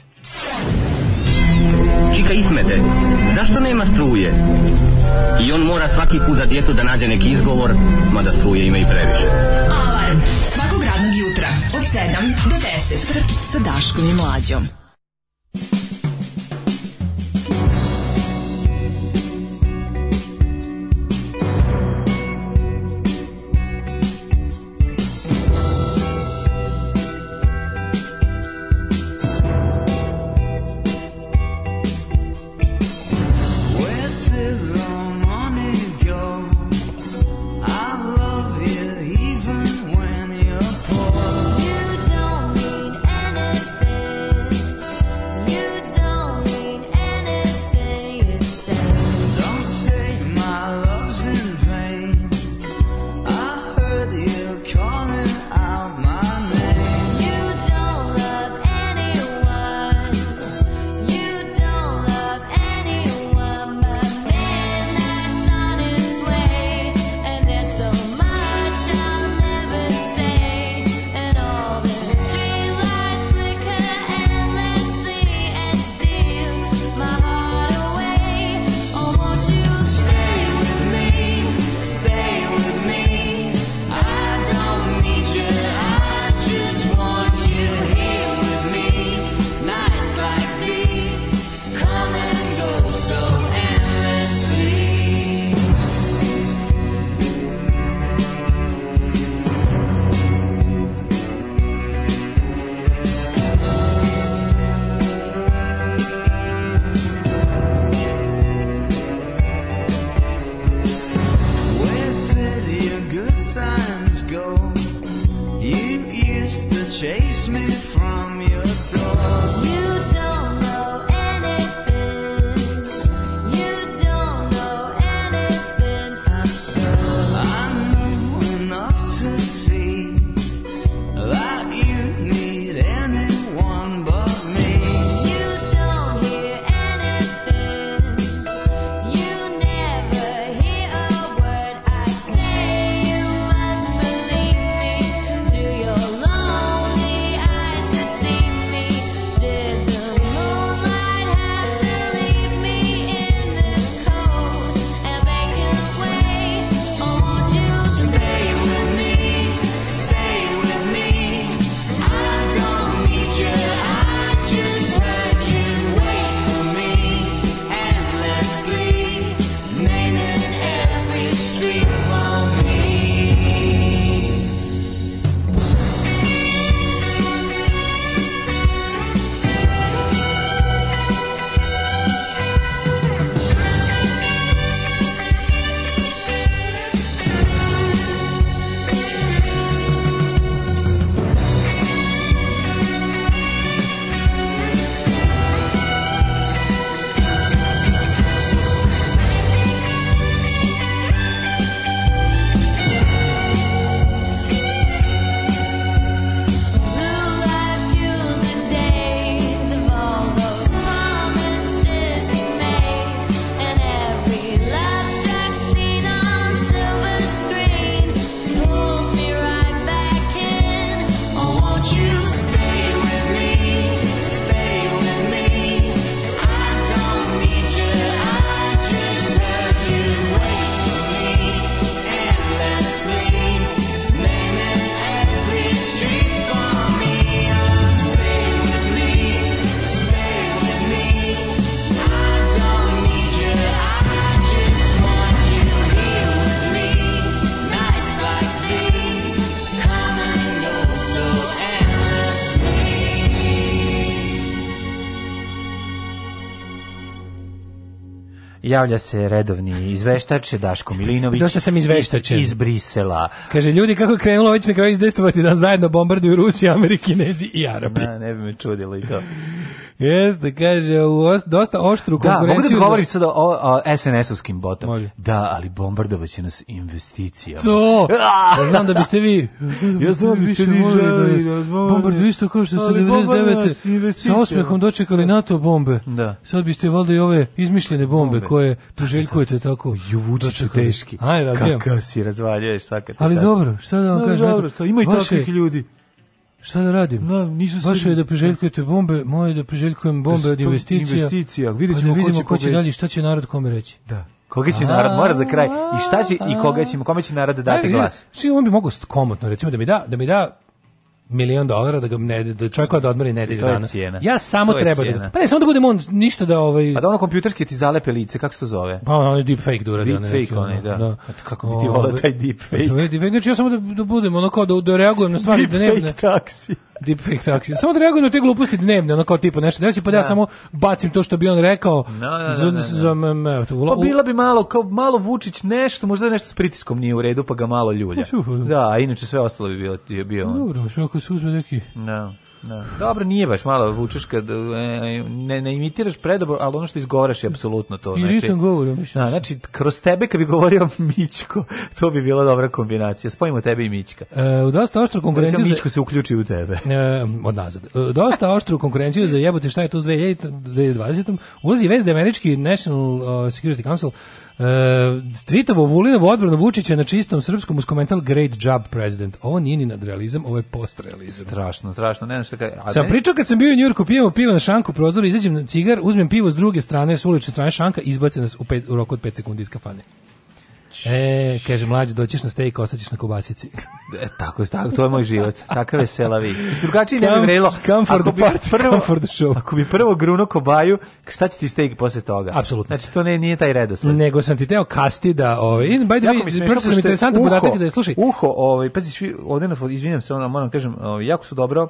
Čika Ismete, zašto nema struje? I on mora svaki put za djetu da nađe neki izgovor, mada struje ima i previše. Alarm! Svakog radnog jutra, od 7 do 10, sa Daškom i Mlađom. thank you javlja se redovni izveštač Daško Milinović. Došao sam izveštačen. Iz, iz Brisela. Kaže, ljudi, kako je krenulo, već na kraju izdestovati da zajedno bombarduju Rusija, Amerikinezi i Arapi. Da, ne bi me čudilo i to. Jeste, kaže, u os, dosta oštru konkurenciju. Da, mogu da bi govorim sada o, o SNS-ovskim botom. Može. Da, ali bombardovat će nas investicijama. To! Ja znam da biste vi... ja znam da biste vi da želi da nas bombardu isto kao što ste 99. sa osmehom dočekali da. NATO bombe. Da. Sad biste valjda i ove izmišljene bombe, bombe. koje da, poželjkujete tako. Ju, vučiću teški. Aj, rabijem. Kako si razvaljuješ svaka te Ali dobro, šta da vam kažem? Dobro, ima i takvih ljudi. Šta da radim? No, nisu Vaše sredi. je da priželjkujete bombe, moje da priželjkujem bombe da od investicija. investicija. Vidjet pa ćemo pa da vidimo ko će, ko će dalje, šta će narod kome reći. Da. Koga će narod mora za kraj i šta će i koga će kome će narod dati glas. Znači on bi mogao komotno recimo da mi da da mi da milion dolara da ga ne da čovjek da odmori znači, nedelju dana. Cijena. Ja samo to treba da pa ne samo da budem on ništa da ovaj Pa da ono kompjuterski ti zalepe lice kako se to zove? Pa ono deep fake da uradi deep one, fake onaj da. da. A kako bi ti voleo ovaj- taj deep fake? To je ovaj deep fake, znači ja samo da, da budem ono kao da, da reagujem na stvari deep da ne fake taksi deepfake taksi. Samo da reagujem na te gluposti dnevne, ono kao tipa nešto desi, pa da, ja da. samo bacim to što bi on rekao. No, no, no, no, za, no. Da, da. Pa bila bi malo, kao malo Vučić nešto, možda nešto s pritiskom nije u redu, pa ga malo ljulja. Pa da, a inače sve ostalo bi bilo, bio on. Dobro, sve ako se uzme neki... No. Da. Dobro, nije baš malo vučeš kad e, ne, ne imitiraš predobro, ali ono što izgovaraš je apsolutno to. I znači, ritam govorio, mislim. Da, znači, kroz tebe kad bi govorio Mićko, to bi bila dobra kombinacija. Spojimo tebe i Mićka. E, u dosta oštru da konkurenciju... Znači, Mićko se uključi u tebe. E, od nazad. E, dosta oštru konkurenciju za jebote šta je to s 2020. Ulazi vez da američki National e, Security Council Uh, Tvitovo Vulinov odbrano Vučića na čistom srpskom uz komentar Great job president. Ovo nije ni nadrealizam, ovo je postrealizam. Strašno, strašno. Ne znam šta kaj... Sam ne... pričao kad sam bio u Njurku, pijemo pivo na šanku prozor, izađem na cigar, uzmem pivo s druge strane, s ulične strane šanka, izbace nas u, pet, u roku od 5 sekundi iz kafane. E, kaže mlađi, doćiš na steak, ostaćeš na kobasici. e, tako je, tako, to je moj život. Takav je selavi. Mislim, drugačije ne bi vrelo. Come for the party, prvo, for the show. Ako bi prvo gruno kobaju, šta će ti steak posle toga? Apsolutno. Znači, to ne, nije taj redosled. Nego sam ti teo kasti da... Ovaj, by the way, pročito sam interesantno podatak da je, slušaj. Uho, ovaj, pazi, svi, ovdje, izvinjam se, ono, moram da kažem, ovaj, jako su dobro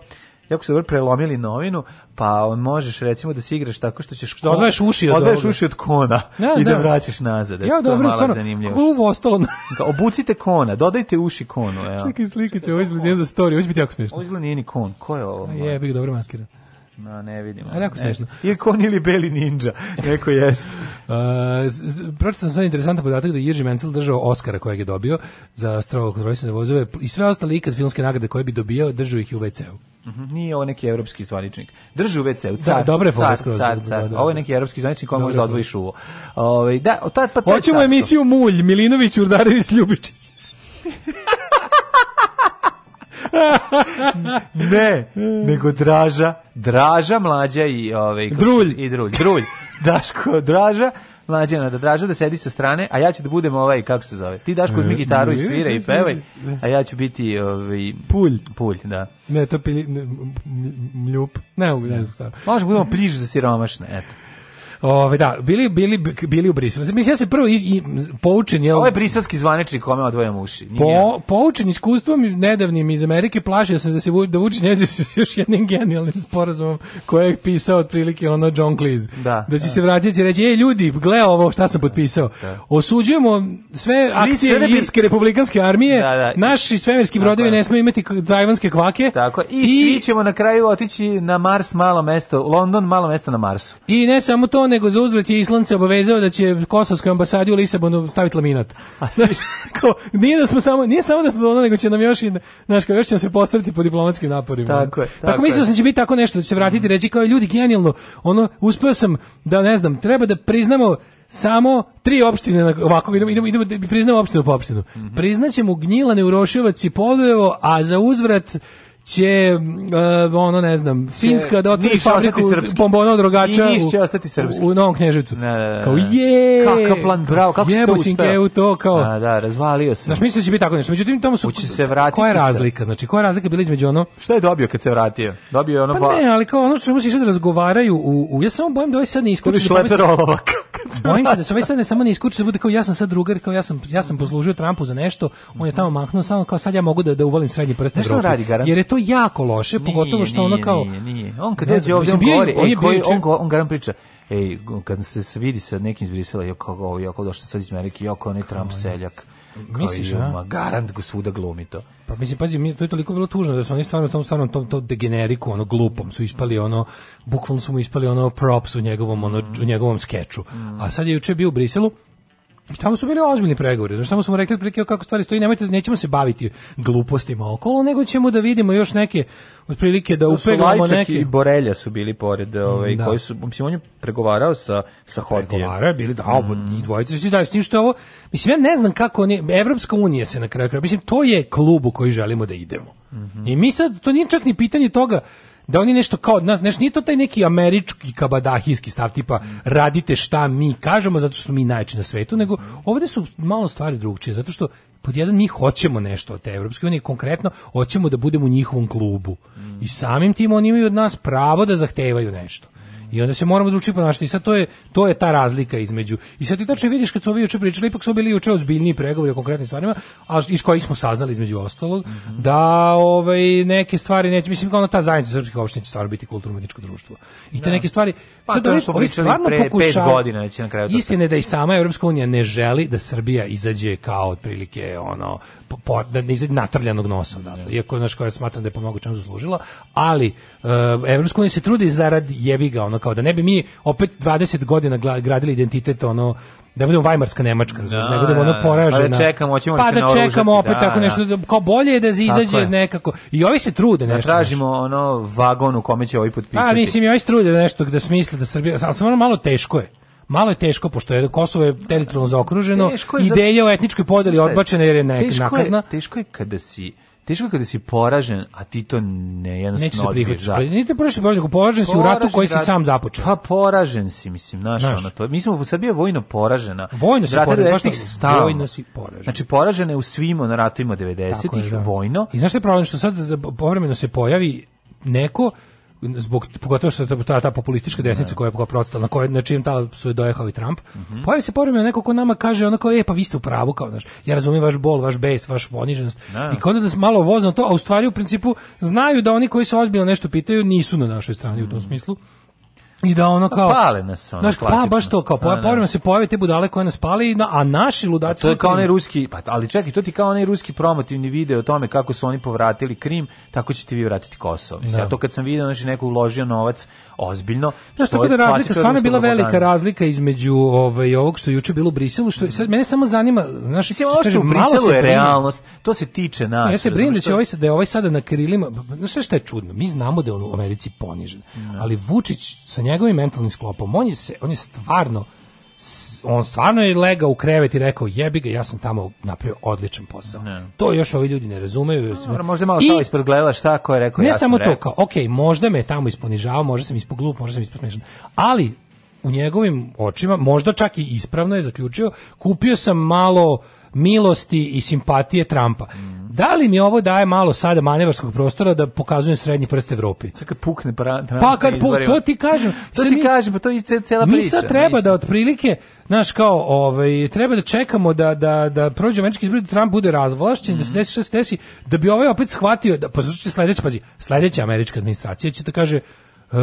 jako su dobro prelomili novinu, pa on možeš recimo da se igraš tako što ćeš što odveš uši od Odveš uši od kona ja, da. i da, da vraćaš nazad. Ja, dobro, stvarno. Pa uvo ostalo. Obucite kona, dodajte uši konu, ja. Čekaj, slike će, ovo izgleda za story, ovo će biti jako smiješno. Ovo izgleda nije ni kon, ko je ovo? Je, bih dobro maskiran. No, ne vidimo. Ali jako e, smiješno. Ili kon ili beli ninja, neko jest. uh, Pročitao sam sad interesantan podatak da je Jiži Mencel držao Oscara kojeg je dobio za strovog trojstvene vozove i sve ostale ikad filmske nagrade koje bi dobio, držao ih i u WC-u. Mhm. Nije ovo neki evropski zvaničnik. Drži u WC-u. Da, car, da, dobre da, car, car, da, car, car. Ovo je neki evropski zvaničnik koji može da odvojiš uvo. Ove, ovaj, da, o, tad, pa, Hoćemo carsko. emisiju Mulj, Milinović, Urdarević, Ljubičić. ne, nego Draža, Draža mlađa i ovaj drulj i drulj, drulj. Daško Draža mlađana da draže da sedi sa strane, a ja ću da budem ovaj kako se zove. Ti daš kozmi e, gitaru i svira i pevaj, a ja ću biti ovaj pulj, pulj, da. Ne, to pili, ne, mljup. Ne, ne, ne, ne, ne, ne, ne, ne, eto. Ove, da, bili, bili, bili u Briselu. Mislim, ja se prvo iz, i, poučen je... Ovo je briselski zvaničnik kome odvojam uši. Nije. Po, poučen iskustvom nedavnim iz Amerike, plašio sam da se da Vučić još jednim genijalnim sporazumom koje je pisao otprilike ono John Cleese. Da, da će da. se vratiti i reći, ej ljudi, gle ovo šta sam potpisao. Da. Osuđujemo sve Svi akcije bi... Irske republikanske armije, da, da. naši svemirski brodovi ne smiju imati tajvanske kvake. Tako, i, i svi ćemo na kraju otići na Mars malo mesto, London malo mesto na Marsu. I ne samo to, nego za uzvrat je Island obavezao da će kosovskoj ambasadi u Lisabonu staviti laminat. A znaš, kao, nije da smo samo, nije samo da smo ono, nego će nam još i, znaš, kao, još će se postrati po diplomatskim naporima. Tako je. Tako, tako mislio sam da će biti tako nešto, da će se vratiti i reći kao ljudi, genijalno, ono, uspeo sam da, ne znam, treba da priznamo samo tri opštine na ovako idemo idemo idemo da priznamo opštinu po opštinu. Mm -hmm. Priznaćemo Gnjilane, Uroševac i Podujevo, a za uzvrat će uh, ono ne znam finska da otvori fabriku bombona drogača i će ostati srpski u, u Novom Kneževcu da, da, da, da. kao je kakav plan bravo kako se to uspeo to kao da da razvalio se znači mislim da će biti tako nešto međutim tamo su će se vratiti koja je razlika znači koja je razlika bila između ono šta je dobio kad se vratio dobio je ono pa ne ali kao ono čemu se sad razgovaraju u, u ja samo bojim da ovaj sad ne iskuči da bojim se da se ovaj sad ne samo ne iskuči da bude kao ja sam sad drugar kao ja sam ja sam poslužio Trumpu za nešto on je mhm. tamo mahnuo samo kao sad ja mogu da da uvalim srednji prst na radi jer je to to jako loše, nije, pogotovo što nije, ono kao... Nije, nije, On kad dođe ovde on govori, on, je, on, on, on priča, ej, kad se se vidi sa nekim iz Brisela, kao ovo, joko, došlo sad iz Amerike, joko, onaj Trump seljak. Misliš, a? Garant go svuda glumi to. Pa mislim, pazi, mi, to je toliko bilo tužno da su oni stvarno tom stvarno tom, to degeneriku, ono glupom, su ispali ono, bukvalno su mu ispali ono props u njegovom, ono, u njegovom skeču. Mm. A sad je juče bio u Briselu, I tamo su bili ozbiljni pregovori. Znači samo smo rekli otprilike kako stvari stoje, nemojte nećemo se baviti glupostima okolo, nego ćemo da vidimo još neke otprilike da upeglamo neke. i Borelja su bili pored, mm, ovaj da. koji su mislim on je pregovarao sa sa Hodijem. Pregovarao bili da, obo, mm. njih dvojica su da s tim što ovo. Mislim ja ne znam kako oni Evropska unija se na kraju, mislim to je klub u koji želimo da idemo. Mm -hmm. I mi sad to nije čak ni pitanje toga da oni nešto kao nas, znači nije to taj neki američki kabadahijski stav tipa radite šta mi kažemo zato što smo mi najjači na svetu, nego ovde su malo stvari drugčije, zato što pod jedan mi hoćemo nešto od te Evropske unije, konkretno hoćemo da budemo u njihovom klubu. I samim tim oni imaju od nas pravo da zahtevaju nešto. I onda se moramo drugačije ponašati. I sad to je to je ta razlika između. I sad ti tačno vidiš kad su ovi juče pričali, ipak su bili juče ozbiljni pregovori o konkretnim stvarima, a iz kojih smo saznali između ostalog mm -hmm. da ovaj neke stvari neće mislim kao na ta zajednica srpskih opština će stvarno biti kulturno umetničko društvo. I te da. neke stvari pa, sad to što ovi stvarno pre, godina će na kraju. Istine da i sama Evropska unija ne želi da Srbija izađe kao otprilike ono po, da ne izađe natrljanog nosa odatle. Da. Iako naš koja smatram da je pomogu čemu zaslužila, ali uh, Evropska unija se trudi zarad jebiga, ono kao da ne bi mi opet 20 godina gradili identitet ono da budemo Weimarska Nemačka, da, znači, ne budemo ono da, da. poražena. Pa da čekamo, hoćemo pa da, da čekamo opet da, tako nešto, da, kao bolje je da izađe nekako. I ovi se trude nešto. Da tražimo nešto. ono vagon u kome će ovi potpisati. Pa mislim, i ovi se trude nešto da smisle da Srbija, ali samo malo teško je malo je teško pošto je Kosovo je teritorijalno zaokruženo, ideja za... o etničkoj podeli odbačena jer je nek, teško nakazna. Je, teško je kada si Teško je kada si poražen, a ti to ne jednostavno odbiješ. Neće se prihvatiti. Da. Pa nije te poražen, poražen, poražen si u ratu koji rad... si sam započeo. Pa poražen si, mislim, znaš, znaš. ono to. Mi smo u Srbiji vojno poražena. Vojno si poražen, baš tako. Vojno si poražen. Znači, poražena je u svim na ratovima 90-ih, da. vojno. I znaš što je problem? Što sad povremeno se pojavi neko zbog pogotovo što ta, ta populistička desnica da. koja je protestala na kojoj na čijem ta su dojehao i Trump. Mm -hmm. Pojavi se povremeno neko ko nama kaže onako e pa vi ste u pravu kao znaš. Ja razumem vaš bol, vaš bes, vaš poniženost. Da. I kad da se malo vozno to, a u stvari u principu znaju da oni koji se ozbiljno nešto pitaju nisu na našoj strani mm -hmm. u tom mhm. smislu. I da ono pa kao... pale nas ono, znaš, Pa baš to, kao pa da, da. povremeno se pojave te budale koje nas pali, na, a naši pa ludaci... A to je kao onaj ruski, pa, ali čekaj, to ti kao onaj ruski promotivni video o tome kako su oni povratili Krim, tako ćete vi vratiti Kosovo. Mislim, ja da. to kad sam vidio, znači, neko uložio novac ozbiljno. Znaš, da, što tako da razlika, stvarno je bila velika razlika između ovaj, ovog što je juče bilo u Briselu, što sad mene samo zanima, znaš, Mislim, što kažem, u Briselu je realnost, to se tiče nas. Ja se brinem da, će ovaj, da je ovaj sada na krilima, znaš šta je čudno, mi znamo da je on u Americi ponižen, da. ali Vučić sa njegovim mentalnim sklopom, on je, se, on je stvarno on stvarno je legao u krevet i rekao jebi ga, ja sam tamo napravio odličan posao. Ne. To još ovi ljudi ne razumeju. No, možda malo I, stao ispred gledala šta ko je rekao. Ne ja samo rekao. to, kao, ok, možda me je tamo isponižavao, možda sam ispod glup, možda sam ispod smešan. Ali u njegovim očima, možda čak i ispravno je zaključio, kupio sam malo milosti i simpatije Trumpa. Mm. Da li mi ovo daje malo sada manevarskog prostora da pokazujem srednji prst Evropi? Sad kad pukne pra, pa kad puk, to ti kažem. to ti mi, kažem, pa to je cela priča. Mi sad treba da otprilike, znaš kao, ovaj, treba da čekamo da, da, da prođe američki izbor da Trump bude razvlašćen, mm -hmm. da se mhm. desi što se desi, da bi ovaj opet shvatio, da, pa slušajte sledeća, pazi, sledeća američka administracija će da kaže, uh,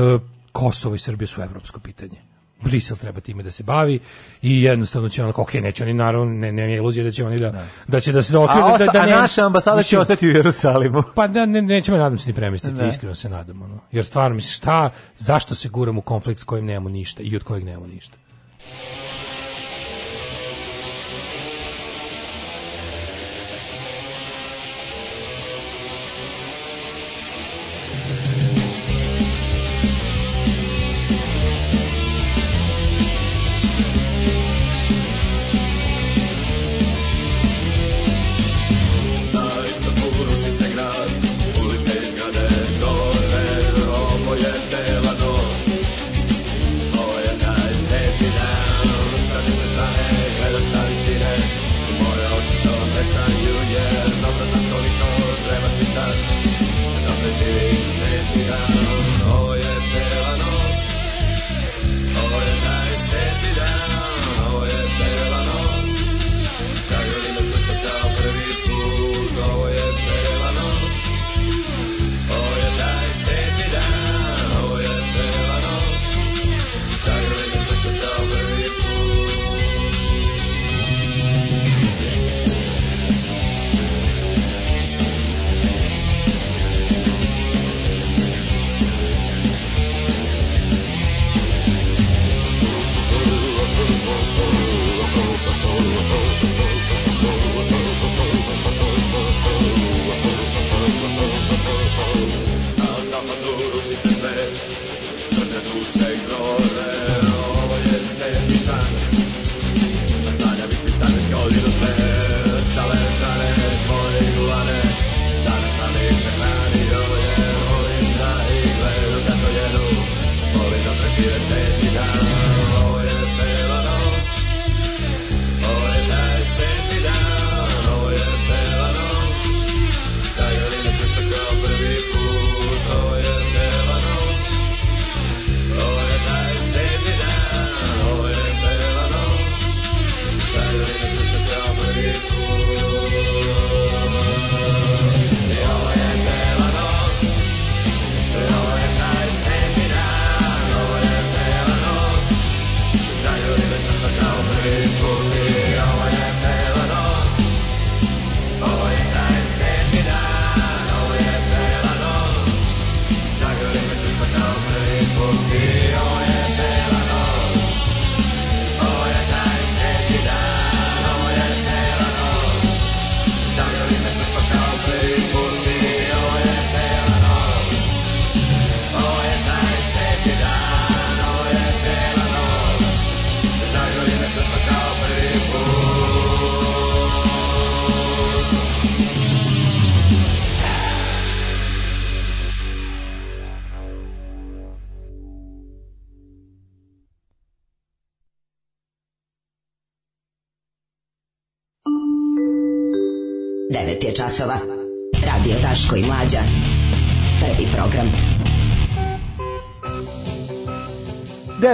Kosovo i Srbija su evropsko pitanje. Brisel treba time da se bavi i jednostavno će onako, ok, neće oni naravno, ne, ne, nema iluzije da će oni da, da, da će da se okre, a da, da, a naša ambasada mislim, će ostati u Jerusalimu. Pa da, ne, nećemo, nadam se, ni premestiti, da. iskreno se nadam. Ono. Jer stvarno, mislim, šta, zašto se guramo u konflikt s kojim nemamo ništa i od kojeg nemamo ništa?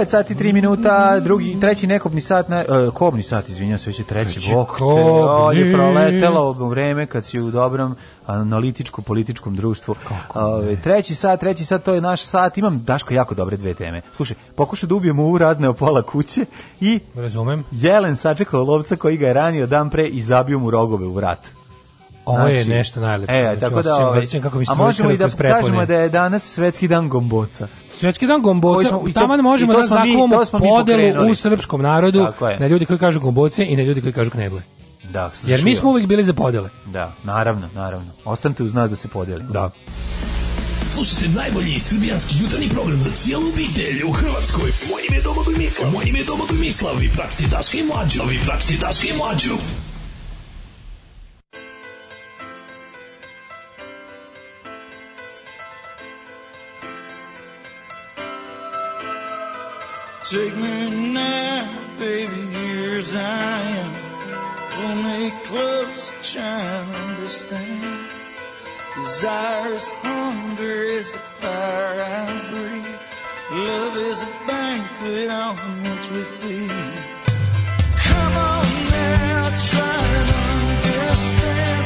9 sati 3 minuta, drugi, treći nekobni sat, na, e, kobni sat, izvinjam se, već je treći, treći bok. Te, e, je proletelo vreme kad si u dobrom analitičko-političkom društvu. E, treći sat, treći sat, to je naš sat. Imam, Daško, jako dobre dve teme. Slušaj, pokušaj da ubijem u razne opola kuće i... Razumem. Jelen sačekao lovca koji ga je ranio dan pre i zabio mu rogove u vrat. Ovo je znači, nešto najlepše. E, znači, tako da, ovaj, kako a možemo i da kažemo da je danas svetski dan gomboca. Svetski dan gomboca, tamo možemo da zakuvamo podelu u srpskom narodu na ljudi koji kažu gomboce i na ljudi koji kažu kneble. Da, slušio. Jer mi smo uvijek bili za podele. Da, naravno, naravno. Ostanite uz nas da se podelimo. Da. Slušajte najbolji srbijanski jutarnji program za cijelu obitelj u Hrvatskoj. Moje ime je Domagoj Mislav. Moje ime je Domagoj Mislav. Vi pratite Daška i Mlađu. Vi pratite Daška i Mlađu. Take me now, baby, here's I am. Pull me close, try to understand. Desire's hunger is the fire I breathe. Love is a banquet on which we feed. Come on now, try to understand.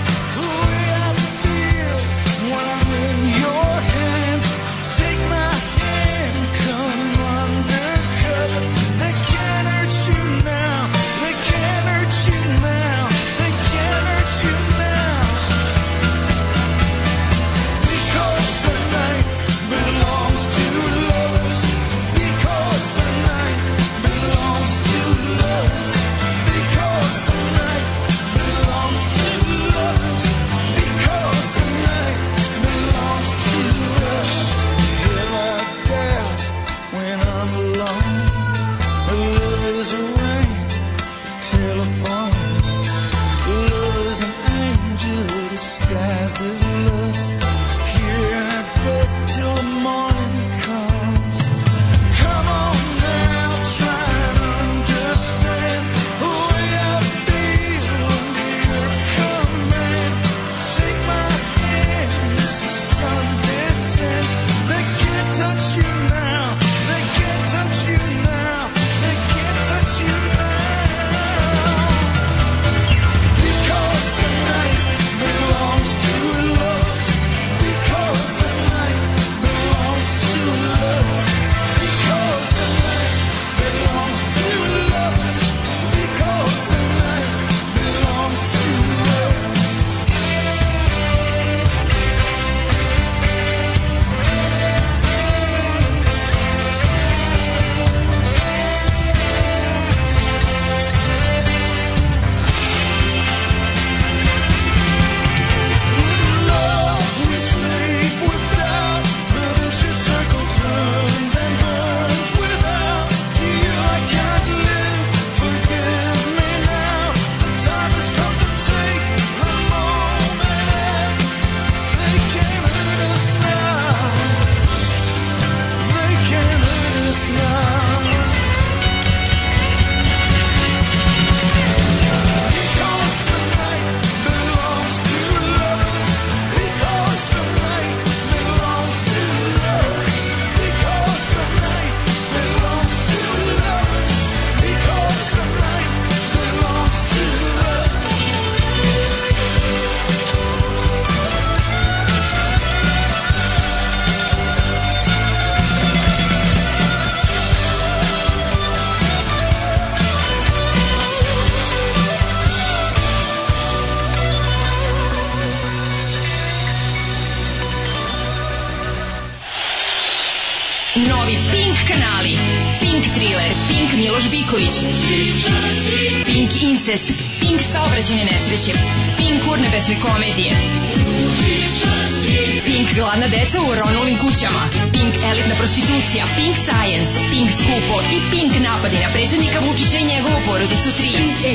deca u ronulim kućama, Pink elitna prostitucija, Pink science, Pink skupo i Pink napadi na predsednika Vučića i njegovu porodicu 3. E,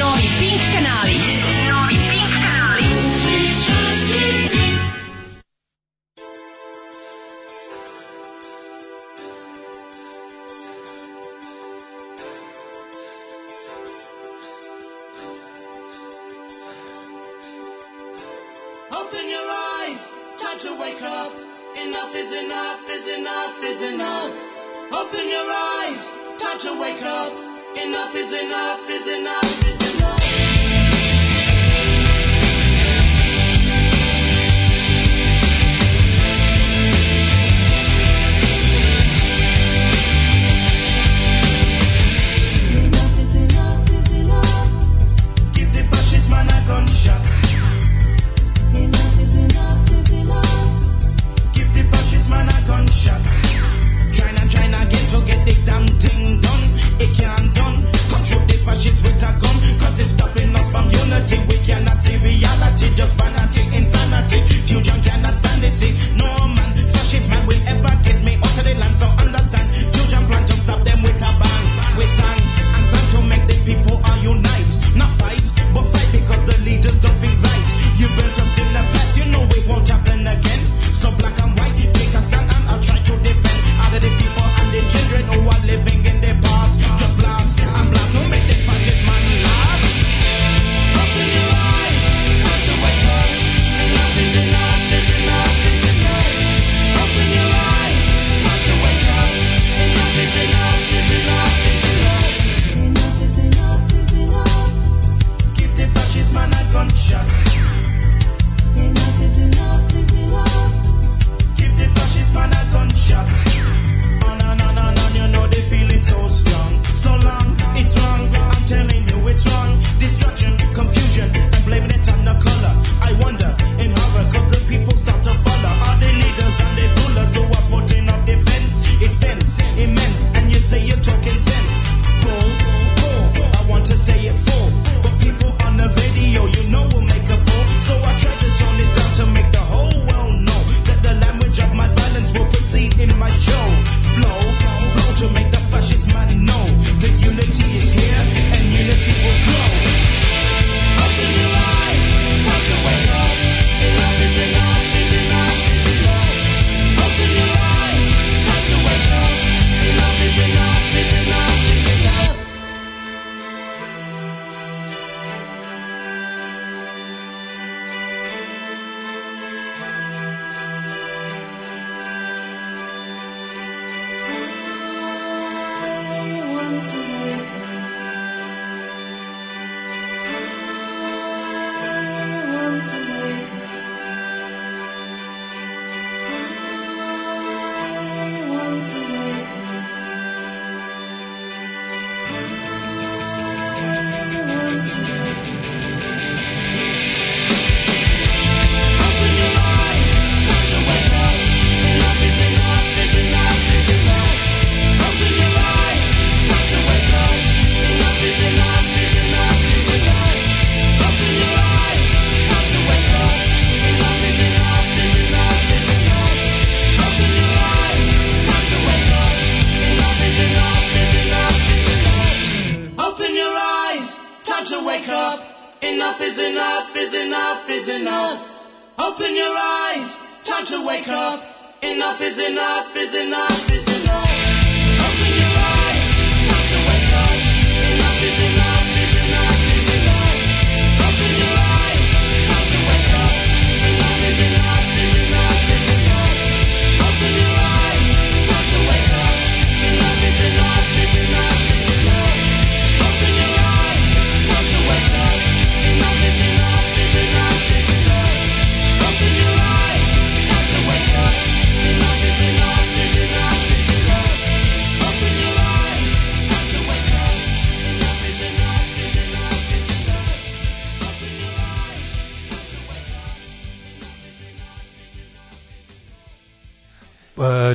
Novi Pink kanali. Novi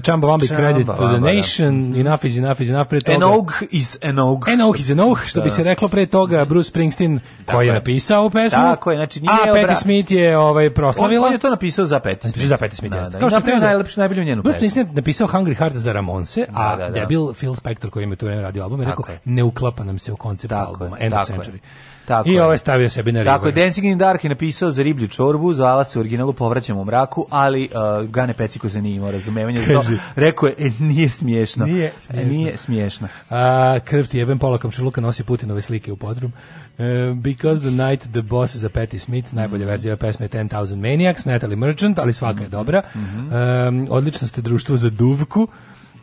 Chamba Wamba i Credit to the da. Nation, mhm. Enough is Enough is Enough pre toga. Enog is Enog. Enog is Enog, što bi da. se reklo pre toga mhm. Bruce Springsteen koji je napisao pesmu. Tako je, znači nije A Patti Smith je ovaj proslavila. On, je to napisao za Patti Smith. Za Patti Smith. Da, da Kao što je najlepše najbolje u njenu Bruce Springsteen napisao Hungry Heart za Ramonse, a da, da, da. debil Phil Spector koji im je tu radio album, je rekao ne uklapa nam se u koncept albuma End of Century. Tako I ovaj stavio sebi na ribu. Tako je, Dancing in Dark je napisao za riblju čorbu, zvala se u originalu Povraćam u mraku, ali uh, Gane Peciko se nije imao razumevanja Rekao je, e, nije smiješno. Nije e, smiješno. E, nije smiješno. A, krv ti jebem pola kamšiluka nosi Putinove slike u podrum. Uh, because the Night, The Boss is a Patti Smith, najbolja mm -hmm. verzija pesme 10,000 Maniacs, Natalie Merchant, ali svaka mm -hmm. je dobra. Mm -hmm. um, odlično ste društvo za duvku.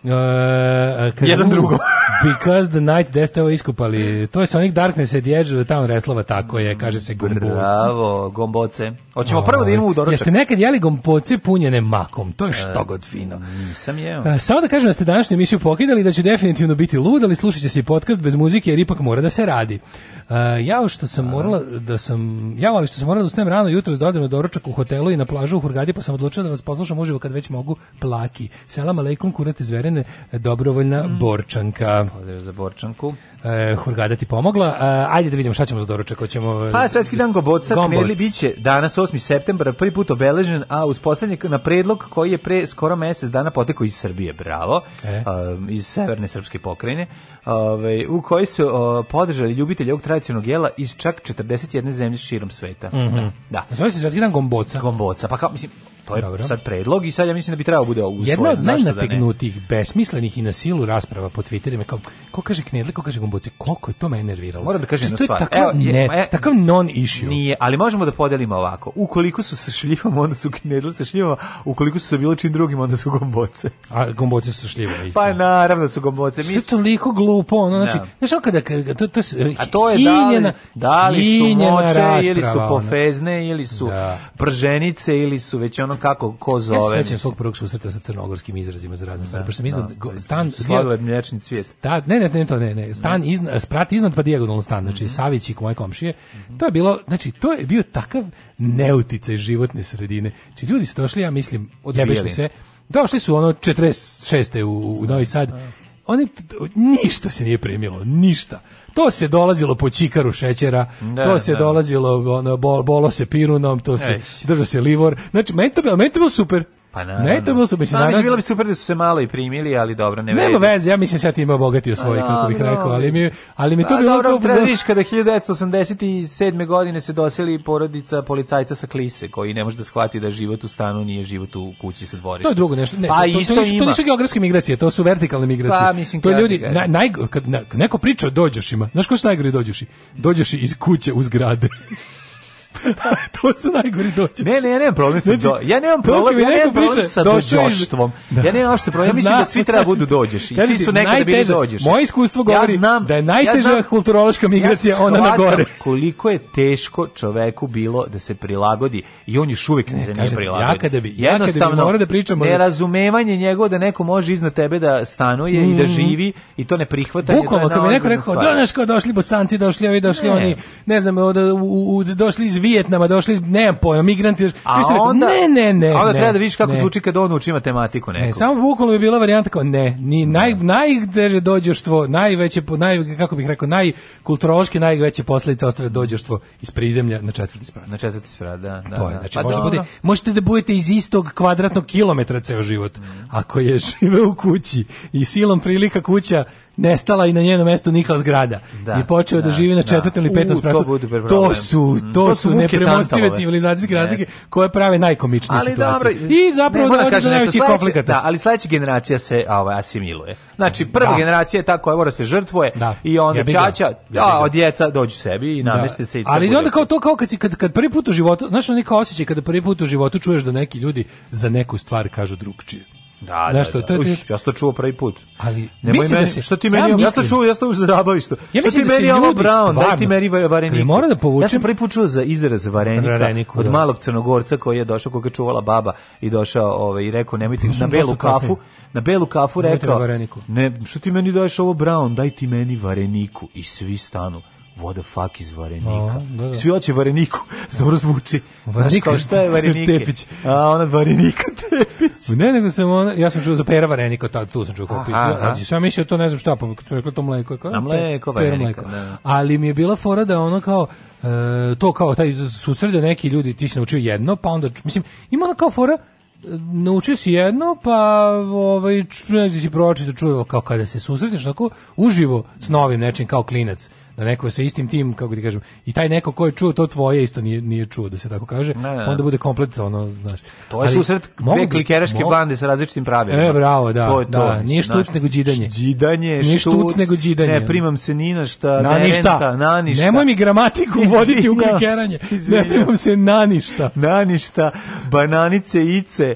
Uh, Jedan drugo. because the night gde ste ovo iskupali, to je sa onih Darkness je djeđu, da tamo reslova tako je, kaže se gomboce. Bravo, gomboce. Hoćemo prvo da ovaj, idemo u doručak. Jeste nekad jeli gomboce punjene makom, to je e, što god fino. Nisam jeo. Uh, samo da kažem da ste današnju emisiju pokidali da ću definitivno biti lud, ali slušat će se i podcast bez muzike jer ipak mora da se radi. Eh, ja što sam morala da sam ja ali što sam morala da ustanem rano jutros da odem na doručak u hotelu i na plažu u Hurgadi pa sam odlučila da vas poslušam uživo kad već mogu plaki. Selam aleikum kurat iz dobrovoljna mm. Borčanka. Pozdrav za Borčanku uh, Hurgada ti pomogla. Uh, ajde da vidimo šta ćemo za doručak. Hoćemo Pa Svetski dan gobotca knedli biće danas 8. septembra, prvi put obeležen, a uz poslednje na predlog koji je pre skoro mesec dana potekao iz Srbije, bravo. E? Uh, iz severne srpske pokrajine, ovaj u koji su podržali ljubitelji ovog tradicionalnog jela iz čak 41 zemlje širom sveta. Mm -hmm. Da. da. Zove se Svetski dan gomboca. Gomboca. Pa kao mislim To je Dobro. sad predlog i sad ja mislim da bi trebalo da bude usvojen. Jedna od najnategnutih, da besmislenih i na silu rasprava po Twitterima, kao, ko kaže knedle, ko kaže gomboce, koliko je to me nerviralo. Moram da kažem jednu stvar. To je takav, Evo, ne, je, takav non-issue. Nije, ali možemo da podelimo ovako. Ukoliko su sa šljivom, onda su knedle sa šljivom, ukoliko su sa bilo čim drugim, onda su gomboce. A gomboce su šljive, isto. Pa naravno da su gomboce. Što je toliko glupo, ono, znači, no. Da. znaš, kada, to, to, eh, A to je da li, da li su moće, ili su pofezne, ili su da. prženice, ili su već ono kako ko zove. Ja se sećam svog prvog susreta sa crnogorskim izrazima za razne stvari. Da, pošto sam iznad da. stan slavile mlečni cvijet. Stan, ne, ne, ne, to ne, ne. Stan iznad, sprat iznad pa dijagonalno stan, znači mm -hmm. Savić i moje komšije. Mm -hmm. To je bilo, znači to je bio takav neuticaj životne sredine. Znači ljudi su došli, ja mislim, odjebešli sve. Došli su ono 46. u, u Novi Sad. Da. Oni ništa se nije primilo, ništa to se dolazilo po čikaru šećera, da, to se da. dolazilo ono, bolo se pirunom, to se, drža se livor. Znači, meni to, meni to bilo super. Pa na, ne, to bilo su, mislim, naravno... bilo bi super da su se malo i primili, ali dobro, ne Nema veze, ja mislim da sad ima bogati u svoji, kako bih da, rekao, ali mi, ali mi to bilo... Dobro, kao... treba viš kada 1987. godine se doseli porodica policajca sa Klise, koji ne može da shvati da život u stanu nije život u kući sa dvorištem. To je drugo nešto. Ne, pa to, isto to, nisu, to nisu geografske migracije, to su vertikalne pa, migracije. Pa, mislim, to ljudi, na, naj, kad, neko priča o dođošima, znaš ko su najgori dođoši? Dođoši iz kuće u zgrade. to su najgori dođe. Ne, ne, ja nemam problem sa znači, do... Ja nemam problem, ja nemam problem sa dođoštvom. Da. Ja nemam uopšte problem, ja mislim da svi treba da budu dođeš. I svi su nekada bili dođeš. Moje iskustvo govori ja znam, da je najteža ja znam, kulturološka migracija ja ona na gore. koliko je teško čoveku bilo da se prilagodi i on još uvijek ne, se prilagodi. Ja kada bi, ja kada bi mora da pričamo... Nerazumevanje njegovo da neko može iznad tebe da stanuje i da mhm. živi i to ne prihvata. Bukvalno, kad bi neko rekao, da, znaš, došli bosanci, došli ovi, došli oni, ne znam, došli iz Vijetnama došli, nemam pojma, migranti. A onda, ne, ne, ne. A onda ne, treba da vidiš kako ne. zvuči kad on uči matematiku neku. Ne, samo bukvalno je bi bila varijanta kao ne, ni ne. naj najteže dođoštvo, najveće po naj kako bih rekao, najkulturološki najveće posledice ostavlja dođoštvo iz prizemlja na četvrti sprat. Na četvrti sprat, da, da. To je, da. znači, pa možda bude, možete da budete iz istog kvadratnog kilometra ceo život. Mm. Ako je žive u kući i silom prilika kuća nestala i na njeno mesto Niklas zgrada. da, i počeo da, da živi na da. četvrtom ili petom spratu. Mm. To su to, su, nepremostive civilizacijske razlike koje prave najkomičnije situacije. I zapravo dođe do najvećih konflikata. Da, ali sledeća generacija se ovaj asimiluje. Znači da. prva generacija je ta koja mora se žrtvuje da. i onda čača, a od djeca dođu sebi i nameste se i Ali onda kao to kao kad kad kad prvi put u životu, znaš, neka osjećaj kada prvi put u životu čuješ da neki ljudi za neku stvar kažu drugčije. Da, Nešto, da, da. Uš, da. ja sam čuo prvi put. Ali Nemoj da meni, da se, što ti meni, ja, ja sam čuo, ja sam zabaviš to. Ja što ti da meni ovo Brown, daj ti meni vareniku. Mora da povučem. Ja sam prvi put čuo za izraz varenika Vareniku, od da. malog crnogorca koji je došao koga čuvala baba i došao ovaj i rekao nemojte na belu kafu, kasnije. na belu kafu rekao. Ne, što ti meni daješ ovo Brown, daj ti meni vareniku i svi stanu what the fuck iz Varenika. A, da, da. Svi hoće Vareniku, dobro zvuči. Varenika, Znaš, šta je Varenike? Tepić. A, ona Varenika Tepić. Ne, nego sam ona, ja sam čuo za pera Varenika, ta, tu sam čuo kao pizza. Znači, sam mislio to ne znam šta, pa kad je rekla to mleko. Kao, A mleko, pe, Varenika. Da. Ali mi je bila fora da ono kao, e, to kao taj susrede neki ljudi, ti si naučio jedno, pa onda, mislim, ima ona kao fora, naučio si jedno, pa ovaj, ne znam si pročito čuo, kao kada se susretneš tako uživo s novim nečim kao klinac na da neko sa istim tim, kako ti kažem, i taj neko ko je čuo to tvoje isto nije, nije čuo, da se tako kaže, ne, ne. Pa onda bude komplet ono, znaš. To je susret dve klikeraške mogu... bande sa različitim pravilima. E, bravo, da, to je to, da, nije štuc nego džidanje. Džidanje, štuc, nego džidanje. Ne, primam se ni na šta, na ništa. na ništa. Nemoj mi gramatiku voditi u klikeranje. Ne primam se na ništa. Na ništa, bananice, ice,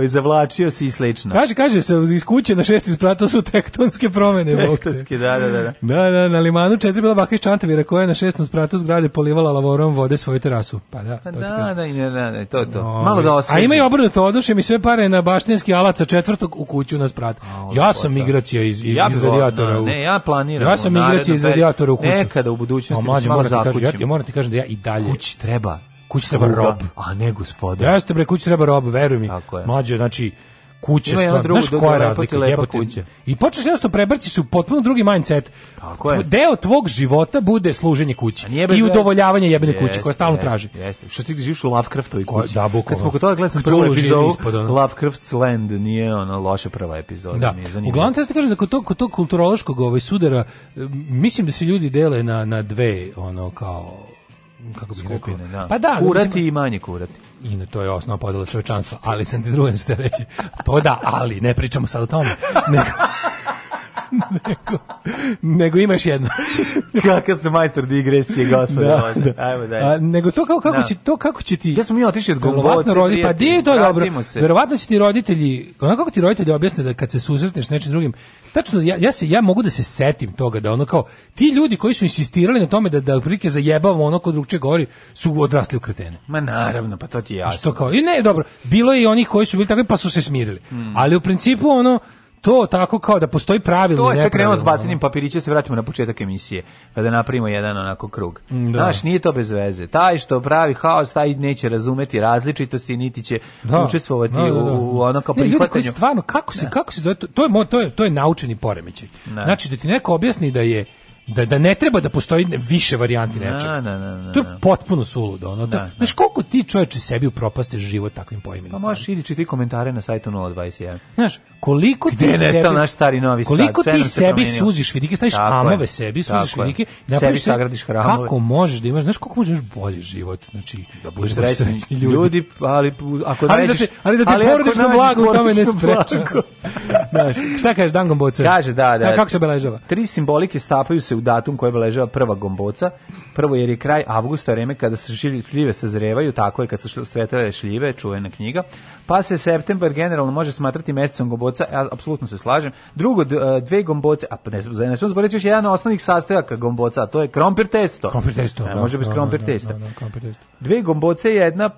uh, zavlačio si i slično. Kaže, kaže se, iz kuće na šesti spratu su tektonske promene. Tektonske, da, da, da, da. Da, da, na limanu četiri bila baka iz Čantavira koja je na šestom spratu zgrade polivala lavorom vode svoju terasu. Pa da, pa to da da, da, da, da, da, da, to je to. No, ovaj, Malo da osveži. A ima i obrnuto oduše mi sve pare na baštinski alat sa četvrtog u kuću na sprat. A, ja sam migracija iz, iz, ja iz radijatora. ne, ja planiram. Ja sam migracija iz radijatora u kuću. Nekada u budućnosti. O, pa mlađe, moram ti, kažem, ja, moram ti kažem da ja i dalje. Kući treba Kući treba rob. A ne gospode. Jeste bre, kući treba rob, veruj mi. Tako Mlađe, znači, kuće Ima stvarno, drugu, znaš koja je razlika, jebote. I počneš jednostavno prebrci u potpuno drugi mindset. Tako je. Deo tvog života bude služenje kući i udovoljavanje jebene jest, kuće koja stalno jest, traži. Jeste. Što ti gdje u Lovecraftovi kući? Da, bukvalno. Kad smo kod toga gledali prvu epizodu, ispod, Lovecraft's Land nije ona loša prva epizoda. Da. Nije Uglavnom, te kažem da kod tog, kod tog kulturološkog ovaj, sudara, mislim da se ljudi dele na, na dve, ono, kao kako bih rekao, da. pa da, kurati mislim, i manje kurati. I na to je osnova podela čovečanstva, ali sam ti drugo nešto reći. To da, ali ne pričamo sad o tome. Nego nego, nego imaš jedno. Kakav se majstor digresije, gospode da, Bože. Da. Ajmo dalje. A, nego to kako, kako, da. će, to kako će ti... Ja sam imao otišli od gombovaca. Rodi, pa di je dobro? Se. Verovatno će ti roditelji, kako kako ti roditelji objasne da kad se susretneš nečim drugim, tačno, ja, ja, se, ja mogu da se setim toga, da ono kao, ti ljudi koji su insistirali na tome da, da prilike zajebavamo ono kod drugče govori, su odrasli u kretene. Ma naravno, pa to ti je jasno. Što kao, i ne, dobro, bilo je i onih koji su bili takvi pa su se smirili. Mm. Ali u principu ono, to tako kao da postoji pravilo To je sve krenulo s bacanjem papirića, se vratimo na početak emisije, kada napravimo jedan onako krug. Mm, da. Znaš, nije to bez veze. Taj što pravi haos, taj neće razumeti različitosti, niti će da. učestvovati da, da, da. u ono kao prihvatanju. Ne, stvarno, kako se, da. kako se zove, to, to je, to je, to je naučeni poremećaj. Da. Znači, da ti neko objasni da je da, da ne treba da postoji više varijanti nečega. Na, na, na, to je potpuno suludo. Ono, da, da znaš, da. koliko ti čoveče sebi upropastiš život takvim pojmima? Pa možeš ili ti komentare na sajtu 021. Znaš, koliko Gde ti je sebi... naš stari novi Koliko ti sebi promenio. suziš vidike, staviš tako amove je, sebi, suziš vidike, napraviš sagradiš hramove. Kako možeš da imaš, znaš, koliko možeš da bolji život, znači, da budeš srećni ljudi. ljudi, ali ako ali da te, ali da te porodično blago u tome ne spreča. Znaš, šta kažeš dan gomboca? Kaže, da, šta, da. Kako se obeležava? Tri simbolike stapaju se u datum koji obeležava prva gomboca. Prvo jer je kraj avgusta vreme kada se šljive sazrevaju, tako je kad su svetele šljive, čuvena knjiga. Pa se septembar generalno može smatrati mesecom gomboca, ja apsolutno se slažem. Drugo, e, dve gomboce, a ne, ne, smemo zaboraviti još jedan od osnovnih sastojaka gomboca, a to je krompir testo. Krompir testo, e, da, Može bez da, krompir da, testa. Da, testo. Dve gomboce, jedna e,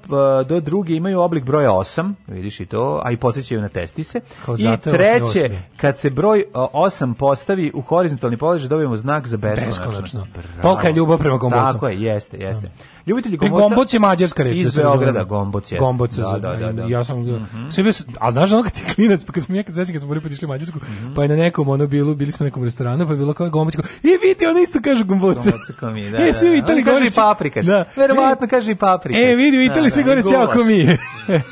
do druge imaju oblik broja 8, vidiš i to, a i podsjećaju na testise. Kao I treće, treće, kad se broj 8 postavi u horizontalni položaj, dobijemo znak za beskonačno. beskonačno. Tolika je ljubav prema komolcu. Tako je, jeste, jeste. Da. Ljubitelji gomboca. Gomboc je mađarska reč. Iz Beograda gomboc je. Gomboc, da, da, da, da. Ja sam, mm -hmm. sam bio, ali znaš ono kad si klinac, pa kad smo ja kad sećam kad smo prvi put išli u Mađarsku, mm -hmm. pa je na nekom ono bilo, bili smo u nekom restoranu, pa je bilo kao gomboc, i vidi, ono isto kaže gomboc. Gomboc kao mi, da. E, da, svi u da. Italiji govore i paprikaš. Da. Verovatno kaže i paprikaš. E, vidi, u da, Italiji svi govore ćao kao mi.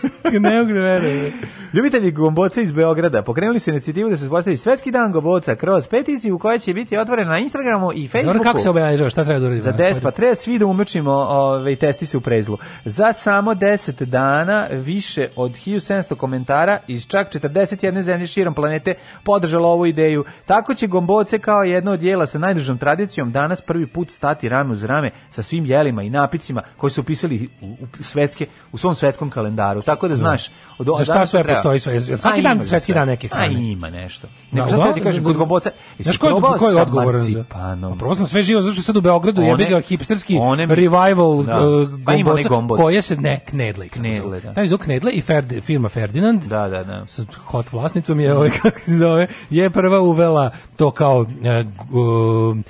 Ne mogu da verujem. Ljubitelji gomboca iz Beograda pokrenuli su inicijativu da se uspostavi svetski dan gomboca kroz peticiju koja će biti otvorena na Instagramu i Facebooku. Dobro, kako se obeležava, šta treba da uradimo? Za 10 pa treba svi da umečimo ove, testi se u prezlu. Za samo 10 dana više od 1700 komentara iz čak 41 zemlje širom planete podržalo ovu ideju. Tako će gomboce kao jedno od jela sa najdužom tradicijom danas prvi put stati rame uz rame sa svim jelima i napicima koji su upisali u, u, svetske, u svom svetskom kalendaru. Tako da, da. znaš... Od, za šta sve treba... postoji sve? Svaki dan, svetski dan neke hrane. A ima nešto. Da, Nego šta ti kažeš, kod gomboca... Znaš koji je odgovoran za... Pa probao sam sve živo, zato što sad u Beogradu jebi ga hipsterski revival da. E, pa gomboca, koja se ne, knedle. Knedle, da. Taj zvuk knedle i Ferdi, firma Ferdinand, da, da, da. sa hot vlasnicom je, ovaj, kako se zove, je prva uvela to kao e,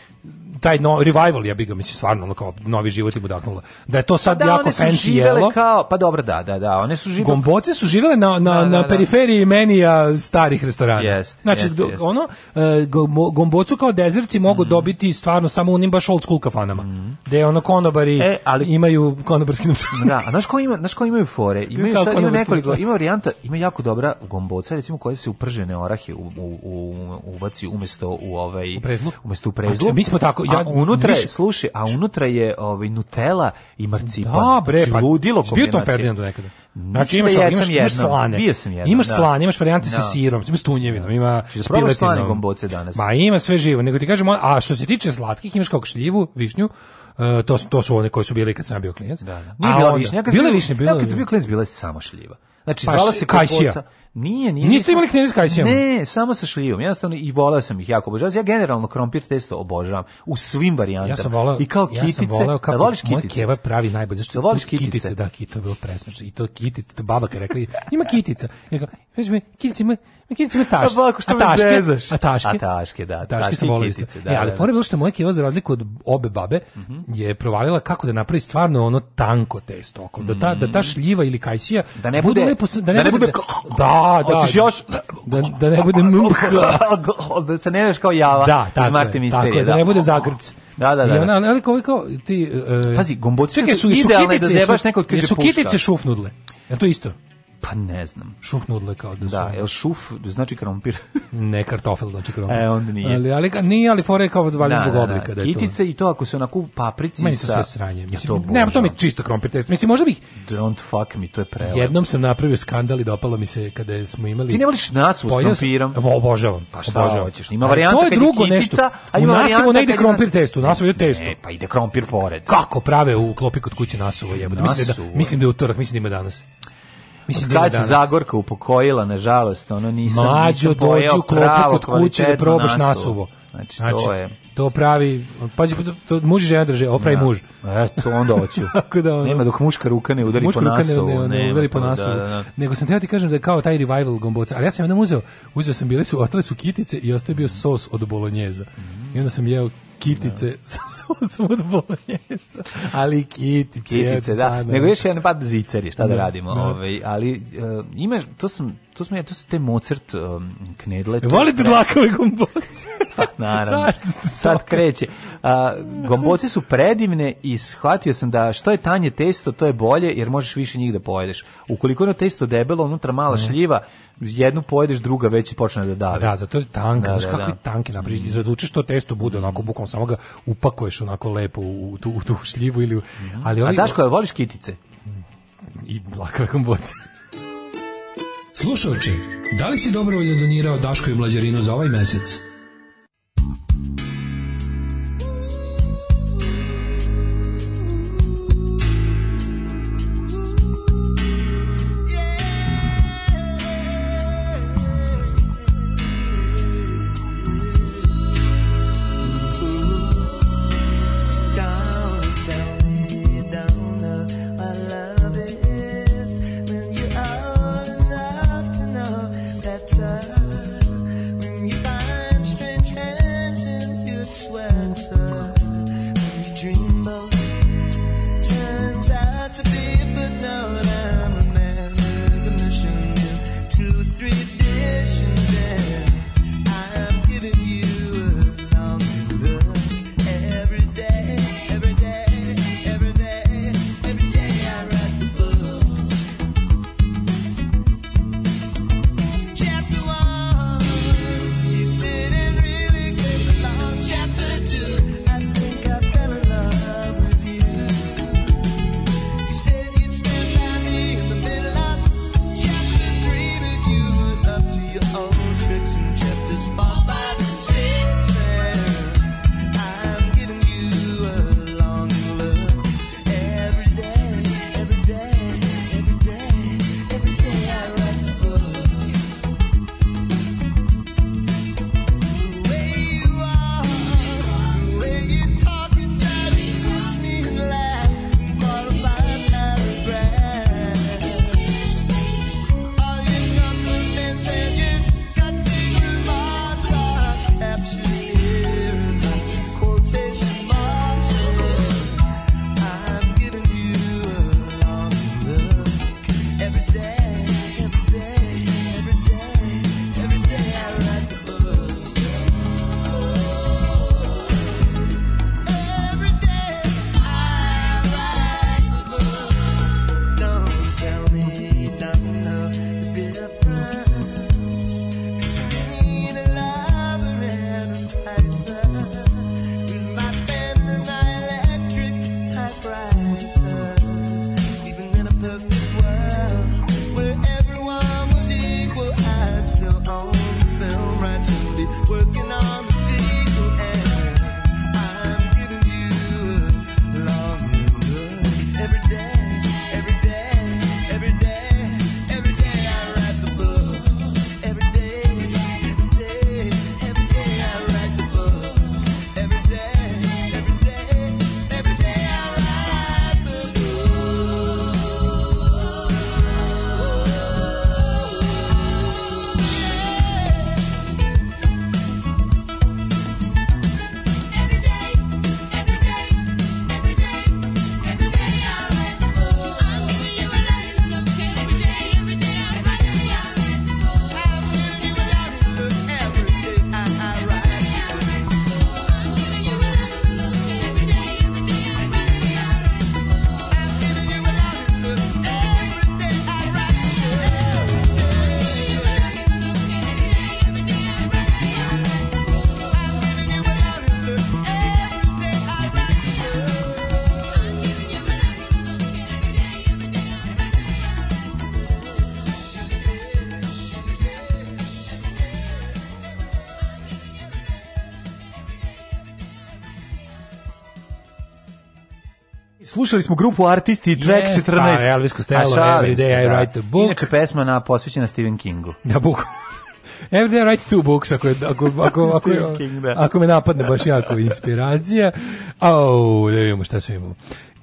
taj no, revival, ja bih ga mislim stvarno ono kao novi život im udahnula. Da je to sad pa da, jako fancy jelo. Kao, pa dobro, da, da, da, one su živele. Gomboce su živele na, na, da, da, na da. periferiji menija starih restorana. Jest, znači, jest, jest. ono, e, gombocu kao dezerci mogu mm dobiti stvarno samo u onim baš old school kafanama. Mm -hmm. Gde ono konobari e, ali, imaju konobarski novčanik. Da, a znaš ko, ima, znaš ko imaju fore? Imaju, sad, ima nekoliko, ima varijanta, ima jako dobra gomboca, recimo koja se upržene orahe u, u, u, ubaci umesto u ovaj... U prezlu? Umesto u prezlu. A, znači, mi smo tako, ja, a unutra je, slušaj, a unutra je ovaj Nutella i marcipan. Da, bre, znači, pa, ludilo kombinacija. Bio to Ferdinandu nekada. Znači imaš, ja imaš, imaš slane. Bio sam jedan, imaš da. slane, imaš varijante sa da. sirom, imaš tunjevinom, da. ima s piletinom. gomboce danas. Ma ima sve živo, nego ti kažem, a što se tiče slatkih, imaš kao šljivu, višnju, Uh, to su to su one koje su bile kad sam bio klijent. Da, da. Nije bila višnja, kad bila višnja, bila. Ja kad sam bio klijent, bila je samo šljiva. Znači pa, zvala se kajsija. Nije, nije. Niste imali knedli s kajsijama? Ne, samo sa šljivom. Jednostavno i voleo sam ih jako obožavam. Ja generalno krompir testo obožavam u svim varijantama. Ja sam voleo. I kao kitice. Ja sam voleo kako da voliš moj keva pravi najbolje. Zašto? Da voliš kitice. kitice da, kito bilo presmešno. I to kitice, to babaka rekla, ima kitica. Ja kao, kaže mi, kitice ima, mi kitice ima taške. A bako što me zezaš. A taške. A taške, da. Taške, taške sam voleo. Kitice, da, e, ali da, fora da. bilo što moja keva za razliku od obe babe mm -hmm. je provalila kako da napravi stvarno ono tanko testo. Da ta, da ta mm. šljiva ili kajsija da ne bude, lepo, da, da ne, bude, da Da, da. Hoćeš da. još da, da ne bude da se ne kao java. Da, tako iz Marte je, tako da. da ne bude zagrc. Da, da, da. I da. ona, ali kao, kao ti... Uh, Pazi, gomboci su idealne da zebaš neko od križe puška. Su kitice šufnudle. Je to isto? Pa ne znam. Šuf nudle kao da su. Da, el šuf znači krompir. ne kartofel znači krompir. E, onda nije. Ali, ali nije, ali fore kao valjda da, zbog da, da. oblika. Da, da. Kitice to... i to ako se onako u paprici Meni to sa... sve sranje. Mislim, to ne, to mi je čisto krompir tekst. Mislim, možda bih... Don't fuck me, to je prelepo. Jednom sam napravio skandal i dopalo mi se kada smo imali... Ti ne voliš nasu s krompirom? Evo, obožavam. Pa šta obožavam. hoćeš? Ima varijanta kad je drugo nešto. A ima varijanta ne ide krompir testu, nasu ide testu. Ne, pa ide krompir pored. Kako prave u klopi kod kuće nasuvo jebote. Mislim da mislim da je utorak, mislim da ima danas. Mislim da se Zagorka upokojila, nažalost, ono nisam Mlađo, nisam dođi u klopu kod kuće da probaš nasuvo. Znači, znači, to znači, je to pravi, pazi, to, to muž i žena drže, ovo ja. Da. muž. Eto, onda hoću. da ono, nema dok muška ruka ne udari muška po nasu. Muška ruka ne, ne, ne udari po da, nasu. Da, da. Nego sam teo ti kažem da je kao taj revival gomboca, ali ja sam jednom uzeo, uzeo sam bile su, ostale su kitice i ostaje bio sos od bolonjeza. Mm. I onda sam jeo kitice da. sam da ali kitice. Kitice, da. Nego još jedan pad zicari, šta da, da radimo. Da. Ovaj, ali uh, imaš, to sam to smo ja to su te Mozart um, knedle. E, volite dlakave gomboce? pa, naravno. Zašto Sad kreće. A, gomboce su predivne i shvatio sam da što je tanje testo, to je bolje jer možeš više njih da pojedeš. Ukoliko je ono testo debelo, unutra mala mhm. šljiva, jednu pojedeš, druga već počne da davi. Da, zato je tanka, da, znaš da, kako da. tanke napriš, izradučeš to testo, bude onako bukom, samo ga upakuješ onako lepo u tu, u tu šljivu ili... U, mhm. ali ovi... A Daško, voliš kitice? I dlakave gomboce. Slušajući, da li si dobrovoljno donirao Daško i Mlađarinu za ovaj mesec? slušali smo grupu Artisti Track yes, 14. Pa, Elvis Costello, Every Day I da. Write a Book. Inače pesma na posvećena Stephen Kingu. Da, Book. Every day I write two books, ako, ako, ako, ako, ako, da. ako me napadne baš jako inspiracija. Au, da vidimo šta sve imamo.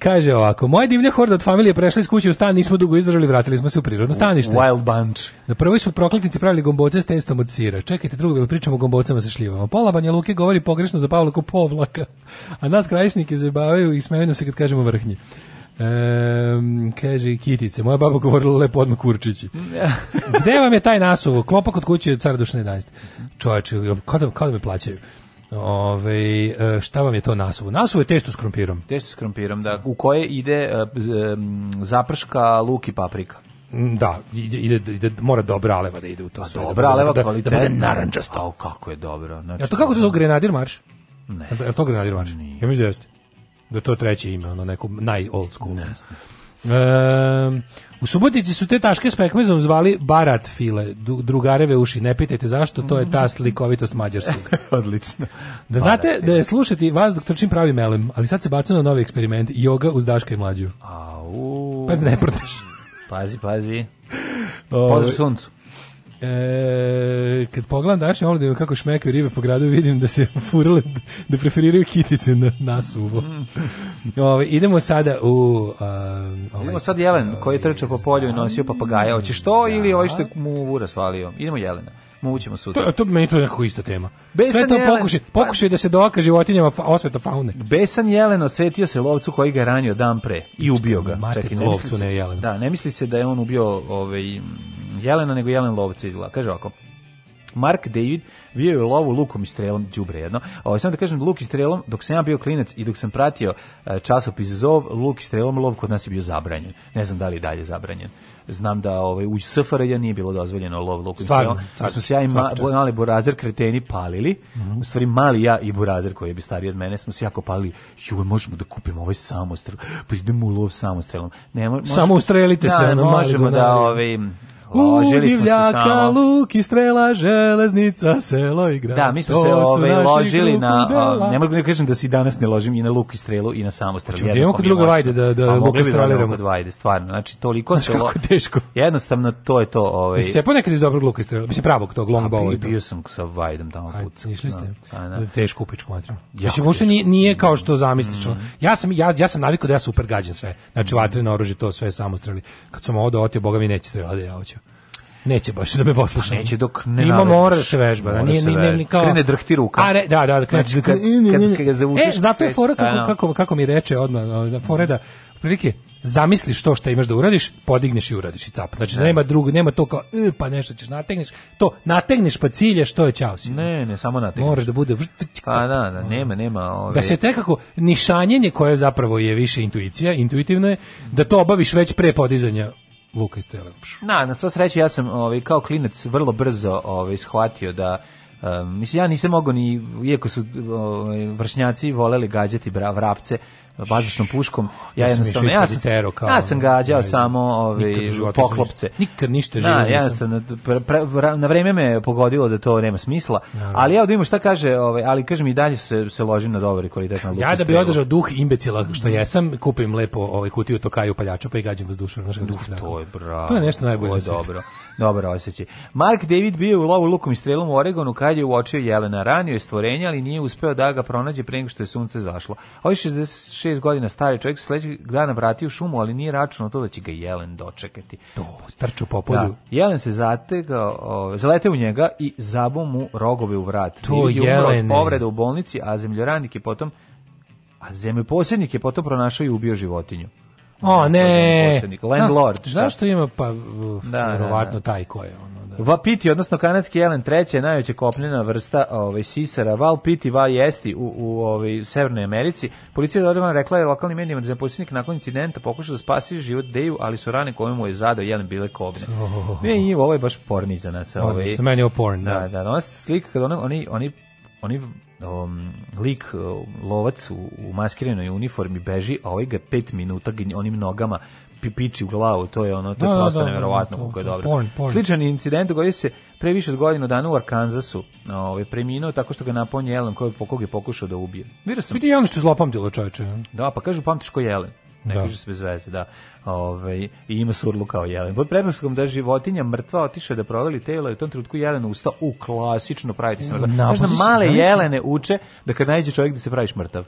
Kaže ovako, moja divlja horda od familije prešla iz kuće u stan, nismo dugo izdržali, vratili smo se u prirodno stanište. Wild bunch. Na prvoj su prokletnici pravili gomboce s testom od sira. Čekajte drugo, jer da pričamo o gombocama sa šljivama. Pola Banja Luke govori pogrešno za Pavla povlaka, a nas krajišnike zabavaju i smeju nam se kad kažemo vrhnje. Um, kaže Kitice, moja baba govorila lepo odmah kurčići. Gde vam je taj nasuvo? Klopak od kuće je car dušne 11. Čovječe, kada, kada me plaćaju? Ove, e, šta vam je to nasuvo? Nasuvo je testo s krompirom. Testo s krompirom, da. U koje ide e, e, zaprška, luk i paprika. Mm, da, ide, ide, ide, mora dobra aleva da ide u to. A pa sve, da dobra da aleva da, kvalitetna. Da, da bude naranđasta. Au, kako je dobro. Znači, ja to kako se zove Grenadir marš? Ne. Je to Grenadir marš? Nije. Ja mislim da jeste. Da to treće ime, ono neko naj-old school. Ne. E, U Subotici su te taške s pekmezom zvali barat file, drugareve uši. Ne pitajte zašto, to je ta slikovitost mađarskog. Odlično. Da znate da je slušati vas dok trčim pravi melem, ali sad se baca na novi eksperiment, joga uz Daška i mlađu. Au. Pa ne protiš. Pazi, pazi. Pozdrav suncu. E, kad pogledam današnje ovdje kako šmekaju ribe po gradu, vidim da se furale, da preferiraju kitice na, na suvo. Ove, idemo sada u... Um, ovaj, idemo sad Jelen, ovaj, koji je trčao po polju i nosio papagaja. Hoćeš to da. ili ovaj što mu vura svalio? Idemo Jelena. Mućemo sutra. To, to meni to je nekako isto tema. Besan Sve to jelen, pokušaj, pa- pokušaj da se doka životinjama fa, osveta faune. Besan Jelen osvetio se lovcu koji ga ranio dan pre i ubio ga. Mater, Čekaj, ne lovcu, se, ne Jelen. Da, ne misli se da je on ubio ovaj, Jelena, nego Jelen Lovca izgleda. Kaže ovako, Mark David bio je u lovu lukom i strelom, đubre jedno. Ovo sam da kažem luk i strelom, dok sam ja bio klinac i dok sam pratio e, časopis Zov, luk i strelom lov kod nas je bio zabranjen. Ne znam da li je dalje zabranjen. Znam da ovaj u SFRJ nije bilo dozvoljeno lov luk i strelom. Pa smo se ja i ma, mali burazer kreteni palili. Mm -hmm. U stvari mali ja i burazer koji je bi stariji od mene smo se jako palili. Ju, možemo da kupimo ovaj samostrel. Pa idemo u lov samostrelom. Ne, možemo, samo ustrelite da, se, ono, možemo da ovaj Ložili smo se samo. luk i strela, železnica, selo i grad. Da, mi smo to se ovaj, ložili na... A, ne mogu da kažem da si danas ne ložim i na luk i strelu i na samo strelu. Znači, idemo kod drugog vajde da, da pa luk da streliramo. da vajde, stvarno. Znači, toliko znači, se... Kako teško. Jednostavno, to je to... Ovaj... Jeste cepao nekad iz dobrog luka i strela? Mislim, pravog tog longbowa. Bio, bio sam sa vajdom tamo put. Išli ste? No, da, pa da. teško u pičku materiju. Mislim, uopšte nije, nije kao što mm. zamislično. Ja sam, ja, ja sam navikao da ja super gađam sve. Znači, mm. vatreno oružje, to sve samo streli. Kad sam ovo dotio, boga mi neće da ja hoću. Neće baš da me posluša. Pa neće dok ne Ima mora da se vežba, da nije ni ni ni kao krene drhti ruka. A da, da, da Znači, kad, kad, kad ga zavučeš. E, zato je fora kako, kako, kako mi reče odmah, da fora da prilike zamisliš to što imaš da uradiš, podigneš i uradiš i cap. Znači da ne. nema drugo, nema to kao e, pa nešto ćeš nategneš, to nategneš pa ciljaš, to je ćao si. Ne, ne, samo nategneš. Moraš da bude Pa da, da, nema, nema da ove... Da se tekako nišanjenje koje zapravo je više intuicija, intuitivno je da to obaviš već pre podizanja luka i strele. Na, na sva sreća ja sam ovaj, kao klinac vrlo brzo ovaj, shvatio da Um, mislim, ja nisam mogao ni, iako su um, vršnjaci voleli gađati bra, vrapce, bazičnom puškom. Ja jednostavno ja sam tero kao. Ja sam gađao samo ove ovaj, poklopce. Nikad ništa da, živo. Da, jednostavno na vreme me je pogodilo da to nema smisla, ali ja da ima šta kaže, ovaj ali kažem mi dalje se se loži na dobar i kvalitetan Ja da bi održao duh imbecila što jesam, kupim lepo ovaj kutiju tokaju paljača pa i gađam vazdušno našeg To je bravo. To je nešto najbolje. Dobro. Dobro osjećaj. Mark David bio u lovu lukom i strelom u Oregonu kad je uočio jelena. Ranio je stvorenje, ali nije uspeo da ga pronađe pre nego što je sunce zašlo. Ovi 60 56 godina stari čovjek se sledećeg dana vratio u šumu, ali nije računao to da će ga jelen dočekati. To, trču po polju. Da. Jelen se zategao, ovaj, zalete u njega i zabu mu rogove u vrat. To je jelen. povreda u bolnici, a zemljoradnik je potom a zemljoposednik je potom pronašao i ubio životinju. O, ne. Landlord. Znaš, zašto ima pa da, da, verovatno da. taj ko je ono Da. Vapiti, odnosno kanadski jelen treća je najveća kopnena vrsta ovaj, sisara. Valpiti, va val jesti u, u ovaj, Severnoj Americi. Policija je odmah rekla je lokalnim medijima da je posjednik nakon incidenta pokušao da spasi život Deju, ali su rane koje mu je zadao jelen bile kobne. Oh. Ne, i ovaj je baš porni za nas. Ovaj. Odnosno, meni je porn, da. Da, da, da ona slika kada oni, oni, oni, oni um, lik uh, lovac u, u maskiranoj uniformi beži, a ovaj ga pet minuta onim nogama pipiči u glavu, to je ono, to je da, da prosto da, da neverovatno da, koliko je dobro. Porn, porn. Sličan incident dogodio se pre više od godinu dana u Arkansasu. Ovaj preminuo tako što ga naponje jelen koji pokog je pokušao da ubije. Vidio sam. Vidi ono što zlopamtilo čoveče. Da, pa kažu pamtiš ko jelen. Ne da. kaže se bez veze, da. Ove, ovaj, I ima surlu kao jelen. Pod prepraskom da životinja mrtva otiše da proveli telo i u tom trenutku jelen usta u klasično praviti se mrtav. Znaš da pa male jelene uče da kad najde čovjek da se praviš mrtav.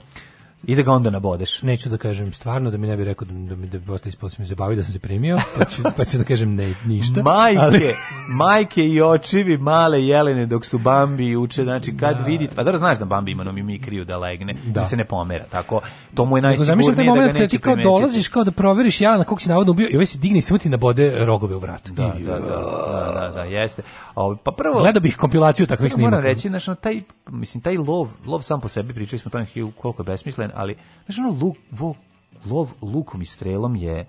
I da ga onda nabodeš. Neću da kažem stvarno, da mi ne bi rekao da, da mi da posle ispod mi zabavi da sam se primio, pa ću, pa ću da kažem ne, ništa. Majke, ali... majke i očivi male jelene dok su Bambi uče, znači kad da. vidi, pa da znaš da Bambi ima kriju da legne, da, da. se ne pomera, tako, to mu je najsigurnije da, da moment ga neće ti kao primetiti. dolaziš kao da proveriš jelena na kog si navodno ubio i ovaj se digne i smrti na bode rogove u vrat. Da, da, da, da, da, da, jeste. A, pa prvo... Gledao bih kompilaciju takvih snimaka. Moram reći, znači, taj, mislim, taj lov, lov sam po sebi, pričali smo tamo koliko je besmislen, ali znaš ono luk, vo, lov lukom i strelom je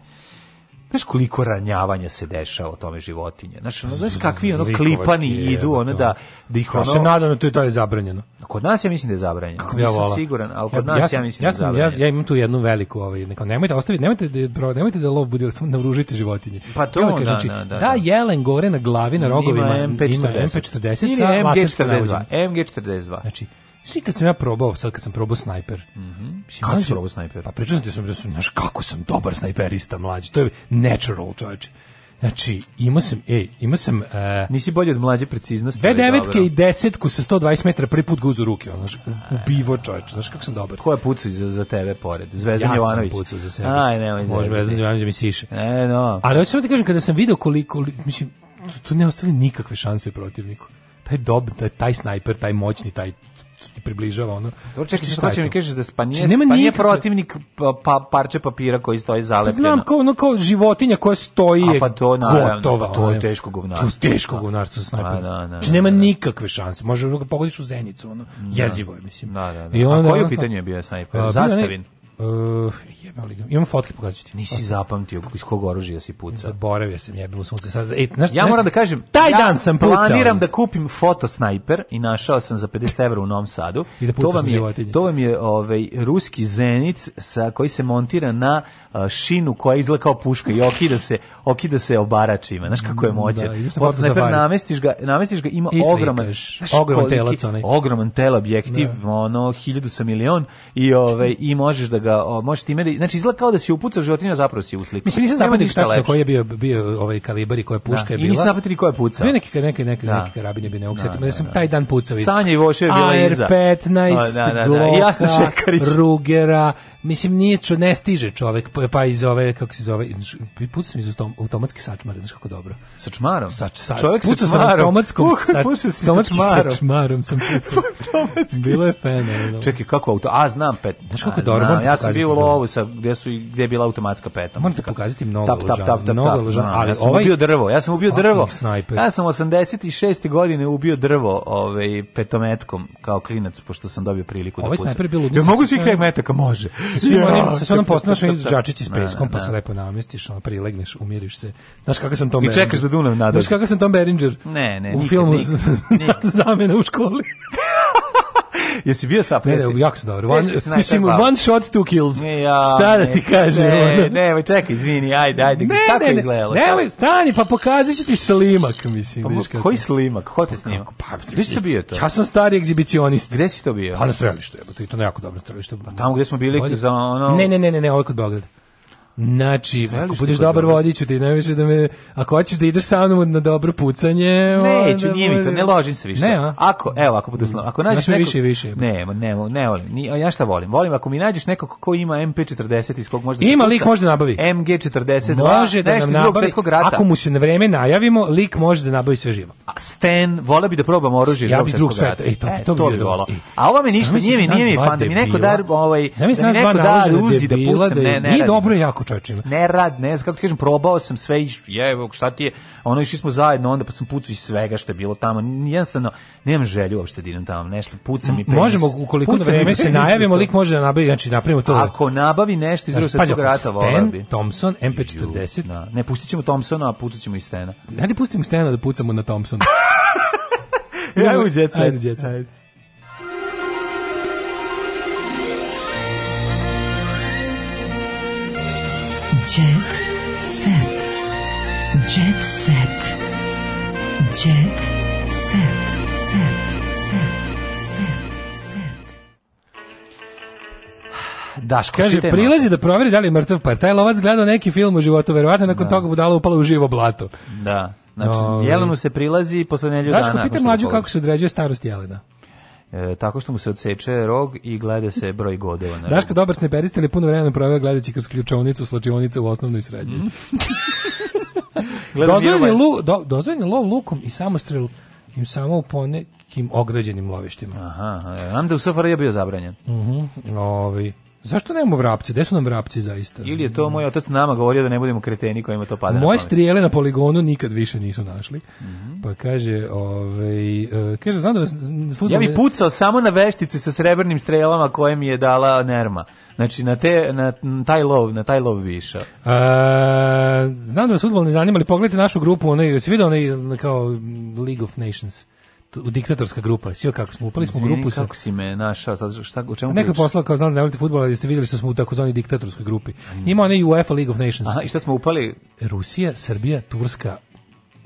Znaš koliko ranjavanja se dešava o tome životinje. Znaš, ono, znaš kakvi ono klipani je, idu, ono da, da ih ono... Ja se nadam da to je to zabranjeno. Kod nas ja mislim da je zabranjeno. Kako ja vola. siguran, ali kod ja, nas ja, ja mislim ja sam, da je zabranjeno. Ja, ja imam tu jednu veliku, ovaj, neko, nemojte ostaviti, nemojte, da, nemojte da lov bude, samo navružite životinje. Pa to, da, znači, da, da, da, da. jelen gore na glavi, na rogovima, ima MP40. MP40 ili MG42. MG42. Znači, Znači, kad sam ja probao, sad kad sam probao snajper. Mm -hmm. Mislim, kako si probao snajper? Pa pričao sam ti sam, da sam, znaš, kako sam dobar snajperista, mlađi. To je natural, čovječe. Znači, imao sam, ej, imao sam... Uh, Nisi bolje od mlađe preciznosti. Dve devetke i desetku sa 120 metara prvi put guzu ruke, ono, znaš, da. ubivo čovječ, znaš kako sam dobar. Ko je pucao za, za tebe pored? Zvezdan ja Jovanović? Ja sam pucao za sebe. Aj, nemoj Može zvezdan, Jovanović da mi siše. E, no. Ali hoću samo ti kažem, kada sam video koliko, mislim, tu ne ostali nikakve šanse protivniku. Taj dob, taj, taj snajper, taj moćni, taj ti približava ono. Znači, to čekaj, šta će mi kažeš da spanje, znači, nema spanje nikakve... protivnik pa, pa, parče papira koji stoji pa zalepljeno. Znam, kao, ono, kao životinja koja stoji je pa to, naravno, gotova. Pa to je teško govnarstvo. To je teško govnarstvo sa snajperom. Da, da, znači, da, nema da. nikakve šanse. Može da pogodiš u zenicu, ono, da. jezivo je, mislim. Da, da, da. I onda, A koje pitanje je bio snajper? Zastavin? Uh, eh, jebali ga. Imam fotke pokazati ti. Nisi zapamtio iz kog oružja si pucao. Zaboravio sam jebilo sunce. Sad, e, naš, ja moram da kažem, taj ja dan sam pucao. Planiram da kupim fotosnajper i našao sam za 50 evra u Novom Sadu. I da to vam je, životinje. To vam je ovaj, ruski zenit sa, koji se montira na šinu koja izgleda kao puška i okida se, okida se obaračima. Znaš kako je mm, moćan. Da, namestiš ga, namestiš ga, ima Islikaš. ogroman, znaš, ogroman koliki, telac onaj. Ogroman tel objektiv, da. ono, hiljadu sa milion i, ove, ovaj, i možeš da ga, o, možeš time da, znači izgleda kao da si upucao životinja, zapravo si uslikao. Mislim, nisam šta tačno koji je bio, bio ovaj kalibar i koja da, puška da. je bila. I nisam zapamtio koja je pucao. Bio neki, neki, neki, da. neki karabin je bio neoksetio, da, da, sam da. taj dan pucao. Sanja i Voše je bila iza. AR-15, Gloka, da, Rugera, mislim nije čo, ne stiže čovjek pa, pa iz ove kako se zove put sam iz automatski sačmara znači kako dobro sačmarom sa, sa, čovjek puca sa automatskom uh, sa, automatskim sačmarom sam pucao bilo je fenomenalno čekaj kako auto a znam pet znaš kako dobro znam, ja sam bio u lovu sa gdje su gdje je bila automatska peta morate pokazati mnogo tap, tap, tap, mnogo loža ali ja sam ovaj ubio drvo ja sam ubio drvo sniper. ja sam 86. godine ubio drvo ovaj petometkom kao klinac pošto sam dobio priliku da ovaj pucam ovaj snajper bilo mogu svih metaka može sa svim ja, onim, sa svim onom postanom džačić s peskom, pa se lepo namestiš, ono, prilegneš, umiriš se. Znaš kakav sam Tom I čekaš da Dunav nadađe. Znaš kakav sam Tom Beringer? Ne, ne, u nikad, filmu nikad, nikad. zamena u školi. Jesi bio sa Ne, ne, jako se dobro. One, mislim, one shot, two kills. Ne, ja, Šta da ti kažem? Ne, ne, čekaj, izvini, ajde, ajde. Ne, kako ne, izgledalo? Ne, ne, stani, pa pokazat ti slimak, mislim. Pa, kako. Koji slimak? Ko te pa snima? Pa, gde si to bio to? Ja sam stari egzibicionist. Gde si to bio? Pa na strelištu, jebote, i to na jako dobro strelište. Pa tamo gde smo bili za ono... Ne, ne, ne, ne, ne, ovo kod Beograda. Znači, ako budeš dobar vodiću ti, ne više da me... Ako hoćeš da ideš sa mnom na dobro pucanje... Neću, nije mi to, ne ložim se više. Ne, a? Ako, evo, ako budu mm. Ako nađeš nekog... više više. Ne, ne, ne volim. Ni, ja šta volim? Volim ako mi nađeš nekog ko ima MP40 iz kog možda... Ima lik može da nabavi. MG42. Može da nam nabavi. Ako mu se na vreme najavimo, lik može da nabavi sve živo. A Sten, vole bi da probam oružje ja iz drugog sveta. Ej, to, e, to, e, to bi bilo. A ovo mi ništa, nije mi, nije mi fan ovaj, da mi neko da ovaj... da mi nas dva uzi da debila, da je, nije dobro jako čovječima. Ne rad, ne znam kako ti kažem, probao sam sve i jevo, šta ti je, ono išli smo zajedno, onda pa sam pucao iz svega što je bilo tamo. Jednostavno nemam želju uopšte da idem tamo, nešto pucam i penis. Možemo ukoliko da vreme se najavimo, lik može da nabavi, znači napravimo to. Ako nabavi nešto iz Drugog svetskog rata, volao bi. Thompson MP40. Da. Ne pustićemo Thompsona, a pucaćemo i Stena. Ne, ne pustimo Stena da pucamo na Thompsona. ja u jet set. Ajde, Ajde. Jet set. Jet set. Jet set. Set. Set. Set. Set. Daško, Kaže, prilazi da proveri da li je mrtav par. Taj lovac gledao neki film u životu, verovatno nakon da. toga budala upala u živo blato. Da. Znači, no, Jelenu ovaj. se prilazi posle nelju dana. Daško, pita mlađu kako se određuje starost Jelena. E, tako što mu se odseče rog i gleda se broj godova. Na Daško dobar sneperista ili puno vremena proveo gledajući kroz ključavnicu, slačionice u osnovnoj srednji. Mm. dozvoljen, je lu, do, lov lukom i samostrel im samo u ponekim ograđenim lovištima. Aha, aha. Onda u safari je bio zabranjen. Uh mhm, -huh. Ovi. Zašto nemamo vrapce? Gde su nam vrapci zaista? Ili je to moj otac nama govorio da ne budemo kreteni kojima to pada. Moje strijele na poligonu nikad više nisu našli. Mm -hmm. Pa kaže, ovaj e, kaže znam da vas futbol... Ja bi pucao samo na veštice sa srebrnim strelama koje mi je dala Nerma. Znači na te na taj lov, na taj lov bi išao. E, znam da vas fudbal ne zanima, ali pogledajte našu grupu, onaj, se vidi onaj kao League of Nations diktatorska grupa. Sve kako smo upali smo Zini, grupu sa kako si me našao sad šta u čemu Neka poslala kao znam da ne volite fudbal, ali ste videli što smo u takozvanoj diktatorskoj grupi. Ima oni UEFA League of Nations. A i šta smo upali? Rusija, Srbija, Turska,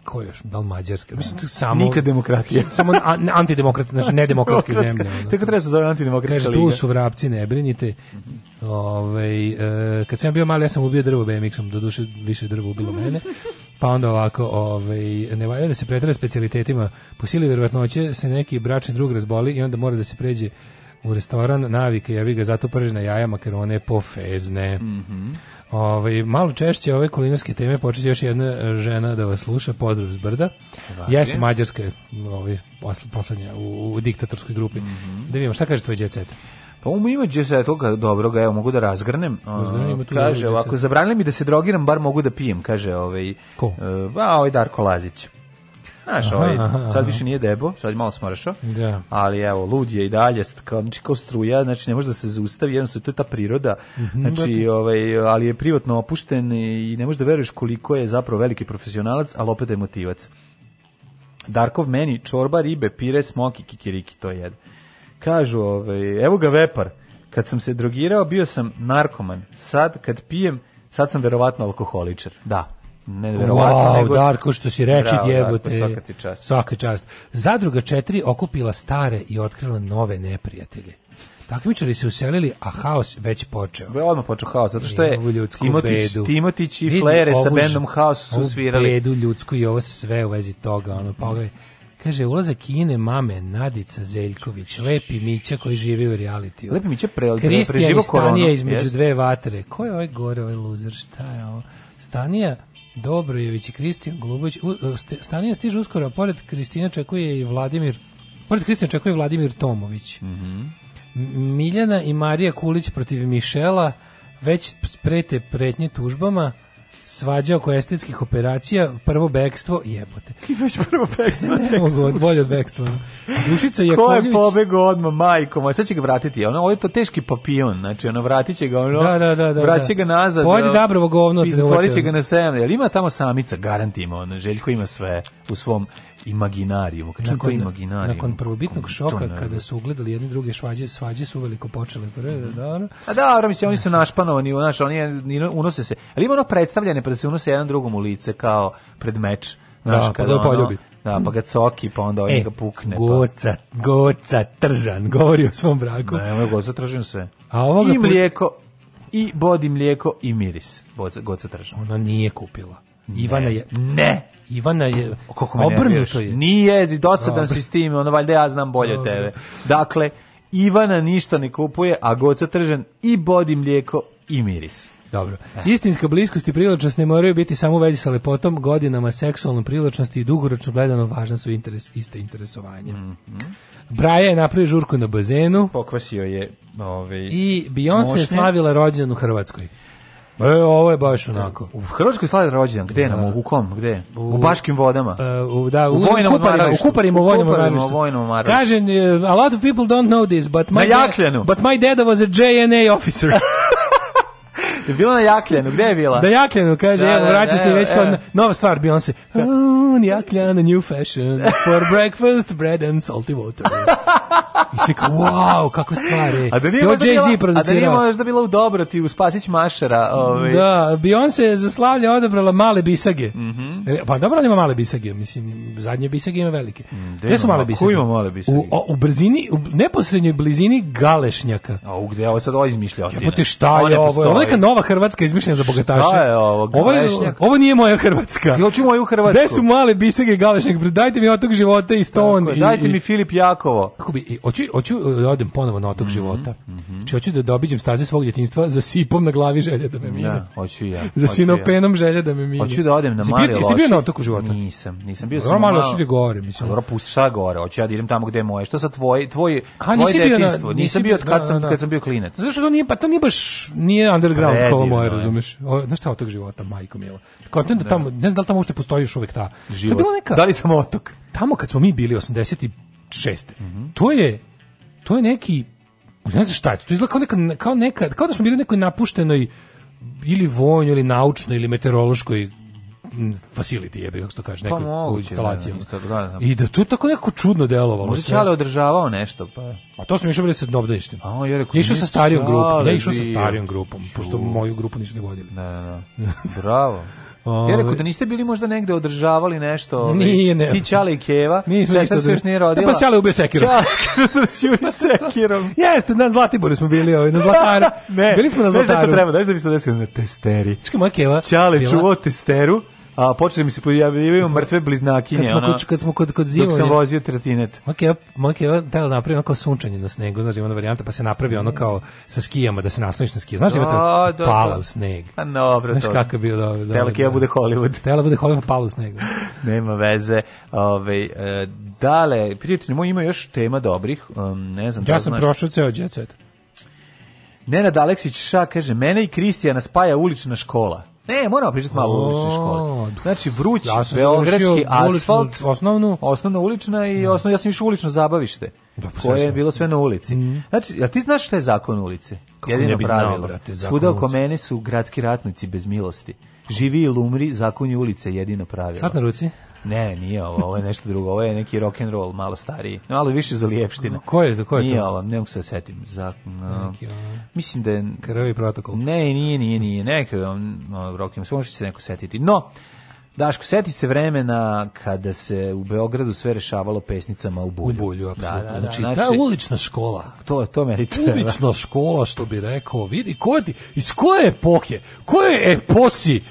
ko još, da li Mađarska, mislim, samo... Nikad demokratija. samo antidemokratska, znači nedemokratske zemlje. Tako treba se zove antidemokratska Kaže, liga. tu su vrapci, ne brinite. Mhm. Ove, ovaj, e, kad sam bio mali, ja sam ubio drvo BMX-om, doduše više drvo ubilo mene. Pa onda ovako, ovaj, ne valja da se pretra specijalitetima. Po sili verovatnoće se neki bračni drug razboli i onda mora da se pređe u restoran navike, ja vi ga zato pržena jaja, makarone, pofezne. Mm -hmm. Ove, ovaj, malo češće ove kulinarske teme počeće još jedna e, žena da vas sluša, pozdrav iz Brda. Važem. Jeste Mađarska, ovaj, poslednja u, u, diktatorskoj grupi. Mm -hmm. Da vidimo, šta kaže tvoj djecet? Pa um ima džesetluka dobroga, evo mogu da razgrnem. Uh, kaže ovako, zabranili mi da se drogiram, bar mogu da pijem, kaže ovaj. Ko? Uh, e, ba, ovaj Darko Lazić. Znaš, aha, ovaj, aha, sad više nije debo, sad malo smršao, da. ali evo, lud je i dalje, kao, znači, kao struja, znači ne može da se zaustavi, jednostavno, to je ta priroda, mhm. znači, da ovaj, ali je privatno opušten i ne možeš da veruješ koliko je zapravo veliki profesionalac, ali opet motivac. Darkov meni, čorba, ribe, pire, smoki, kikiriki, to je jedno. Kažu, ovaj, evo ga vepar. Kad sam se drogirao, bio sam narkoman. Sad, kad pijem, sad sam verovatno alkoholičar. Da ne wow, nego... Darko, što si reči Bravo, jebote. Darko, svaka ti čast. Svaka čast. Zadruga 4 okupila stare i otkrila nove neprijatelje. Takmičari se uselili, a haos već počeo. Be, odmah počeo haos, zato što je Timotić, Timotić i Flere sa bendom Haos su svirali. Bedu ljudsku i ovo sve u vezi toga, ono, pogledaj. Mm Kaže, ulaza Kine, mame, Nadica Zeljković, Lepi Mića koji živi u realitiju. Lepi Mića pre, preživo koronu. između yes. dve vatre. Ko je ovaj gore, ovaj luzer, šta je ovo? Stanija Dobrojević i Kristijan Golubović. E, Stanija stiže uskoro, a pored Kristina čekuje i Vladimir, pored Kristina čekuje i Vladimir Tomović. Mm -hmm. Miljana i Marija Kulić protiv Mišela već sprete pretnje tužbama svađa oko estetskih operacija, prvo bekstvo, jebote. Imaš prvo bekstvo. ne mogu, bolje od bekstva. Dušica Jakovljević... Ko je pobegao odmah, majko moja, sad će ga vratiti. Ono, ovo je to teški papion, znači ono, vratit će ga, ono, da, da, da, da, vratit će da. ga nazad. Pojedi dobro govno. Izvorit će ga na sejam, jer ima tamo samica, garant ono, Željko ima sve u svom imaginarijumu. Kad nakon, imaginarijum, nakon prvobitnog šoka, kada su ugledali jedne druge švađe, svađe su veliko počele. Pre, pa, mm da, -hmm. dobro. A dobro, da, mislim, oni su našpanovani, znaš, oni je, unose se. Ali ima ono predstavljanje, pa da se unose jedan drugom u lice, kao pred meč. Znaš, da, pa ga poljubi. Da, pa ga coki, pa onda on e, ga pukne. Pa- goca, pa. goca tržan, govori o svom braku. Ne, ovo goca tržan sve. A ovoga I mlijeko, i bodi mlijeko, i miris. Goca, goca tržan. Ona nije kupila. Ivana je ne. Ivana je obrnuto je. Nije, dosadan si s tim, ono valjda ja znam bolje od tebe. Dakle, Ivana ništa ne kupuje, a Goca tržen i bodi mlijeko i miris. Dobro. E. Istinska bliskost i privlačnost ne moraju biti samo u vezi sa lepotom, godinama seksualnom privlačnosti i dugoročno gledano važna su interes, iste interesovanja. Mm -hmm. Braja je napravio žurku na bazenu. Pokvasio je ovaj, I Beyoncé je slavila rođen u Hrvatskoj. E, ovo je baš onako. U Hrvatskoj slavi rođendan, gde nam, u kom, gde? U, u Baškim vodama. Uh, da, u, u vojnom Kuparima, u Kuparima, u vojnom odmaralištu. Kaže, e, a lot of people don't know this, but my, dad, but my dad was a JNA officer. je bila na Jakljanu, gde je bila? Na Jakljanu, kaže, da, evo, da, vraća se već kao nova stvar, bi Beyoncé. Oh, Jakljana, new fashion, for breakfast, bread and salty water. I sve kao, wow, kakve stvari. A da nije, možda, bila, a da nije možda bila u dobroti u Spasić Mašara. Ovaj. Da, Beyoncé je za slavlje odabrala male bisage. Mm -hmm. Pa dobro nema male bisage, mislim, zadnje bisage ima velike. Da, gde su male bisage? Ko ima male bisage? U, o, u brzini, u neposrednjoj blizini Galešnjaka. A u gde, ovo sad ovo izmišlja. Jebote, šta je ovo? Ovo je neka nova Hrvatska izmišljena za bogataše. Šta je ovo? Ovo, ovo nije moja Hrvatska. Ja Hoću moju Hrvatsku. Gde su male bisage i Galešnjak? Dajte mi od tog života i stone. Dakle, i, dajte mi Filip Jakovo. Kako bi i hoću, hoću e, da odem ponovo na otok mm -hmm, života. Mm -hmm. hoću da dobiđem staze svog djetinjstva za sipom na glavi želje da me da, mine. Da, hoću ja. Za sinopenom ja. želja da me mine. Hoću da odem na mali loši. Jeste bio na otoku života? Nisam, nisam bio sam. Normalno što je gore, mislim. Dobro, pusti šta gore, hoću ja da idem tamo gde je moje. Što sa tvoj tvoj tvoj detinjstvo? Nisam bio kad da, sam da. kad sam bio klinac. Zašto to nije pa to nije baš nije underground kao moje, razumeš? Znaš šta otok života, majko mila. Kontent tamo, ne znam da li tamo uopšte postoji još uvek ta. Da li samo otok? Tamo kad smo mi bili 80 6. Mm -hmm. To je to je neki ne znam šta je, to izgleda kao neka, kao neka kao da smo bili u nekoj napuštenoj ili vojnoj ili naučnoj ili meteorološkoj facility jebe, kako se to kaže, pa neka instalacija. Da, da, da, I da to je tako neko čudno delovalo. Možda će ali održavao nešto, pa. A to sam išao bili sa obdaništem. A on je išao sa starijom grupom, ja išao sa starijom grupom, pošto moju grupu nisu ni vodili. Ne, ne, ne. Bravo. Ja rekao ovaj. da niste bili možda negde održavali nešto. Ovaj, nije, ne. Ti Čale i Keva. Nismo ništa se još nije rodila. Da, pa Čale ubio sekirom. Čale da sekirom. Jeste, na Zlatiboru smo bili, ovaj, na da, Zlataru. Da, ne, bili smo na Zlataru. Znaš da to treba, znaš da bi se desilo na testeri. Čekaj, moja Keva. Čale čuvao testeru a počeli mi se pojavljivaju mrtve bliznakinje. Kad smo, ono, kod, kad smo kod, kod zimo... Dok sam vozio tretinet. Makeva, Makeva da li napravi ono kao sunčanje na snegu, znači ona varijanta, pa se napravi ono kao sa skijama, da se nasloniš na skije. Znaš, ima to do, da, da, da. pala u sneg. Pa dobro, Znaš kako je bilo dobro. Da, Tela bude Hollywood. Tela bude Hollywood, pala u snegu. Nema veze. Ove, ovaj, e, dale, prijatelji moji, ima još tema dobrih. Um, ne znam, ja sam prošao ceo djecet. Nenad Aleksić Ša kaže, mene i Kristijana spaja ulična škola. Ne, moramo pričati malo o uličnoj školi. Znači, vruć, ja beogradski asfalt, osnovnu, osnovna ulična i no. Da. osnovna, ja sam išao ulično zabavište, da, pa koje je bilo sve na ulici. Mm. Znači, a ti znaš šta je zakon ulice? Kako Jedino ne bi pravilo. Znao, brate, Svuda oko mene su gradski ratnici bez milosti. Živi ili umri, zakon je ulice jedino pravilo. Sad na ruci? Ne, nije ovo, ovo je nešto drugo. Ovo je neki rock and roll, malo stariji. Malo više za lijepština. Ko je to? Ko je nije to? ovo, ne mogu se da setim. Za, no, neki, ono, mislim da je... Krvi protokol. Ne, nije, nije, nije. Neki no, rock and roll, može se neko setiti. No, Daško, seti se vremena kada se u Beogradu sve rešavalo pesnicama u bulju. U bulju, da, apsolutno. Da, da, da, znači, znači, ta ulična škola. To, to meni treba. Ulična škola, što bi rekao. Vidi, ko ti, iz koje epohe, koje eposi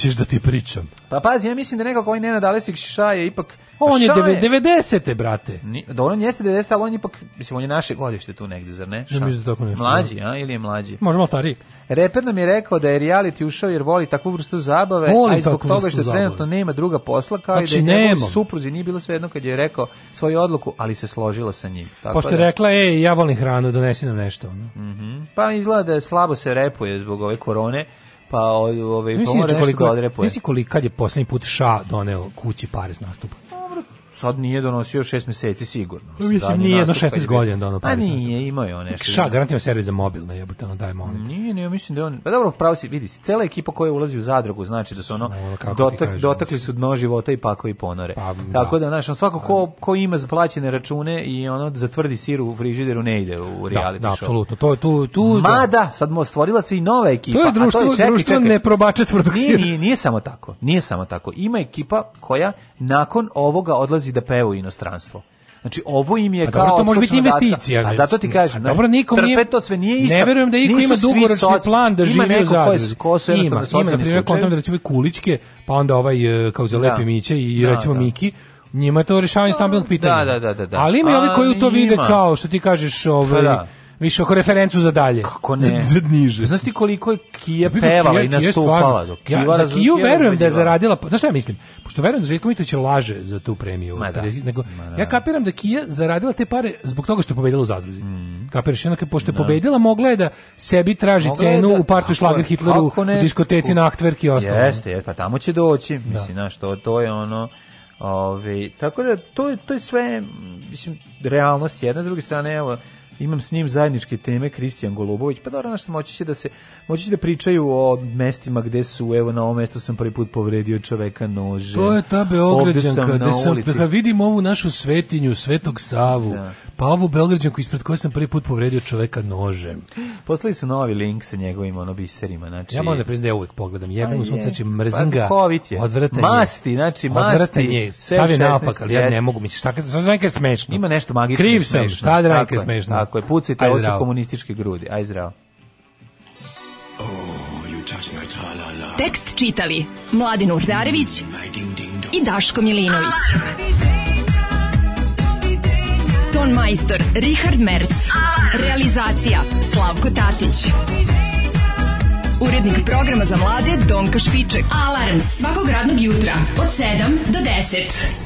ćeš da ti pričam? Pa pazi, ja mislim da nekako ovaj Nenad Alesik Ša je ipak... On je 90-te, brate. Da on jeste 90 ali on je ipak, mislim, on je naše godište tu negde, zar ne? Ša. Ne mislim da tako nešto. Mlađi, da. a, ili je mlađi? Možemo stariji. Reper nam je rekao da je reality ušao jer voli takvu vrstu zabave, voli a zbog toga što trenutno nema druga posla, kao znači, i da je supruzi nije bilo svejedno kad je rekao svoju odluku, ali se složila sa njim. Tako Pošto je da. rekla, ej, ja volim hranu, donesi nam nešto. No? Mm -hmm. Pa izgleda da je slabo se repuje zbog ove korone, pa ovaj, ovaj pomore pa nešto koliko, da odrepuje. Nisi koliko kad je poslednji put Ša doneo kući pare s nastupa? sad nije donosio šest meseci sigurno. Pa mislim, Zadnji da, nije jedno 16 pa godina da ono pa. nije, imao je on nešto. Ša, garantima servis za mobilne, jebote, ono daj molim. Nije, ne, mislim da on. Pa dobro, pravo si, vidi, cela ekipa koja ulazi u zadrugu, znači da su ono dotak, kažem, dotakli su dno života i pakovi ponore. Pa, da. Tako da, znaš, on svako ko, ko ima zaplaćene račune i ono zatvrdi siru u frižideru ne ide u da, reality da, da, show. apsolutno. To je tu tu Mada, sad mo stvorila se i nova ekipa. To je društvo, a to je, čekaj, društvo čekaj, ne probače tvrdog sira. Nije, nije, nije samo tako. Nije samo tako. Ima ekipa koja nakon ovoga odlazi odlazi da peva u inostranstvo. Znači ovo im je kao pa dobro, to može biti investicija. A zato ti kažem, znači, dobro nikom nije to sve nije isto. Ne verujem da iko ima dugoročni plan da živi u Zagrebu. Ko se ima, ima na primer kontam da recimo Kulićke, pa onda ovaj e, kao za lepe da. miće i da, recimo da. Miki njima to rešavanje stambenog pitanja. Da, da, da, da, Ali ima i ovi koji to vide kao što ti kažeš, ovaj pa više oko referencu za dalje. Kako ne? Z, niže. Znaš ti koliko je Kija pevala i nastupala? Ja, za Kiju verujem da je zaradila, pa, znaš šta ja mislim? Pošto verujem da Željko Mitrović laže za tu premiju. Ma da. Pa da nego, Ma da. Ja kapiram da Kija zaradila te pare zbog toga što je pobedila u zadruzi. Mm. Kapiraš, jednako, pošto je da. pobedila, mogla je da sebi traži mogla cenu da, u partu šlager Hitleru, ne, u diskoteci, u, na Ahtverk i ostalo. Jeste, pa tamo će doći. Da. Mislim, znaš, to, to je ono... Ove, ovaj, tako da to, to je sve mislim, realnost jedna, s druge strane, evo, imam s njim zajedničke teme Kristijan Golubović, pa dobro, našto moći će da se moći će da pričaju o mestima gde su, evo na ovom mestu sam prvi put povredio čoveka nože. To je ta Beograđanka, gde sam, ulici. da vidim ovu našu svetinju, Svetog Savu, da. pa ovu Beograđanku ispred koje sam prvi put povredio čoveka nožem. Poslali su novi link sa njegovim ono biserima, znači. Ja moram da priznam da ja uvek pogledam, jebem pa u sunce, znači mrzanga. Pa, Masti, znači masti. Odvratan je, sav je naopak, ali ja ne mogu, misliš šta, šta, šta, šta, smešno. Ima nešto magično. Kriv sam, smešno. šta da smešno. Tako je, pucajte, ovo su komunističke grudi. Aj zdravo. Oh, Tekst čitali Mladin Urdarević mm, i Daško Milinović. Ah! Ton majstor Richard Merc. Realizacija Slavko Tatić. Urednik programa za mlade Donka Špiček. Alarms svakog radnog jutra od 7 do 10.